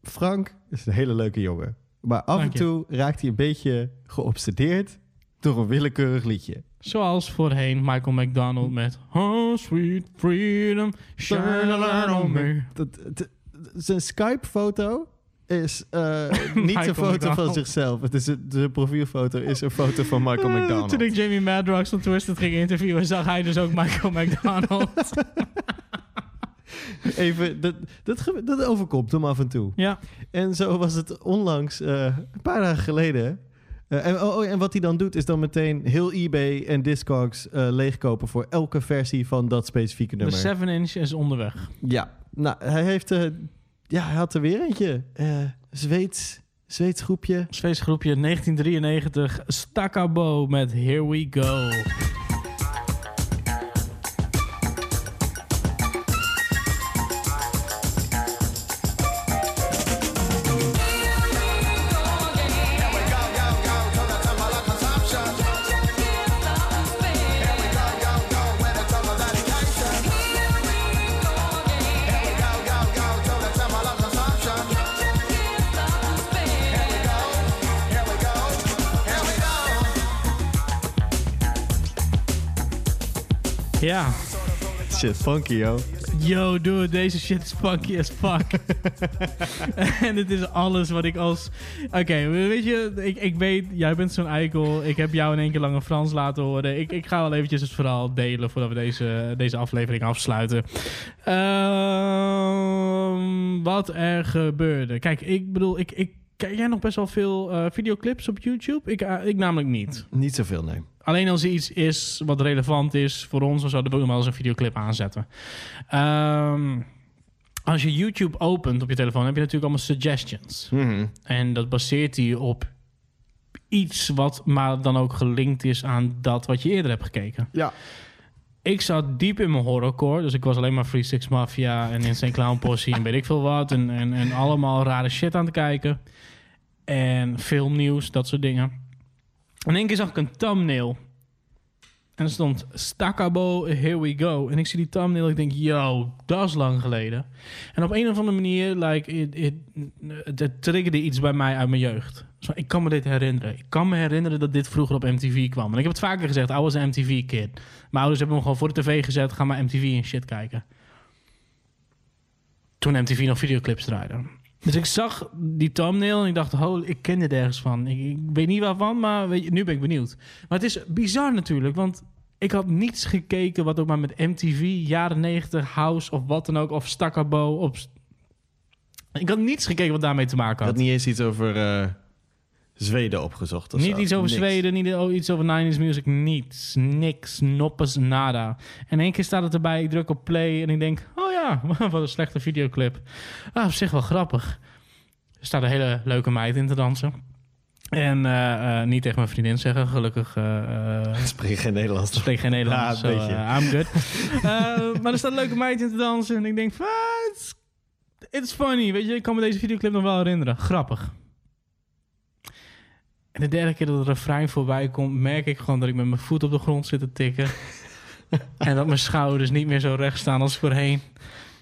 Frank is een hele leuke jongen. Maar af Dank en je. toe raakt hij een beetje geobsedeerd door een willekeurig liedje. Zoals voorheen Michael McDonald met Oh Sweet Freedom, shine a light on me. Dat, dat- zijn Skype-foto is eh, niet een foto van zichzelf. Het is een, de profielfoto is een foto van Michael Eh, McDonald. Toen ik Jamie Madrox van Twisted ging interviewen, zag hij dus ook Michael McDonald. Even, dat, dat, dat overkomt hem af en toe. Ja. En zo was het onlangs, eh, een paar dagen geleden. En, oh, oh, en wat hij dan doet, is dan meteen heel eBay en Discogs leegkopen voor elke versie van dat specifieke De nummer. 7 inch is onderweg. Ja, nou, hij heeft, eh, ja, hij had er weer eentje. Eh Zweeds, groepje. Zweeds groepje 1993, Stakabo met Here We Go. Ja. Shit, funky, yo. Yo, dude, deze shit is funky as fuck. en het is alles wat ik als... Oké, weet je, ik, ik weet, jij bent zo'n eikel. Ik heb jou in één keer lang een Frans laten horen. Ik, ik ga wel eventjes het verhaal delen voordat we deze, deze aflevering afsluiten. Ehm, wat er gebeurde. Kijk, ik bedoel, ik, ik, kijk jij nog best wel veel eh, videoclips op YouTube? Ik, eh, ik namelijk niet. Niet zoveel, nee. Alleen als er iets is wat relevant is voor ons, dan zouden we wel eens een videoclip aanzetten. Ehm, als je YouTube opent op je telefoon, heb je natuurlijk allemaal suggestions. En dat baseert hij op iets wat maar dan ook gelinkt is aan dat wat je eerder hebt gekeken. Ja. Ik zat diep in mijn horrorcore, dus ik was alleen maar Free Six Mafia en Insane Clown Posse en weet ik veel wat. En, en, en allemaal rare shit aan te kijken. En filmnieuws, dat soort dingen. In één keer zag ik een thumbnail. En er stond Stakabo, here we go. En ik zie die thumbnail, ik denk, yo, dat is lang geleden. En op een of andere manier, like, het triggerde iets bij mij uit mijn jeugd. Ik kan me dit herinneren. Ik kan me herinneren dat dit vroeger op MTV kwam. En ik heb het vaker gezegd, I was een MTV-kid. Mijn ouders hebben me gewoon voor de tv gezet, ga maar MTV en shit kijken. Toen MTV nog videoclips draaide. Dus ik zag die thumbnail en ik dacht, oh, ik ken dit ergens van. Ik, ik weet niet waarvan, maar weet je, nu ben ik benieuwd. Maar het is bizar natuurlijk, want ik had niets gekeken wat ook maar met MTV, jaren 90, House of wat dan ook, of Stakabo. Op... Ik had niets gekeken wat daarmee te maken had. Dat niet eens iets over eh, Zweden opgezocht of Niet zo. iets over Niks. Zweden, niet iets over 90s music, niets. Niks, noppes, nada. En één keer staat het erbij, ik druk op play en ik denk... Oh ja, wat een slechte videoclip. Ah, op zich wel grappig. Er staat een hele leuke meid in te dansen. En eh, eh, niet tegen mijn vriendin zeggen, gelukkig... eh, Spreek geen Nederlands. Spreek geen Nederlands, Ja, een so, I'm good. Maar er staat een leuke meid in te dansen en ik denk... "Ah, It's, it's funny, weet je. Ik kan me deze videoclip nog wel herinneren. Grappig. En de derde keer dat het refrein voorbij komt, merk ik gewoon dat ik met mijn voet op de grond zit te tikken. en dat mijn schouders niet meer zo recht staan als voorheen.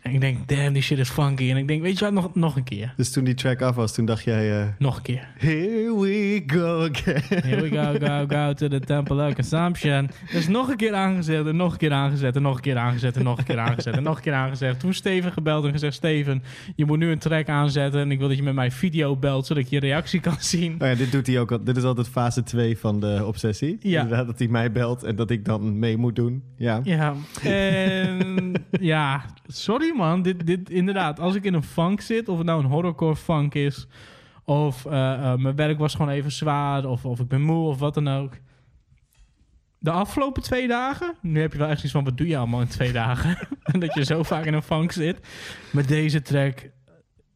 En ik denk, damn, die shit is funky. En ik denk, weet je wat, nog, nog een keer. Dus toen die track af was, toen dacht jij... eh, Nog een keer. Here we go again. Here we go, go, go to the temple of consumption. Dus nog een keer aangezet en nog een keer aangezet en nog een keer aangezet en nog een keer aangezet en nog een keer aangezet. Toen Steven gebeld en gezegd, Steven, je moet nu een track aanzetten en ik wil dat je met mij video belt, zodat ik je reactie kan zien. Oh ja, dit doet hij ook al. Dit is altijd fase 2 van de obsessie. Ja. Inderdaad, dat hij mij belt en dat ik dan mee moet doen. Ja. Ja, en ja, sorry man, dit, dit inderdaad, als ik in een funk zit, of het nou een horrorcore funk is, of eh, eh, mijn werk was gewoon even zwaar, of, of ik ben moe, of wat dan ook. De afgelopen twee dagen, nu heb je wel echt iets van, wat doe je allemaal in twee dagen? dat je zo vaak in een funk zit. Met deze track,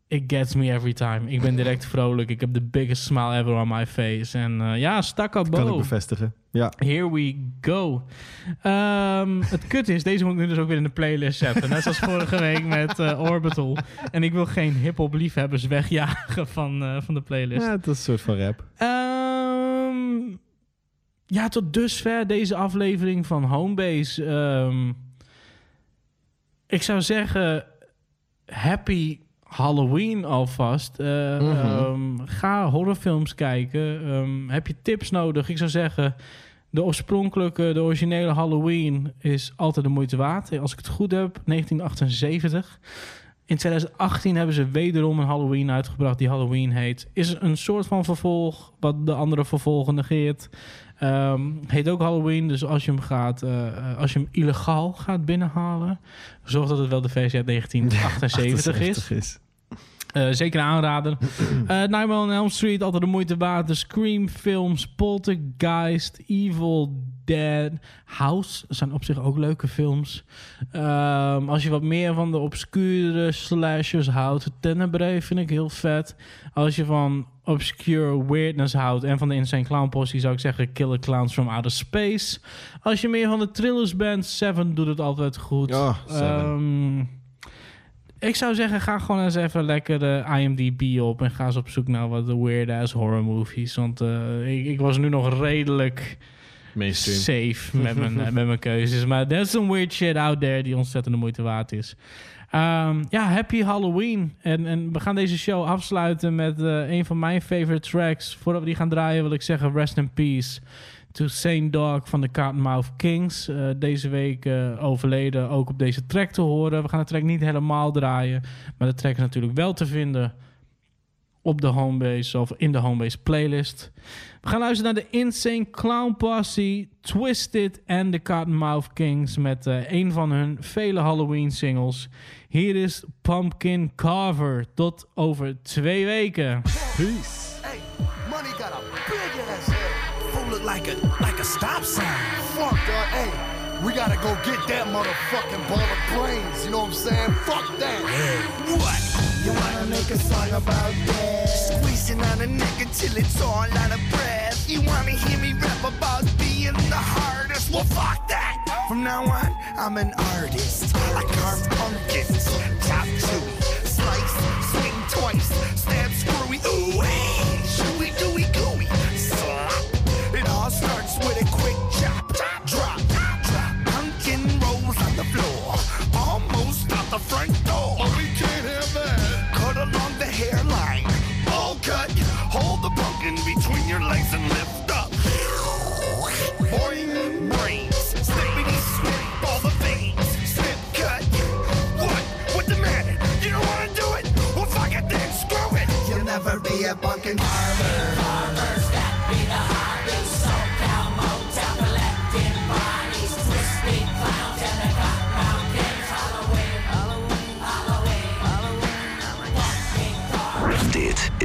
it gets me every time. Ik ben direct vrolijk, ik heb de biggest smile ever on my face. En eh, ja, Stakabo. Kan ik bevestigen. Ja. Here we go. Ehm, het kut is, deze moet ik nu dus ook weer in de playlist zetten. Net zoals vorige week met eh, Orbital. En ik wil geen hip-hop liefhebbers wegjagen van, eh, van de playlist. ja, dat is een soort van rap. Ehm, ja, tot dusver deze aflevering van Homebase. Ehm, ik zou zeggen, happy Halloween alvast. Ehm, ga horrorfilms kijken. Ehm, heb je tips nodig? Ik zou zeggen, de oorspronkelijke, de originele Halloween is altijd de moeite waard. Als ik het goed heb, 1978. In 2018 hebben ze wederom een Halloween uitgebracht die Halloween heet. Is een soort van vervolg wat de andere vervolgen negeert. Ehm, heet ook Halloween, dus als je hem gaat, eh, eh, als je hem illegaal gaat binnenhalen, zorg dat het wel de versie uit 1978 is. 78 is. Eh, zeker een aanrader. Eh Nightmare on Elm Street, altijd de moeite waard. De Scream films, Poltergeist, Evil Dead, House zijn op zich ook leuke films. Ehm, als je wat meer van de obscure slashers houdt, Tenebrae vind ik heel vet. Als je van obscure weirdness houdt en van de Insane Clown Posse zou ik zeggen Killer Clowns from Outer Space. Als je meer van de thrillers bent, Seven doet het altijd goed. Ehm, ik zou zeggen, ga gewoon eens even lekker de IMDb op en ga eens op zoek naar wat de weird-ass horror movies. Want eh, ik, ik was nu nog redelijk Mainstream. safe met mijn, met mijn keuzes. Maar there's some weird shit out there die ontzettend de moeite waard is. Ehm, ja, happy Halloween. En, en we gaan deze show afsluiten met eh, een van mijn favorite tracks. Voordat we die gaan draaien wil ik zeggen rest in peace To Saint Dog van de Cottonmouth Kings. Eh, deze week eh, overleden ook op deze track te horen. We gaan de track niet helemaal draaien. Maar de track is natuurlijk wel te vinden op de Homebase of in de Homebase playlist. We gaan luisteren naar de Insane Clown Posse, Twisted en de Cottonmouth Kings met eh, een van hun vele Halloween singles. Hier is Pumpkin Carver. Tot over twee weken. Hey, money got a big ass like a like a stop sign. Fuck. Hey, we gotta go get that motherfucking ball of brains. You know what I'm saying? Fuck that. What? You wanna make a song about that? Squeezing on a nigga till it's all out of breath. You wanna hear me rap about being the hardest? Well, fuck that. From now on, I'm an artist. I carve pumpkins, chop chewy, slice, swing twice, stab screwy. Ooh, hey, chewy, dooey, gooey. Slap. It all starts with a the front door. But we can't have that. Cut along the hairline, all cut. Hold the pumpkin between your legs and lift up. Boing, brains, snippity snip, all the veins, snip cut. What? What the matter? You don't wanna do it? Well, fuck it then, screw it. You'll never be a pumpkin carver. Carvers that be the